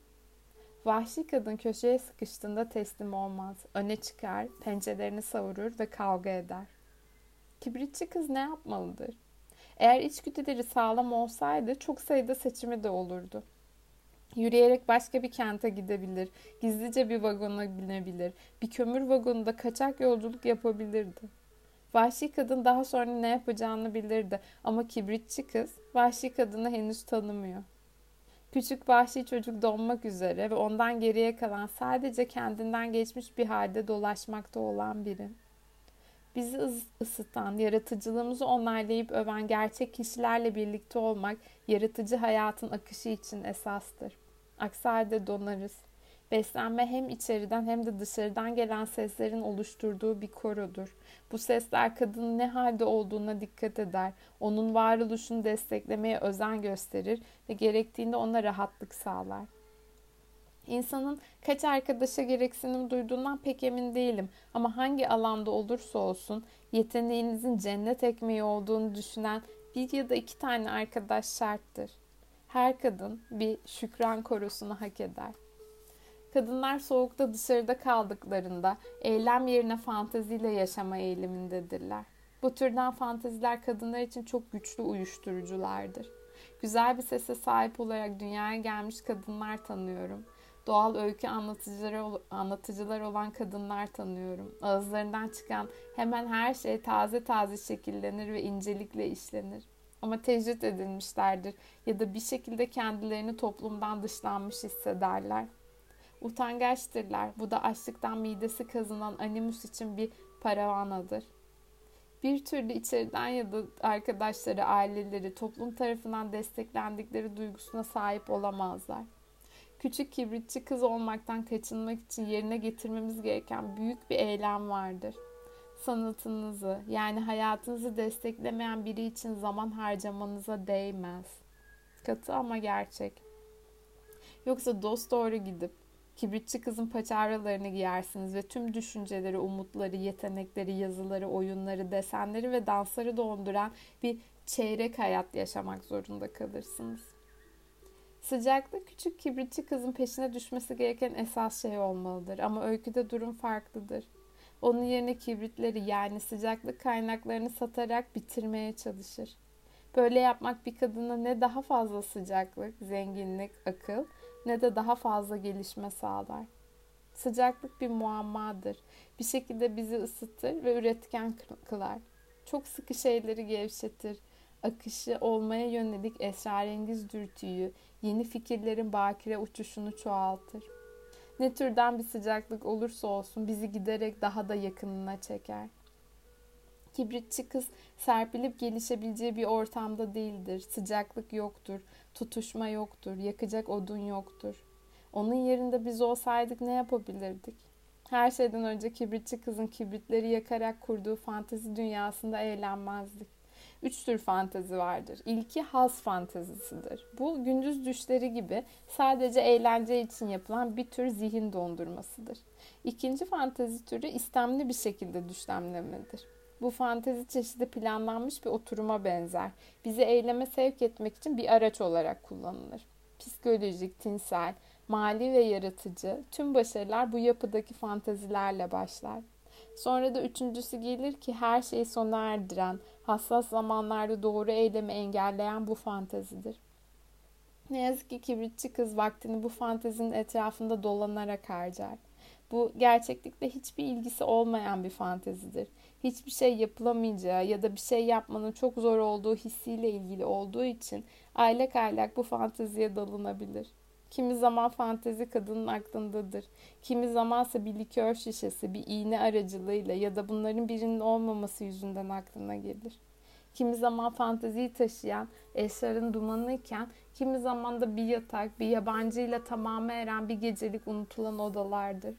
Vahşi kadın köşeye sıkıştığında teslim olmaz. Öne çıkar, pençelerini savurur ve kavga eder. Kibritçi kız ne yapmalıdır? Eğer içgüdüleri sağlam olsaydı çok sayıda seçimi de olurdu. Yürüyerek başka bir kente gidebilir, gizlice bir vagona binebilir, bir kömür vagonunda kaçak yolculuk yapabilirdi. Vahşi kadın daha sonra ne yapacağını bilirdi ama kibritçi kız vahşi kadını henüz tanımıyor. Küçük vahşi çocuk donmak üzere ve ondan geriye kalan sadece kendinden geçmiş bir halde dolaşmakta olan biri. Bizi ısıtan, yaratıcılığımızı onaylayıp öven gerçek kişilerle birlikte olmak, yaratıcı hayatın akışı için esastır. Aksi halde donarız. Beslenme hem içeriden hem de dışarıdan gelen seslerin oluşturduğu bir korodur. Bu sesler kadının ne halde olduğuna dikkat eder, onun varoluşunu desteklemeye özen gösterir ve gerektiğinde ona rahatlık sağlar. İnsanın kaç arkadaşa gereksinim duyduğundan pek emin değilim ama hangi alanda olursa olsun yeteneğinizin cennet ekmeği olduğunu düşünen bir ya da iki tane arkadaş şarttır. Her kadın bir şükran korusunu hak eder. Kadınlar soğukta dışarıda kaldıklarında eylem yerine fanteziyle yaşama eğilimindedirler. Bu türden fanteziler kadınlar için çok güçlü uyuşturuculardır. Güzel bir sese sahip olarak dünyaya gelmiş kadınlar tanıyorum. Doğal öykü anlatıcıları, anlatıcılar olan kadınlar tanıyorum. Ağızlarından çıkan hemen her şey taze taze şekillenir ve incelikle işlenir. Ama tecrit edilmişlerdir ya da bir şekilde kendilerini toplumdan dışlanmış hissederler. Utangaçtırlar. Bu da açlıktan midesi kazınan animus için bir paravanadır. Bir türlü içeriden ya da arkadaşları, aileleri, toplum tarafından desteklendikleri duygusuna sahip olamazlar. Küçük kibritçi kız olmaktan kaçınmak için yerine getirmemiz gereken büyük bir eylem vardır. Sanatınızı yani hayatınızı desteklemeyen biri için zaman harcamanıza değmez. Katı ama gerçek. Yoksa dost doğru gidip Kibritçi kızın paçavralarını giyersiniz ve tüm düşünceleri, umutları, yetenekleri, yazıları, oyunları, desenleri ve dansları donduran bir çeyrek hayat yaşamak zorunda kalırsınız. Sıcaklık küçük kibritçi kızın peşine düşmesi gereken esas şey olmalıdır ama öyküde durum farklıdır. Onun yerine kibritleri yani sıcaklık kaynaklarını satarak bitirmeye çalışır. Böyle yapmak bir kadına ne daha fazla sıcaklık, zenginlik, akıl ne de daha fazla gelişme sağlar. Sıcaklık bir muammadır. Bir şekilde bizi ısıtır ve üretken kılar. Çok sıkı şeyleri gevşetir. Akışı olmaya yönelik esrarengiz dürtüyü, yeni fikirlerin bakire uçuşunu çoğaltır. Ne türden bir sıcaklık olursa olsun bizi giderek daha da yakınına çeker. Kibritçi kız serpilip gelişebileceği bir ortamda değildir. Sıcaklık yoktur, tutuşma yoktur, yakacak odun yoktur. Onun yerinde biz olsaydık ne yapabilirdik? Her şeyden önce kibritçi kızın kibritleri yakarak kurduğu fantezi dünyasında eğlenmezdik. Üç tür fantezi vardır. İlki haz fantezisidir. Bu gündüz düşleri gibi sadece eğlence için yapılan bir tür zihin dondurmasıdır. İkinci fantezi türü istemli bir şekilde düşlemlemedir. Bu fantezi çeşidi planlanmış bir oturuma benzer. Bizi eyleme sevk etmek için bir araç olarak kullanılır. Psikolojik, tinsel, mali ve yaratıcı tüm başarılar bu yapıdaki fantezilerle başlar. Sonra da üçüncüsü gelir ki her şeyi sona erdiren, hassas zamanlarda doğru eylemi engelleyen bu fantezidir. Ne yazık ki kibritçi kız vaktini bu fantezinin etrafında dolanarak harcar. Bu gerçeklikle hiçbir ilgisi olmayan bir fantezidir. Hiçbir şey yapılamayacağı ya da bir şey yapmanın çok zor olduğu hissiyle ilgili olduğu için aylak aylak bu fanteziye dalınabilir. Kimi zaman fantezi kadının aklındadır. Kimi zamansa bir likör şişesi, bir iğne aracılığıyla ya da bunların birinin olmaması yüzünden aklına gelir. Kimi zaman fanteziyi taşıyan eşlerin dumanı iken kimi zaman da bir yatak, bir yabancıyla tamamı eren bir gecelik unutulan odalardır.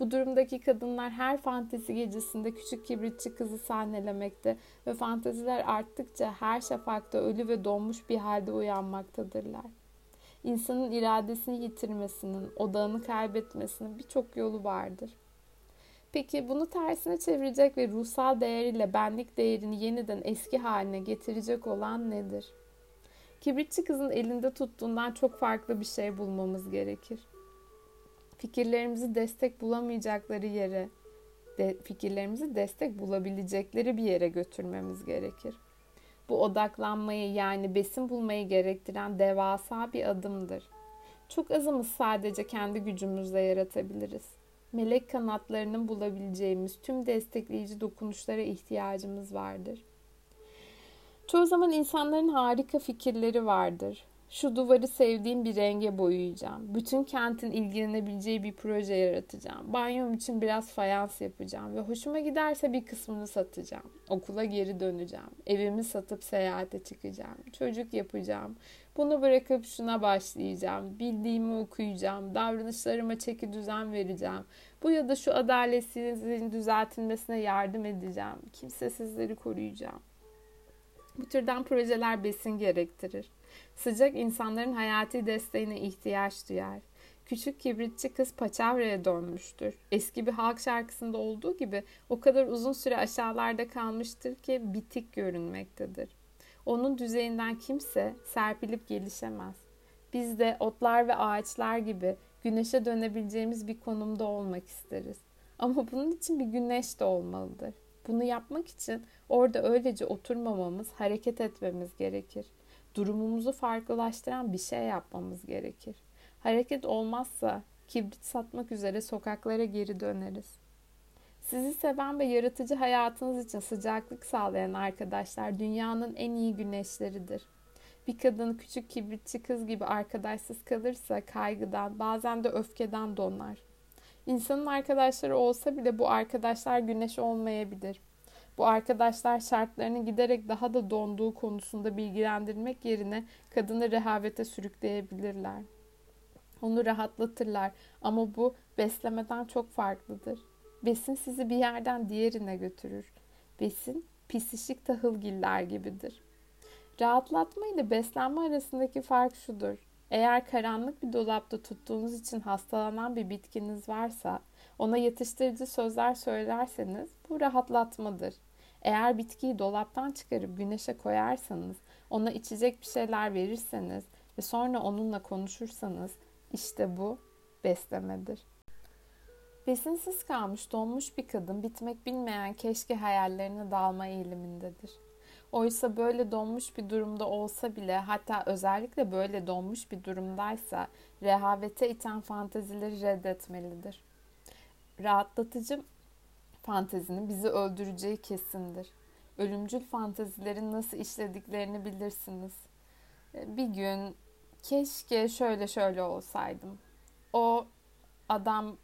Bu durumdaki kadınlar her fantezi gecesinde küçük kibritçi kızı sahnelemekte ve fanteziler arttıkça her şafakta ölü ve donmuş bir halde uyanmaktadırlar. İnsanın iradesini yitirmesinin, odağını kaybetmesinin birçok yolu vardır. Peki bunu tersine çevirecek ve ruhsal değeriyle benlik değerini yeniden eski haline getirecek olan nedir? Kibritçi kızın elinde tuttuğundan çok farklı bir şey bulmamız gerekir. Fikirlerimizi destek bulamayacakları yere, de, fikirlerimizi destek bulabilecekleri bir yere götürmemiz gerekir. Bu odaklanmayı yani besin bulmayı gerektiren devasa bir adımdır. Çok azımız sadece kendi gücümüzle yaratabiliriz. Melek kanatlarının bulabileceğimiz tüm destekleyici dokunuşlara ihtiyacımız vardır. Çoğu zaman insanların harika fikirleri vardır. Şu duvarı sevdiğim bir renge boyayacağım. Bütün kentin ilgilenebileceği bir proje yaratacağım. Banyom için biraz fayans yapacağım ve hoşuma giderse bir kısmını satacağım. Okula geri döneceğim. Evimi satıp seyahate çıkacağım. Çocuk yapacağım. Bunu bırakıp şuna başlayacağım. Bildiğimi okuyacağım. Davranışlarıma çeki düzen vereceğim. Bu ya da şu adaletsizliğin düzeltilmesine yardım edeceğim. Kimsesizleri koruyacağım. Bu türden projeler besin gerektirir. Sıcak insanların hayati desteğine ihtiyaç duyar. Küçük kibritçi kız paçavraya dönmüştür. Eski bir halk şarkısında olduğu gibi o kadar uzun süre aşağılarda kalmıştır ki bitik görünmektedir. Onun düzeyinden kimse serpilip gelişemez. Biz de otlar ve ağaçlar gibi güneşe dönebileceğimiz bir konumda olmak isteriz. Ama bunun için bir güneş de olmalıdır. Bunu yapmak için orada öylece oturmamamız, hareket etmemiz gerekir. Durumumuzu farklılaştıran bir şey yapmamız gerekir. Hareket olmazsa kibrit satmak üzere sokaklara geri döneriz. Sizi seven ve yaratıcı hayatınız için sıcaklık sağlayan arkadaşlar dünyanın en iyi güneşleridir. Bir kadın küçük kibritçi kız gibi arkadaşsız kalırsa kaygıdan, bazen de öfkeden donar. İnsanın arkadaşları olsa bile bu arkadaşlar güneş olmayabilir. Bu arkadaşlar şartlarını giderek daha da donduğu konusunda bilgilendirmek yerine kadını rehavete sürükleyebilirler. Onu rahatlatırlar ama bu beslemeden çok farklıdır. Besin sizi bir yerden diğerine götürür. Besin pisişik tahılgiller gibidir. Rahatlatma ile beslenme arasındaki fark şudur. Eğer karanlık bir dolapta tuttuğunuz için hastalanan bir bitkiniz varsa, ona yatıştırıcı sözler söylerseniz bu rahatlatmadır. Eğer bitkiyi dolaptan çıkarıp güneşe koyarsanız, ona içecek bir şeyler verirseniz ve sonra onunla konuşursanız işte bu beslemedir. Besinsiz kalmış donmuş bir kadın bitmek bilmeyen keşke hayallerine dalma eğilimindedir. Oysa böyle donmuş bir durumda olsa bile hatta özellikle böyle donmuş bir durumdaysa rehavete iten fantezileri reddetmelidir. Rahatlatıcı fantezinin bizi öldüreceği kesindir. Ölümcül fantezilerin nasıl işlediklerini bilirsiniz. Bir gün keşke şöyle şöyle olsaydım. O adam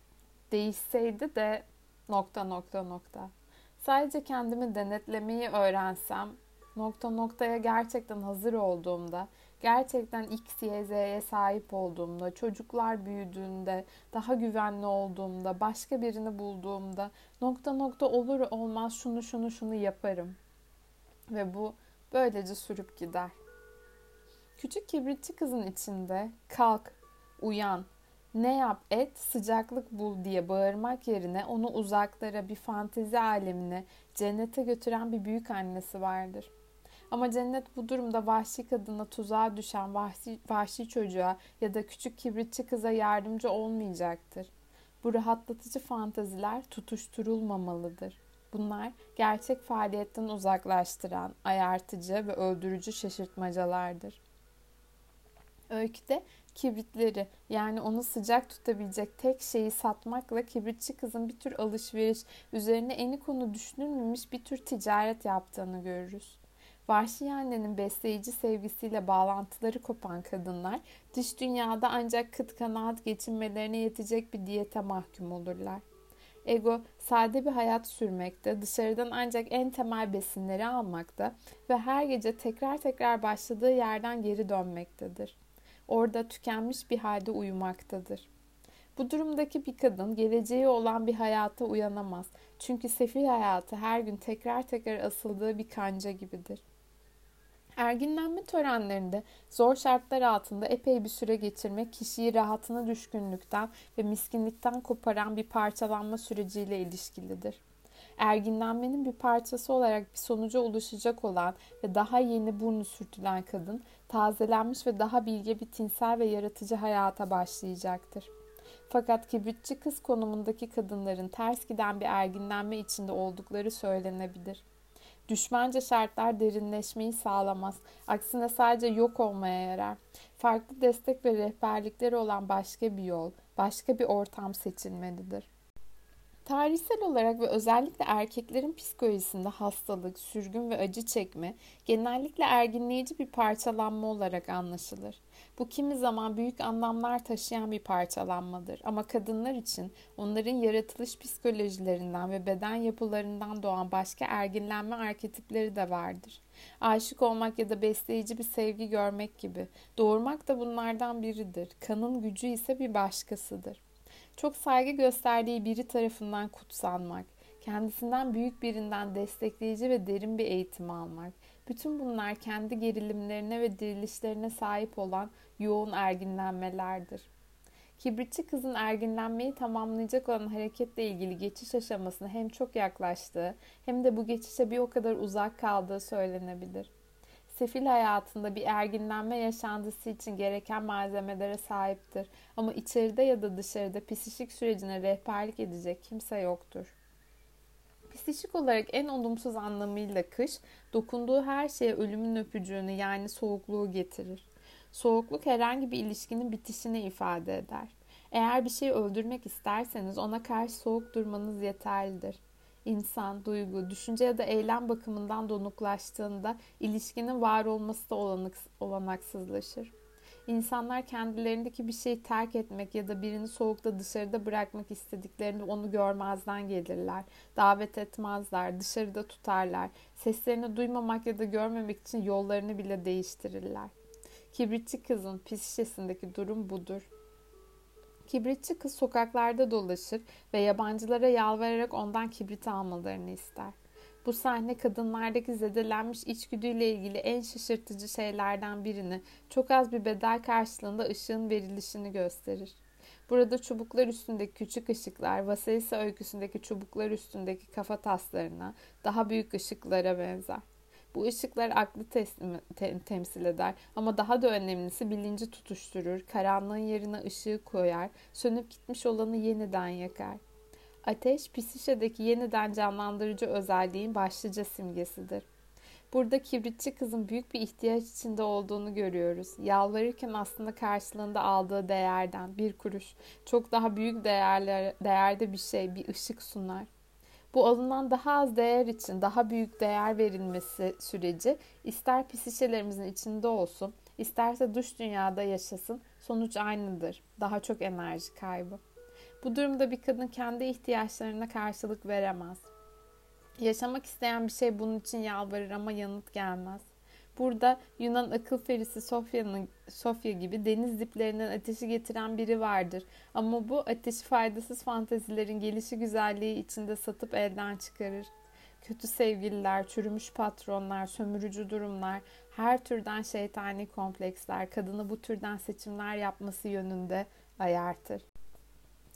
değişseydi de nokta nokta nokta. Sadece kendimi denetlemeyi öğrensem nokta noktaya gerçekten hazır olduğumda, gerçekten X, Y, Z'ye sahip olduğumda, çocuklar büyüdüğünde, daha güvenli olduğumda, başka birini bulduğumda nokta nokta olur olmaz şunu şunu şunu yaparım. Ve bu böylece sürüp gider. Küçük kibritçi kızın içinde kalk, uyan, ne yap et, sıcaklık bul diye bağırmak yerine onu uzaklara bir fantezi alemine, cennete götüren bir büyük annesi vardır. Ama cennet bu durumda vahşi kadına tuzağa düşen vahşi, vahşi çocuğa ya da küçük kibritçi kıza yardımcı olmayacaktır. Bu rahatlatıcı fantaziler tutuşturulmamalıdır. Bunlar gerçek faaliyetten uzaklaştıran, ayartıcı ve öldürücü şaşırtmacalardır. Öyküde kibritleri yani onu sıcak tutabilecek tek şeyi satmakla kibritçi kızın bir tür alışveriş, üzerine eni konu düşünülmemiş bir tür ticaret yaptığını görürüz. Vahşi annenin besleyici sevgisiyle bağlantıları kopan kadınlar dış dünyada ancak kıt kanaat geçinmelerine yetecek bir diyete mahkum olurlar. Ego sade bir hayat sürmekte, dışarıdan ancak en temel besinleri almakta ve her gece tekrar tekrar başladığı yerden geri dönmektedir. Orada tükenmiş bir halde uyumaktadır. Bu durumdaki bir kadın geleceği olan bir hayata uyanamaz. Çünkü sefil hayatı her gün tekrar tekrar asıldığı bir kanca gibidir. Erginlenme törenlerinde zor şartlar altında epey bir süre geçirmek kişiyi rahatına düşkünlükten ve miskinlikten koparan bir parçalanma süreciyle ilişkilidir. Erginlenmenin bir parçası olarak bir sonuca ulaşacak olan ve daha yeni burnu sürtülen kadın tazelenmiş ve daha bilge bir tinsel ve yaratıcı hayata başlayacaktır. Fakat kibritçi kız konumundaki kadınların ters giden bir erginlenme içinde oldukları söylenebilir. Düşmanca şartlar derinleşmeyi sağlamaz. Aksine sadece yok olmaya yarar. Farklı destek ve rehberlikleri olan başka bir yol, başka bir ortam seçilmelidir. Tarihsel olarak ve özellikle erkeklerin psikolojisinde hastalık, sürgün ve acı çekme genellikle erginleyici bir parçalanma olarak anlaşılır. Bu kimi zaman büyük anlamlar taşıyan bir parçalanmadır ama kadınlar için onların yaratılış psikolojilerinden ve beden yapılarından doğan başka erginlenme arketipleri de vardır. Aşık olmak ya da besleyici bir sevgi görmek gibi. Doğurmak da bunlardan biridir. Kanın gücü ise bir başkasıdır. Çok saygı gösterdiği biri tarafından kutsanmak, kendisinden büyük birinden destekleyici ve derin bir eğitim almak. Bütün bunlar kendi gerilimlerine ve dirilişlerine sahip olan yoğun erginlenmelerdir. Kibritçi kızın erginlenmeyi tamamlayacak olan hareketle ilgili geçiş aşamasına hem çok yaklaştığı hem de bu geçişe bir o kadar uzak kaldığı söylenebilir sefil hayatında bir erginlenme yaşantısı için gereken malzemelere sahiptir. Ama içeride ya da dışarıda psişik sürecine rehberlik edecek kimse yoktur. Psişik olarak en olumsuz anlamıyla kış, dokunduğu her şeye ölümün öpücüğünü yani soğukluğu getirir. Soğukluk herhangi bir ilişkinin bitişini ifade eder. Eğer bir şeyi öldürmek isterseniz ona karşı soğuk durmanız yeterlidir insan, duygu, düşünce ya da eylem bakımından donuklaştığında ilişkinin var olması da olanak, olanaksızlaşır. İnsanlar kendilerindeki bir şeyi terk etmek ya da birini soğukta dışarıda bırakmak istediklerinde onu görmezden gelirler. Davet etmezler, dışarıda tutarlar. Seslerini duymamak ya da görmemek için yollarını bile değiştirirler. Kibritçi kızın pis şişesindeki durum budur. Kibritçi kız sokaklarda dolaşır ve yabancılara yalvararak ondan kibrit almalarını ister. Bu sahne kadınlardaki zedelenmiş içgüdüyle ilgili en şaşırtıcı şeylerden birini çok az bir bedel karşılığında ışığın verilişini gösterir. Burada çubuklar üstündeki küçük ışıklar Vasilisa öyküsündeki çubuklar üstündeki kafa taslarına daha büyük ışıklara benzer. Bu ışıklar aklı teslim, te, temsil eder ama daha da önemlisi bilinci tutuşturur, karanlığın yerine ışığı koyar, sönüp gitmiş olanı yeniden yakar. Ateş, Pisişe'deki yeniden canlandırıcı özelliğin başlıca simgesidir. Burada kibritçi kızın büyük bir ihtiyaç içinde olduğunu görüyoruz. Yalvarırken aslında karşılığında aldığı değerden bir kuruş, çok daha büyük değerler, değerde bir şey, bir ışık sunar. Bu alınan daha az değer için daha büyük değer verilmesi süreci ister psişelerimizin içinde olsun, isterse dış dünyada yaşasın sonuç aynıdır. Daha çok enerji kaybı. Bu durumda bir kadın kendi ihtiyaçlarına karşılık veremez. Yaşamak isteyen bir şey bunun için yalvarır ama yanıt gelmez. Burada Yunan akıl ferisi Sofya'nın Sofya gibi deniz diplerinden ateşi getiren biri vardır. Ama bu ateşi faydasız fantezilerin gelişi güzelliği içinde satıp elden çıkarır. Kötü sevgililer, çürümüş patronlar, sömürücü durumlar, her türden şeytani kompleksler kadını bu türden seçimler yapması yönünde ayartır.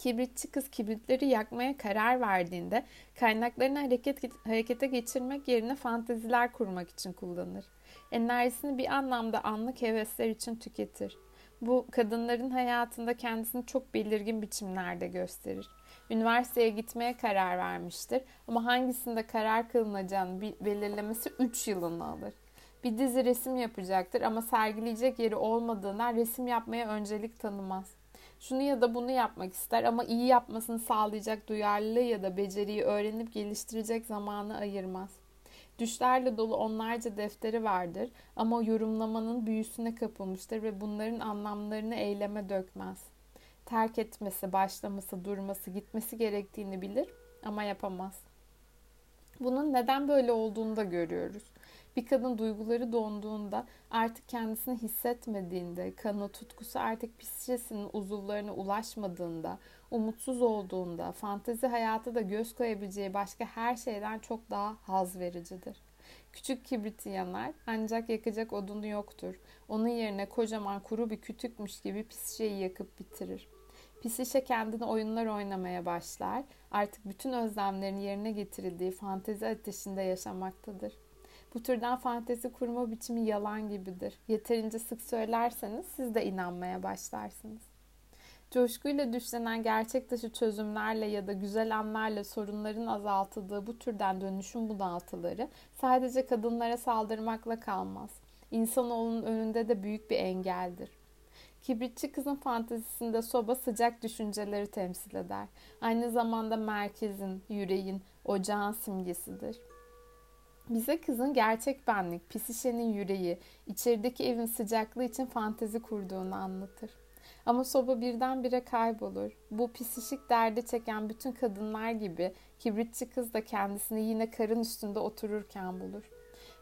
Kibritçi kız kibritleri yakmaya karar verdiğinde kaynaklarını hareket, harekete geçirmek yerine fanteziler kurmak için kullanır enerjisini bir anlamda anlık hevesler için tüketir. Bu kadınların hayatında kendisini çok belirgin biçimlerde gösterir. Üniversiteye gitmeye karar vermiştir ama hangisinde karar kılınacağını belirlemesi 3 yılını alır. Bir dizi resim yapacaktır ama sergileyecek yeri olmadığından resim yapmaya öncelik tanımaz. Şunu ya da bunu yapmak ister ama iyi yapmasını sağlayacak duyarlılığı ya da beceriyi öğrenip geliştirecek zamanı ayırmaz. Düşlerle dolu onlarca defteri vardır ama yorumlamanın büyüsüne kapılmıştır ve bunların anlamlarını eyleme dökmez. Terk etmesi, başlaması, durması, gitmesi gerektiğini bilir ama yapamaz. Bunun neden böyle olduğunu da görüyoruz. Bir kadın duyguları donduğunda, artık kendisini hissetmediğinde, kanı, tutkusu artık psikolojisinin uzuvlarına ulaşmadığında, umutsuz olduğunda, fantezi hayatı da göz koyabileceği başka her şeyden çok daha haz vericidir. Küçük kibriti yanar ancak yakacak odunu yoktur. Onun yerine kocaman kuru bir kütükmüş gibi pis yakıp bitirir. Pisişe kendine oyunlar oynamaya başlar. Artık bütün özlemlerin yerine getirildiği fantezi ateşinde yaşamaktadır. Bu türden fantezi kurma biçimi yalan gibidir. Yeterince sık söylerseniz siz de inanmaya başlarsınız. Coşkuyla düşlenen gerçek dışı çözümlerle ya da güzel anlarla sorunların azaltıldığı bu türden dönüşüm bunaltıları sadece kadınlara saldırmakla kalmaz. İnsanoğlunun önünde de büyük bir engeldir. Kibritçi kızın fantezisinde soba sıcak düşünceleri temsil eder. Aynı zamanda merkezin, yüreğin, ocağın simgesidir. Bize kızın gerçek benlik, pisişenin yüreği, içerideki evin sıcaklığı için fantezi kurduğunu anlatır. Ama soba birdenbire kaybolur. Bu pisişik derdi çeken bütün kadınlar gibi kibritçi kız da kendisini yine karın üstünde otururken bulur.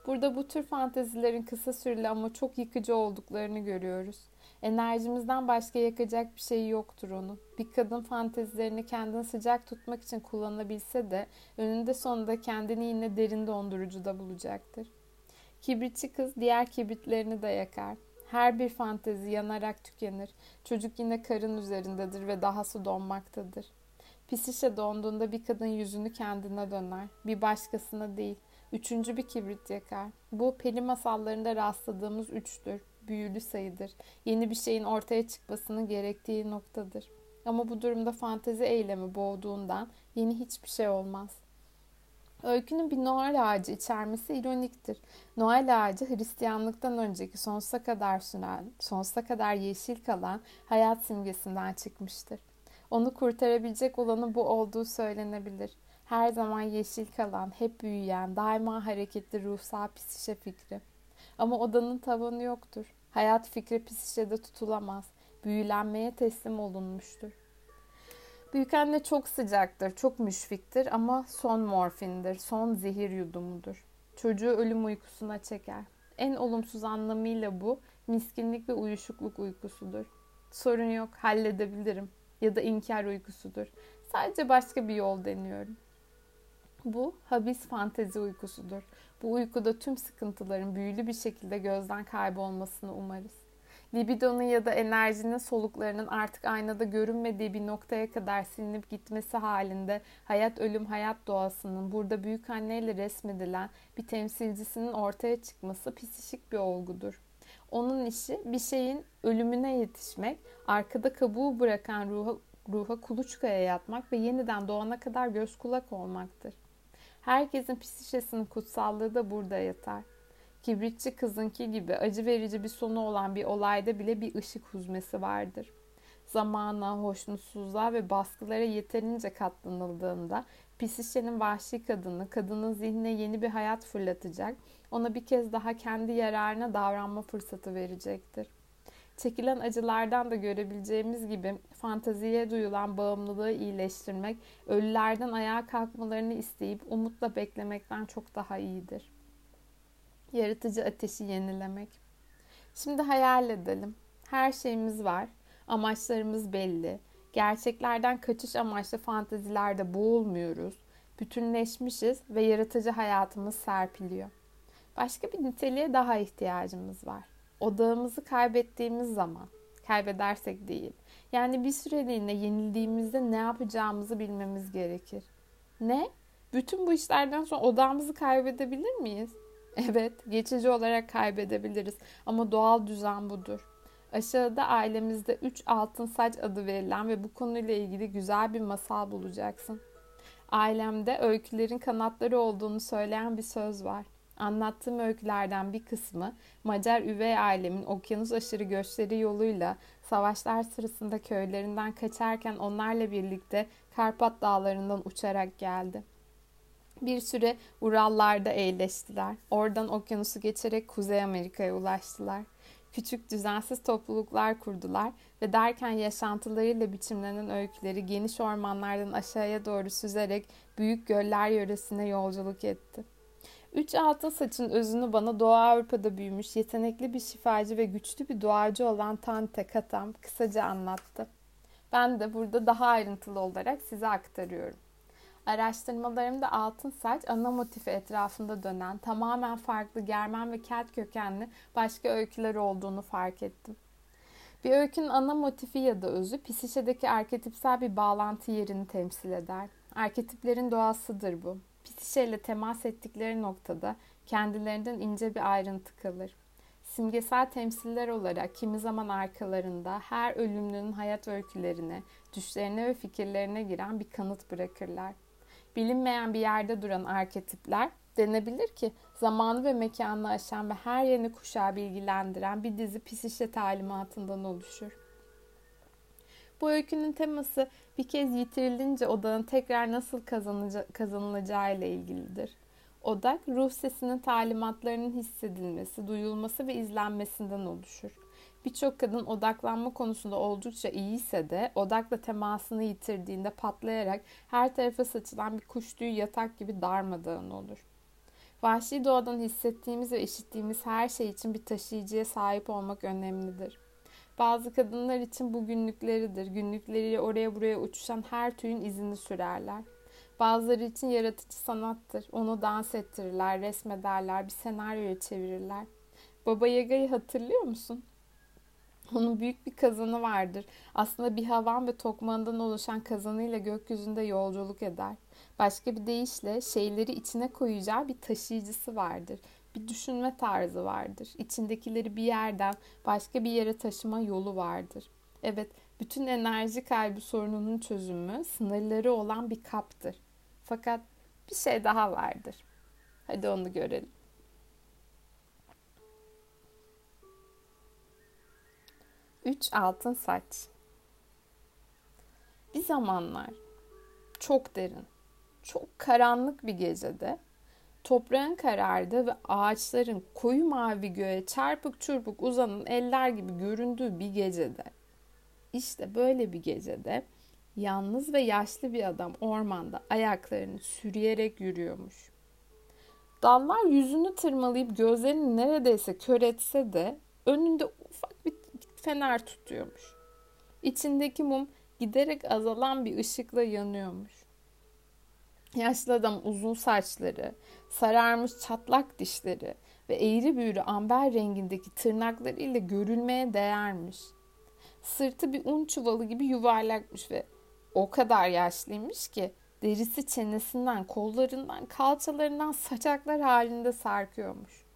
Burada bu tür fantezilerin kısa süreli ama çok yıkıcı olduklarını görüyoruz. Enerjimizden başka yakacak bir şey yoktur onun. Bir kadın fantezilerini kendini sıcak tutmak için kullanabilse de önünde sonunda kendini yine derin dondurucuda bulacaktır. Kibritçi kız diğer kibritlerini de yakar. Her bir fantezi yanarak tükenir. Çocuk yine karın üzerindedir ve dahası donmaktadır. Pisişe donduğunda bir kadın yüzünü kendine döner. Bir başkasına değil. Üçüncü bir kibrit yakar. Bu peri masallarında rastladığımız üçtür. Büyülü sayıdır. Yeni bir şeyin ortaya çıkmasının gerektiği noktadır. Ama bu durumda fantezi eylemi boğduğundan yeni hiçbir şey olmaz. Öykünün bir Noel ağacı içermesi ironiktir. Noel ağacı Hristiyanlıktan önceki sonsuza kadar süren, sonsuza kadar yeşil kalan hayat simgesinden çıkmıştır. Onu kurtarabilecek olanı bu olduğu söylenebilir. Her zaman yeşil kalan, hep büyüyen, daima hareketli ruhsal psişe fikri. Ama odanın tavanı yoktur. Hayat fikri psişede tutulamaz. Büyülenmeye teslim olunmuştur. Büyükanne çok sıcaktır, çok müşfiktir ama son morfindir, son zehir yudumudur. Çocuğu ölüm uykusuna çeker. En olumsuz anlamıyla bu miskinlik ve uyuşukluk uykusudur. Sorun yok, halledebilirim ya da inkar uykusudur. Sadece başka bir yol deniyorum. Bu habis fantezi uykusudur. Bu uykuda tüm sıkıntıların büyülü bir şekilde gözden kaybolmasını umarız libidonun ya da enerjinin soluklarının artık aynada görünmediği bir noktaya kadar silinip gitmesi halinde hayat ölüm hayat doğasının burada büyük anneyle resmedilen bir temsilcisinin ortaya çıkması psişik bir olgudur. Onun işi bir şeyin ölümüne yetişmek, arkada kabuğu bırakan ruha, ruha kuluçkaya yatmak ve yeniden doğana kadar göz kulak olmaktır. Herkesin psişesinin kutsallığı da burada yatar. Kibritçi kızınki gibi acı verici bir sonu olan bir olayda bile bir ışık huzmesi vardır. Zamana, hoşnutsuzluğa ve baskılara yeterince katlanıldığında Pisişe'nin vahşi kadını, kadının zihnine yeni bir hayat fırlatacak, ona bir kez daha kendi yararına davranma fırsatı verecektir. Çekilen acılardan da görebileceğimiz gibi fantaziye duyulan bağımlılığı iyileştirmek, ölülerden ayağa kalkmalarını isteyip umutla beklemekten çok daha iyidir.'' Yaratıcı ateşi yenilemek. Şimdi hayal edelim. Her şeyimiz var. Amaçlarımız belli. Gerçeklerden kaçış amaçlı fantezilerde boğulmuyoruz. Bütünleşmişiz ve yaratıcı hayatımız serpiliyor. Başka bir niteliğe daha ihtiyacımız var. Odağımızı kaybettiğimiz zaman, kaybedersek değil. Yani bir süreliğine yenildiğimizde ne yapacağımızı bilmemiz gerekir. Ne? Bütün bu işlerden sonra odağımızı kaybedebilir miyiz? Evet, geçici olarak kaybedebiliriz ama doğal düzen budur. Aşağıda ailemizde 3 altın saç adı verilen ve bu konuyla ilgili güzel bir masal bulacaksın. Ailemde öykülerin kanatları olduğunu söyleyen bir söz var. Anlattığım öykülerden bir kısmı Macar üvey ailemin okyanus aşırı göçleri yoluyla savaşlar sırasında köylerinden kaçarken onlarla birlikte Karpat dağlarından uçarak geldi. Bir süre Urallarda eğleştiler. Oradan okyanusu geçerek Kuzey Amerika'ya ulaştılar. Küçük düzensiz topluluklar kurdular ve derken yaşantılarıyla biçimlenen öyküleri geniş ormanlardan aşağıya doğru süzerek büyük göller yöresine yolculuk etti. Üç altın saçın özünü bana Doğu Avrupa'da büyümüş yetenekli bir şifacı ve güçlü bir duacı olan Tante Katam kısaca anlattı. Ben de burada daha ayrıntılı olarak size aktarıyorum. Araştırmalarımda altın saç ana motifi etrafında dönen tamamen farklı Germen ve Kelt kökenli başka öyküler olduğunu fark ettim. Bir öykünün ana motifi ya da özü psişedeki arketipsel bir bağlantı yerini temsil eder. Arketiplerin doğasıdır bu. Psişeyle temas ettikleri noktada kendilerinden ince bir ayrıntı kalır. simgesel temsiller olarak kimi zaman arkalarında her ölümlünün hayat öykülerine, düşlerine ve fikirlerine giren bir kanıt bırakırlar. Bilinmeyen bir yerde duran arketipler denebilir ki zamanı ve mekanını aşan ve her yeni kuşağı bilgilendiren bir dizi psişe talimatından oluşur. Bu öykünün teması bir kez yitirilince odanın tekrar nasıl kazanılacağı ile ilgilidir. Odak, ruh sesinin talimatlarının hissedilmesi, duyulması ve izlenmesinden oluşur. Birçok kadın odaklanma konusunda oldukça iyiyse de odakla temasını yitirdiğinde patlayarak her tarafa saçılan bir kuş tüyü yatak gibi darmadağın olur. Vahşi doğadan hissettiğimiz ve işittiğimiz her şey için bir taşıyıcıya sahip olmak önemlidir. Bazı kadınlar için bu günlükleridir. Günlükleriyle oraya buraya uçuşan her tüyün izini sürerler. Bazıları için yaratıcı sanattır. Onu dans ettirirler, resmederler, bir senaryoya çevirirler. Baba Yaga'yı hatırlıyor musun? Onun büyük bir kazanı vardır. Aslında bir havan ve tokmağından oluşan kazanıyla gökyüzünde yolculuk eder. Başka bir deyişle şeyleri içine koyacağı bir taşıyıcısı vardır. Bir düşünme tarzı vardır. İçindekileri bir yerden başka bir yere taşıma yolu vardır. Evet, bütün enerji kaybı sorununun çözümü sınırları olan bir kaptır. Fakat bir şey daha vardır. Hadi onu görelim. Üç altın saç. Bir zamanlar çok derin, çok karanlık bir gecede toprağın karardı ve ağaçların koyu mavi göğe çarpık çırpık uzanan eller gibi göründüğü bir gecede işte böyle bir gecede yalnız ve yaşlı bir adam ormanda ayaklarını sürüyerek yürüyormuş. Dallar yüzünü tırmalayıp gözlerini neredeyse kör etse de önünde ufak bir fener tutuyormuş. İçindeki mum giderek azalan bir ışıkla yanıyormuş. Yaşlı adam uzun saçları, sararmış çatlak dişleri ve eğri büğrü amber rengindeki tırnaklarıyla görülmeye değermiş. Sırtı bir un çuvalı gibi yuvarlakmış ve o kadar yaşlıymış ki derisi çenesinden, kollarından, kalçalarından saçaklar halinde sarkıyormuş.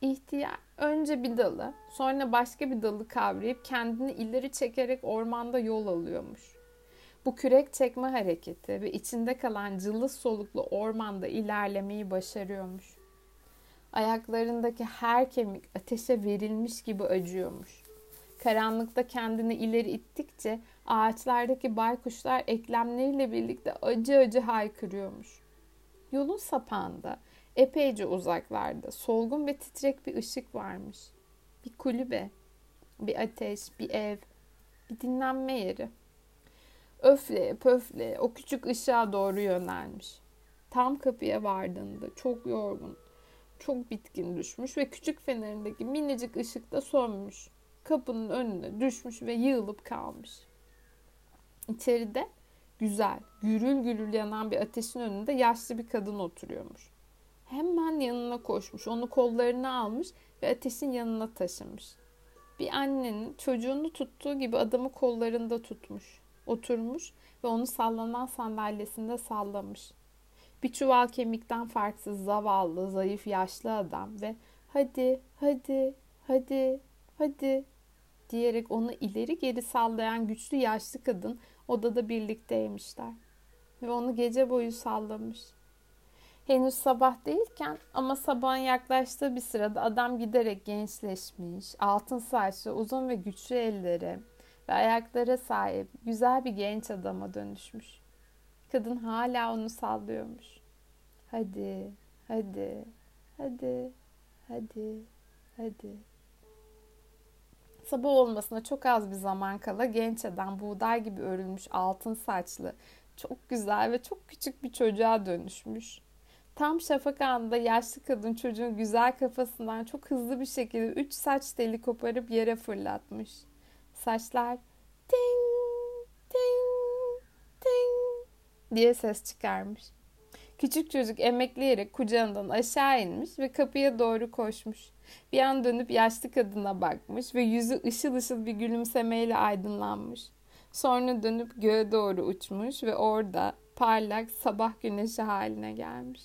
İhtiyar önce bir dalı, sonra başka bir dalı kavrayıp kendini ileri çekerek ormanda yol alıyormuş. Bu kürek çekme hareketi ve içinde kalan cılız soluklu ormanda ilerlemeyi başarıyormuş. Ayaklarındaki her kemik ateşe verilmiş gibi acıyormuş. Karanlıkta kendini ileri ittikçe ağaçlardaki baykuşlar eklemleriyle birlikte acı acı haykırıyormuş. Yolun sapağında, epeyce uzaklarda solgun ve titrek bir ışık varmış. Bir kulübe, bir ateş, bir ev, bir dinlenme yeri. Öfle, pöfle o küçük ışığa doğru yönelmiş. Tam kapıya vardığında çok yorgun, çok bitkin düşmüş ve küçük fenerindeki minicik ışık da sönmüş kapının önüne düşmüş ve yığılıp kalmış. İçeride güzel, gürül gürül yanan bir ateşin önünde yaşlı bir kadın oturuyormuş. Hemen yanına koşmuş, onu kollarına almış ve ateşin yanına taşımış. Bir annenin çocuğunu tuttuğu gibi adamı kollarında tutmuş. Oturmuş ve onu sallanan sandalyesinde sallamış. Bir çuval kemikten farksız zavallı, zayıf, yaşlı adam ve hadi, hadi, hadi, hadi diyerek onu ileri geri sallayan güçlü yaşlı kadın odada birlikteymişler. Ve onu gece boyu sallamış. Henüz sabah değilken ama sabahın yaklaştığı bir sırada adam giderek gençleşmiş, altın saçlı, uzun ve güçlü elleri ve ayaklara sahip güzel bir genç adama dönüşmüş. Kadın hala onu sallıyormuş. Hadi, hadi, hadi, hadi, hadi. Sabah olmasına çok az bir zaman kala genç adam buğday gibi örülmüş altın saçlı, çok güzel ve çok küçük bir çocuğa dönüşmüş. Tam şafak anında yaşlı kadın çocuğun güzel kafasından çok hızlı bir şekilde üç saç teli koparıp yere fırlatmış. Saçlar ting ting ting diye ses çıkarmış. Küçük çocuk emekleyerek kucağından aşağı inmiş ve kapıya doğru koşmuş. Bir an dönüp yaşlı kadına bakmış ve yüzü ışıl ışıl bir gülümsemeyle aydınlanmış. Sonra dönüp göğe doğru uçmuş ve orada parlak sabah güneşi haline gelmiş.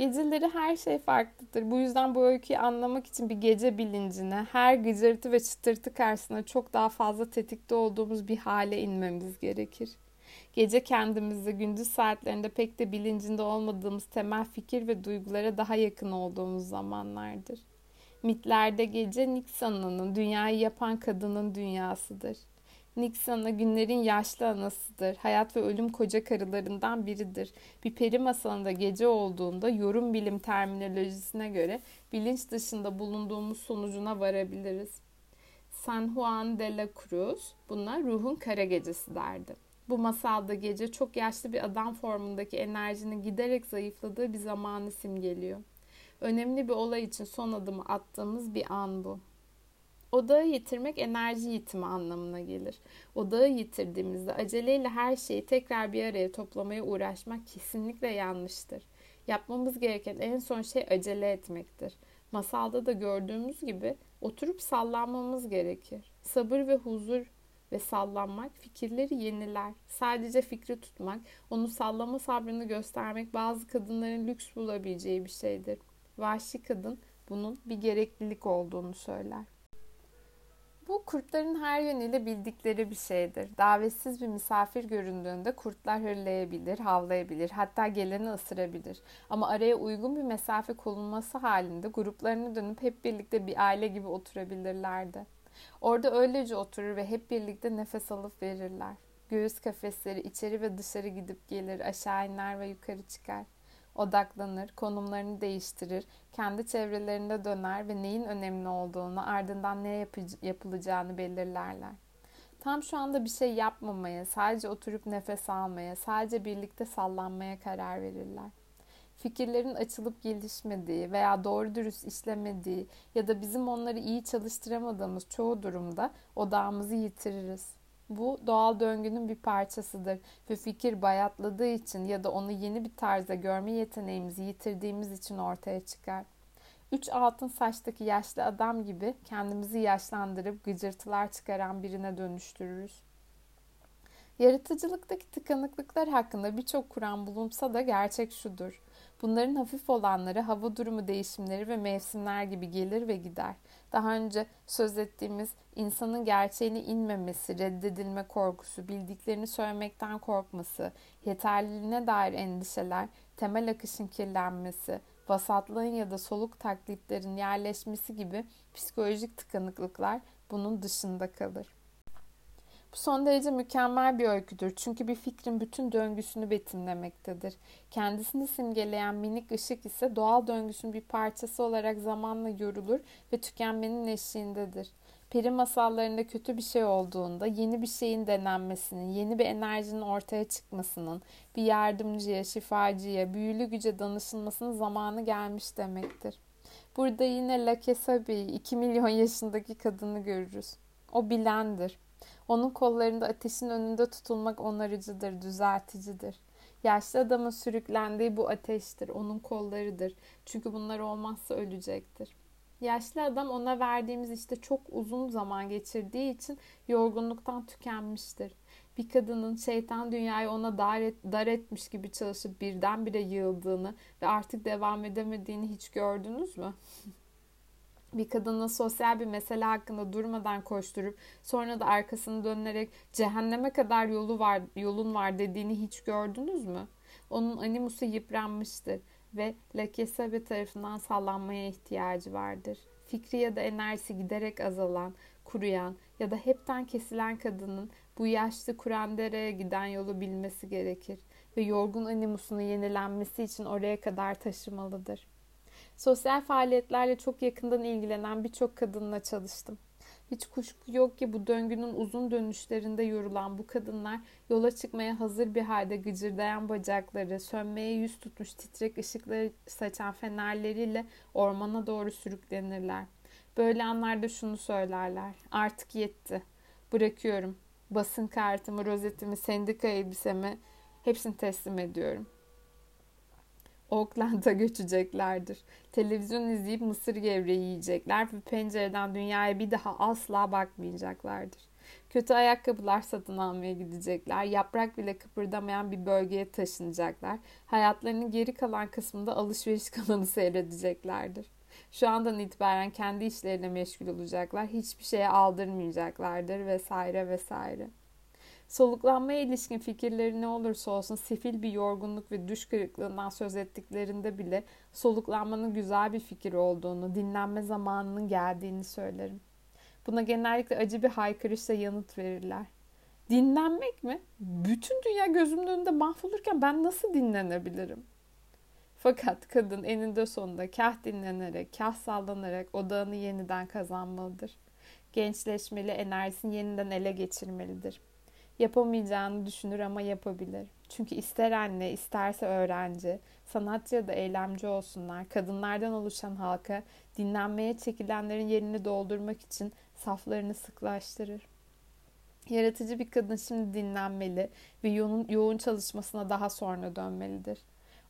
Geceleri her şey farklıdır. Bu yüzden bu öyküyü anlamak için bir gece bilincine, her gıcırtı ve çıtırtı karşısında çok daha fazla tetikte olduğumuz bir hale inmemiz gerekir. Gece kendimizi gündüz saatlerinde pek de bilincinde olmadığımız temel fikir ve duygulara daha yakın olduğumuz zamanlardır. Mitlerde gece Nixon'un dünyayı yapan kadının dünyasıdır. Nixon'a günlerin yaşlı anasıdır. Hayat ve ölüm koca karılarından biridir. Bir peri masalında gece olduğunda yorum bilim terminolojisine göre bilinç dışında bulunduğumuz sonucuna varabiliriz. San Juan de la Cruz buna ruhun kara gecesi derdi. Bu masalda gece çok yaşlı bir adam formundaki enerjinin giderek zayıfladığı bir zamanı simgeliyor. Önemli bir olay için son adımı attığımız bir an bu. Odağı yitirmek enerji yitimi anlamına gelir. Odağı yitirdiğimizde aceleyle her şeyi tekrar bir araya toplamaya uğraşmak kesinlikle yanlıştır. Yapmamız gereken en son şey acele etmektir. Masalda da gördüğümüz gibi oturup sallanmamız gerekir. Sabır ve huzur ve sallanmak fikirleri yeniler. Sadece fikri tutmak, onu sallama sabrını göstermek bazı kadınların lüks bulabileceği bir şeydir. Vahşi kadın bunun bir gereklilik olduğunu söyler. Bu kurtların her yönüyle bildikleri bir şeydir. Davetsiz bir misafir göründüğünde kurtlar hırlayabilir, havlayabilir, hatta geleni ısırabilir. Ama araya uygun bir mesafe konulması halinde gruplarına dönüp hep birlikte bir aile gibi oturabilirlerdi. Orada öylece oturur ve hep birlikte nefes alıp verirler. Göğüs kafesleri içeri ve dışarı gidip gelir, aşağı iner ve yukarı çıkar odaklanır, konumlarını değiştirir, kendi çevrelerinde döner ve neyin önemli olduğunu, ardından ne yapılacağını belirlerler. Tam şu anda bir şey yapmamaya, sadece oturup nefes almaya, sadece birlikte sallanmaya karar verirler. Fikirlerin açılıp gelişmediği veya doğru dürüst işlemediği ya da bizim onları iyi çalıştıramadığımız çoğu durumda odağımızı yitiririz. Bu doğal döngünün bir parçasıdır ve fikir bayatladığı için ya da onu yeni bir tarzda görme yeteneğimizi yitirdiğimiz için ortaya çıkar. Üç altın saçtaki yaşlı adam gibi kendimizi yaşlandırıp gıcırtılar çıkaran birine dönüştürürüz. Yaratıcılıktaki tıkanıklıklar hakkında birçok kuran bulunsa da gerçek şudur. Bunların hafif olanları hava durumu değişimleri ve mevsimler gibi gelir ve gider. Daha önce söz ettiğimiz insanın gerçeğine inmemesi, reddedilme korkusu, bildiklerini söylemekten korkması, yeterliliğine dair endişeler, temel akışın kirlenmesi, vasatlığın ya da soluk taklitlerin yerleşmesi gibi psikolojik tıkanıklıklar bunun dışında kalır. Bu son derece mükemmel bir öyküdür çünkü bir fikrin bütün döngüsünü betimlemektedir. Kendisini simgeleyen minik ışık ise doğal döngüsünün bir parçası olarak zamanla yorulur ve tükenmenin eşiğindedir. Peri masallarında kötü bir şey olduğunda yeni bir şeyin denenmesinin, yeni bir enerjinin ortaya çıkmasının, bir yardımcıya, şifacıya, büyülü güce danışılmasının zamanı gelmiş demektir. Burada yine La Kesabe'yi, 2 milyon yaşındaki kadını görürüz. O bilendir. Onun kollarında ateşin önünde tutulmak onarıcıdır, düzelticidir. Yaşlı adamın sürüklendiği bu ateştir, onun kollarıdır. Çünkü bunlar olmazsa ölecektir. Yaşlı adam ona verdiğimiz işte çok uzun zaman geçirdiği için yorgunluktan tükenmiştir. Bir kadının şeytan dünyayı ona dar, et, dar etmiş gibi çalışıp birdenbire yığıldığını ve artık devam edemediğini hiç gördünüz mü? bir kadının sosyal bir mesele hakkında durmadan koşturup sonra da arkasını dönerek cehenneme kadar yolu var, yolun var dediğini hiç gördünüz mü? Onun animusu yıpranmıştır ve Lakesabe tarafından sallanmaya ihtiyacı vardır. Fikri ya da enerjisi giderek azalan, kuruyan ya da hepten kesilen kadının bu yaşlı Kurandere'ye giden yolu bilmesi gerekir ve yorgun animusunu yenilenmesi için oraya kadar taşımalıdır. Sosyal faaliyetlerle çok yakından ilgilenen birçok kadınla çalıştım. Hiç kuşku yok ki bu döngünün uzun dönüşlerinde yorulan bu kadınlar yola çıkmaya hazır bir halde gıcırdayan bacakları, sönmeye yüz tutmuş titrek ışıkları saçan fenerleriyle ormana doğru sürüklenirler. Böyle anlarda şunu söylerler. Artık yetti. Bırakıyorum. Basın kartımı, rozetimi, sendika elbisemi hepsini teslim ediyorum. Oakland'a göçeceklerdir. Televizyon izleyip mısır gevreği yiyecekler ve pencereden dünyaya bir daha asla bakmayacaklardır. Kötü ayakkabılar satın almaya gidecekler. Yaprak bile kıpırdamayan bir bölgeye taşınacaklar. Hayatlarının geri kalan kısmında alışveriş kanalı seyredeceklerdir. Şu andan itibaren kendi işlerine meşgul olacaklar. Hiçbir şeye aldırmayacaklardır vesaire vesaire. Soluklanmaya ilişkin fikirleri ne olursa olsun sefil bir yorgunluk ve düş kırıklığından söz ettiklerinde bile soluklanmanın güzel bir fikir olduğunu, dinlenme zamanının geldiğini söylerim. Buna genellikle acı bir haykırışla yanıt verirler. Dinlenmek mi? Bütün dünya gözümün önünde mahvolurken ben nasıl dinlenebilirim? Fakat kadın eninde sonunda kah dinlenerek, kah sallanarak odağını yeniden kazanmalıdır. Gençleşmeli, enerjisini yeniden ele geçirmelidir. Yapamayacağını düşünür ama yapabilir. Çünkü ister anne, isterse öğrenci, sanatçı ya da eylemci olsunlar, kadınlardan oluşan halka dinlenmeye çekilenlerin yerini doldurmak için saflarını sıklaştırır. Yaratıcı bir kadın şimdi dinlenmeli ve yoğun, çalışmasına daha sonra dönmelidir.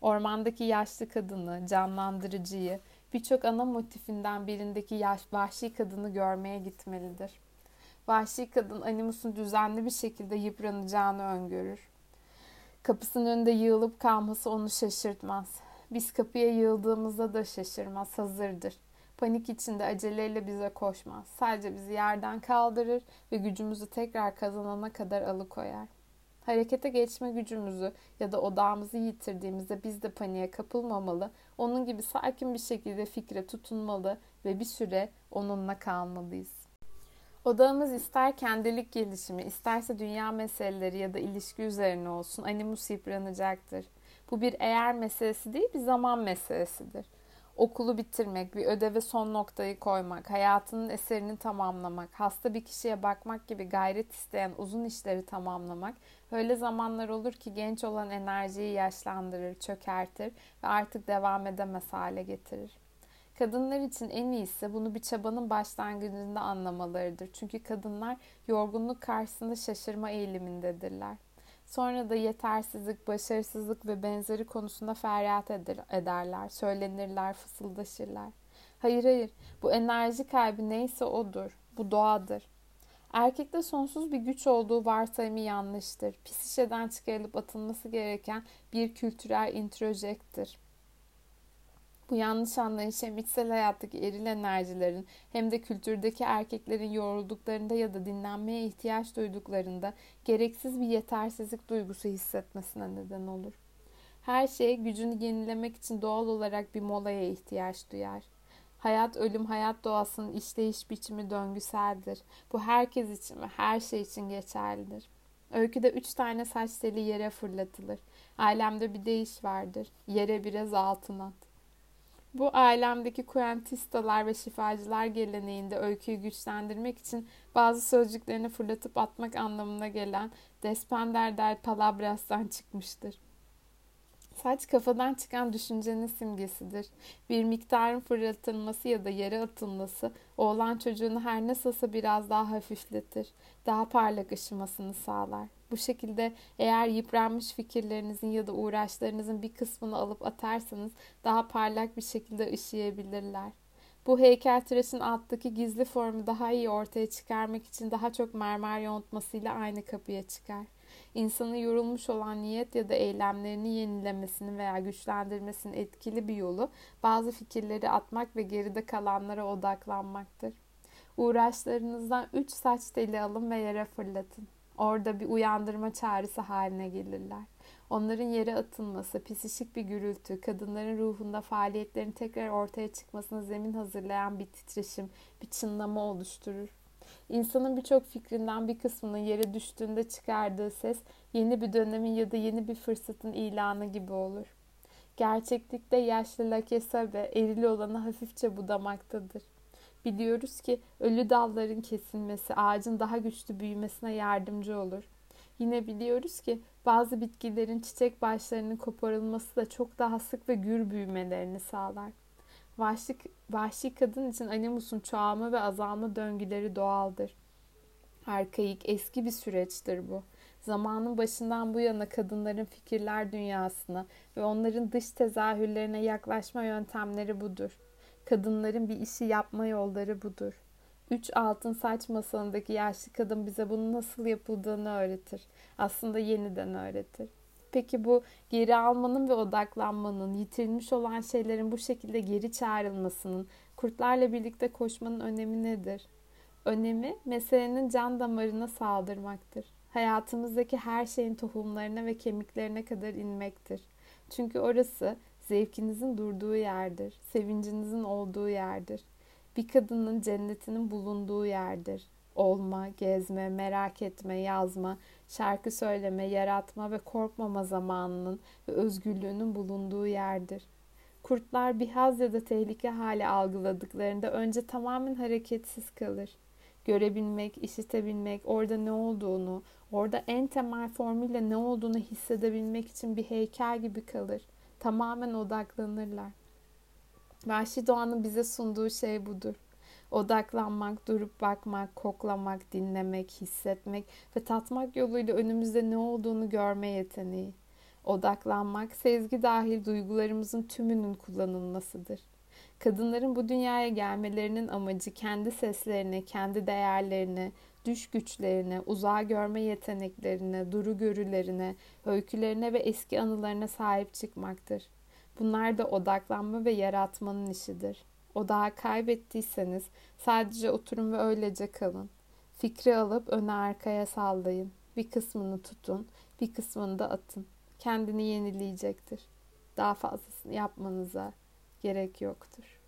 Ormandaki yaşlı kadını, canlandırıcıyı, birçok ana motifinden birindeki yaş, vahşi kadını görmeye gitmelidir. Vahşi kadın animusun düzenli bir şekilde yıpranacağını öngörür. Kapısının önünde yığılıp kalması onu şaşırtmaz. Biz kapıya yığıldığımızda da şaşırmaz, hazırdır. Panik içinde aceleyle bize koşmaz. Sadece bizi yerden kaldırır ve gücümüzü tekrar kazanana kadar alıkoyar. Harekete geçme gücümüzü ya da odağımızı yitirdiğimizde biz de paniğe kapılmamalı, onun gibi sakin bir şekilde fikre tutunmalı ve bir süre onunla kalmalıyız. Odağımız ister kendilik gelişimi, isterse dünya meseleleri ya da ilişki üzerine olsun animus yıpranacaktır. Bu bir eğer meselesi değil, bir zaman meselesidir. Okulu bitirmek, bir ödeve son noktayı koymak, hayatının eserini tamamlamak, hasta bir kişiye bakmak gibi gayret isteyen uzun işleri tamamlamak, öyle zamanlar olur ki genç olan enerjiyi yaşlandırır, çökertir ve artık devam edemez hale getirir. Kadınlar için en iyisi bunu bir çabanın başlangıcında anlamalarıdır. Çünkü kadınlar yorgunluk karşısında şaşırma eğilimindedirler. Sonra da yetersizlik, başarısızlık ve benzeri konusunda feryat ederler, söylenirler, fısıldaşırlar. Hayır hayır, bu enerji kaybı neyse odur, bu doğadır. Erkekte sonsuz bir güç olduğu varsayımı yanlıştır. Pis işeden çıkarılıp atılması gereken bir kültürel introjektir. Bu yanlış anlayış hem içsel hayattaki eril enerjilerin hem de kültürdeki erkeklerin yorulduklarında ya da dinlenmeye ihtiyaç duyduklarında gereksiz bir yetersizlik duygusu hissetmesine neden olur. Her şey gücünü yenilemek için doğal olarak bir molaya ihtiyaç duyar. Hayat, ölüm, hayat doğasının işleyiş biçimi döngüseldir. Bu herkes için ve her şey için geçerlidir. Öyküde üç tane saç teli yere fırlatılır. Ailemde bir deyiş vardır. Yere biraz altın at. Bu alemdeki kuantistalar ve şifacılar geleneğinde öyküyü güçlendirmek için bazı sözcüklerini fırlatıp atmak anlamına gelen Despender del Palabras'tan çıkmıştır. Saç kafadan çıkan düşüncenin simgesidir. Bir miktarın fırlatılması ya da yere atılması oğlan çocuğunu her nasılsa biraz daha hafifletir, daha parlak ışımasını sağlar. Bu şekilde eğer yıpranmış fikirlerinizin ya da uğraşlarınızın bir kısmını alıp atarsanız daha parlak bir şekilde ışıyabilirler. Bu heykeltıraşın alttaki gizli formu daha iyi ortaya çıkarmak için daha çok mermer yontmasıyla aynı kapıya çıkar. İnsanı yorulmuş olan niyet ya da eylemlerini yenilemesinin veya güçlendirmesinin etkili bir yolu bazı fikirleri atmak ve geride kalanlara odaklanmaktır. Uğraşlarınızdan üç saç teli alın ve yere fırlatın. Orada bir uyandırma çağrısı haline gelirler. Onların yere atılması, pisişik bir gürültü, kadınların ruhunda faaliyetlerin tekrar ortaya çıkmasına zemin hazırlayan bir titreşim, bir çınlama oluşturur. İnsanın birçok fikrinden bir kısmının yere düştüğünde çıkardığı ses yeni bir dönemin ya da yeni bir fırsatın ilanı gibi olur. Gerçeklikte yaşlı Lakesabe erili olanı hafifçe budamaktadır. Biliyoruz ki ölü dalların kesilmesi ağacın daha güçlü büyümesine yardımcı olur. Yine biliyoruz ki bazı bitkilerin çiçek başlarının koparılması da çok daha sık ve gür büyümelerini sağlar. Vahşi, vahşi kadın için animusun çoğalma ve azalma döngüleri doğaldır. Arkaik, eski bir süreçtir bu. Zamanın başından bu yana kadınların fikirler dünyasına ve onların dış tezahürlerine yaklaşma yöntemleri budur. Kadınların bir işi yapma yolları budur. Üç altın saç masalındaki yaşlı kadın bize bunun nasıl yapıldığını öğretir. Aslında yeniden öğretir. Peki bu geri almanın ve odaklanmanın, yitirilmiş olan şeylerin bu şekilde geri çağrılmasının, kurtlarla birlikte koşmanın önemi nedir? Önemi meselenin can damarına saldırmaktır. Hayatımızdaki her şeyin tohumlarına ve kemiklerine kadar inmektir. Çünkü orası zevkinizin durduğu yerdir, sevincinizin olduğu yerdir. Bir kadının cennetinin bulunduğu yerdir. Olma, gezme, merak etme, yazma, şarkı söyleme, yaratma ve korkmama zamanının ve özgürlüğünün bulunduğu yerdir. Kurtlar bir haz ya da tehlike hali algıladıklarında önce tamamen hareketsiz kalır. Görebilmek, işitebilmek, orada ne olduğunu, orada en temel formuyla ne olduğunu hissedebilmek için bir heykel gibi kalır. Tamamen odaklanırlar. Vahşi doğanın bize sunduğu şey budur. Odaklanmak, durup bakmak, koklamak, dinlemek, hissetmek ve tatmak yoluyla önümüzde ne olduğunu görme yeteneği. Odaklanmak, sezgi dahil duygularımızın tümünün kullanılmasıdır. Kadınların bu dünyaya gelmelerinin amacı kendi seslerine, kendi değerlerine, düş güçlerine, uzağa görme yeteneklerine, duru görülerine, öykülerine ve eski anılarına sahip çıkmaktır. Bunlar da odaklanma ve yaratmanın işidir. Odağı kaybettiyseniz sadece oturun ve öylece kalın. Fikri alıp öne arkaya sallayın. Bir kısmını tutun, bir kısmını da atın. Kendini yenileyecektir. Daha fazlasını yapmanıza gerek yoktur.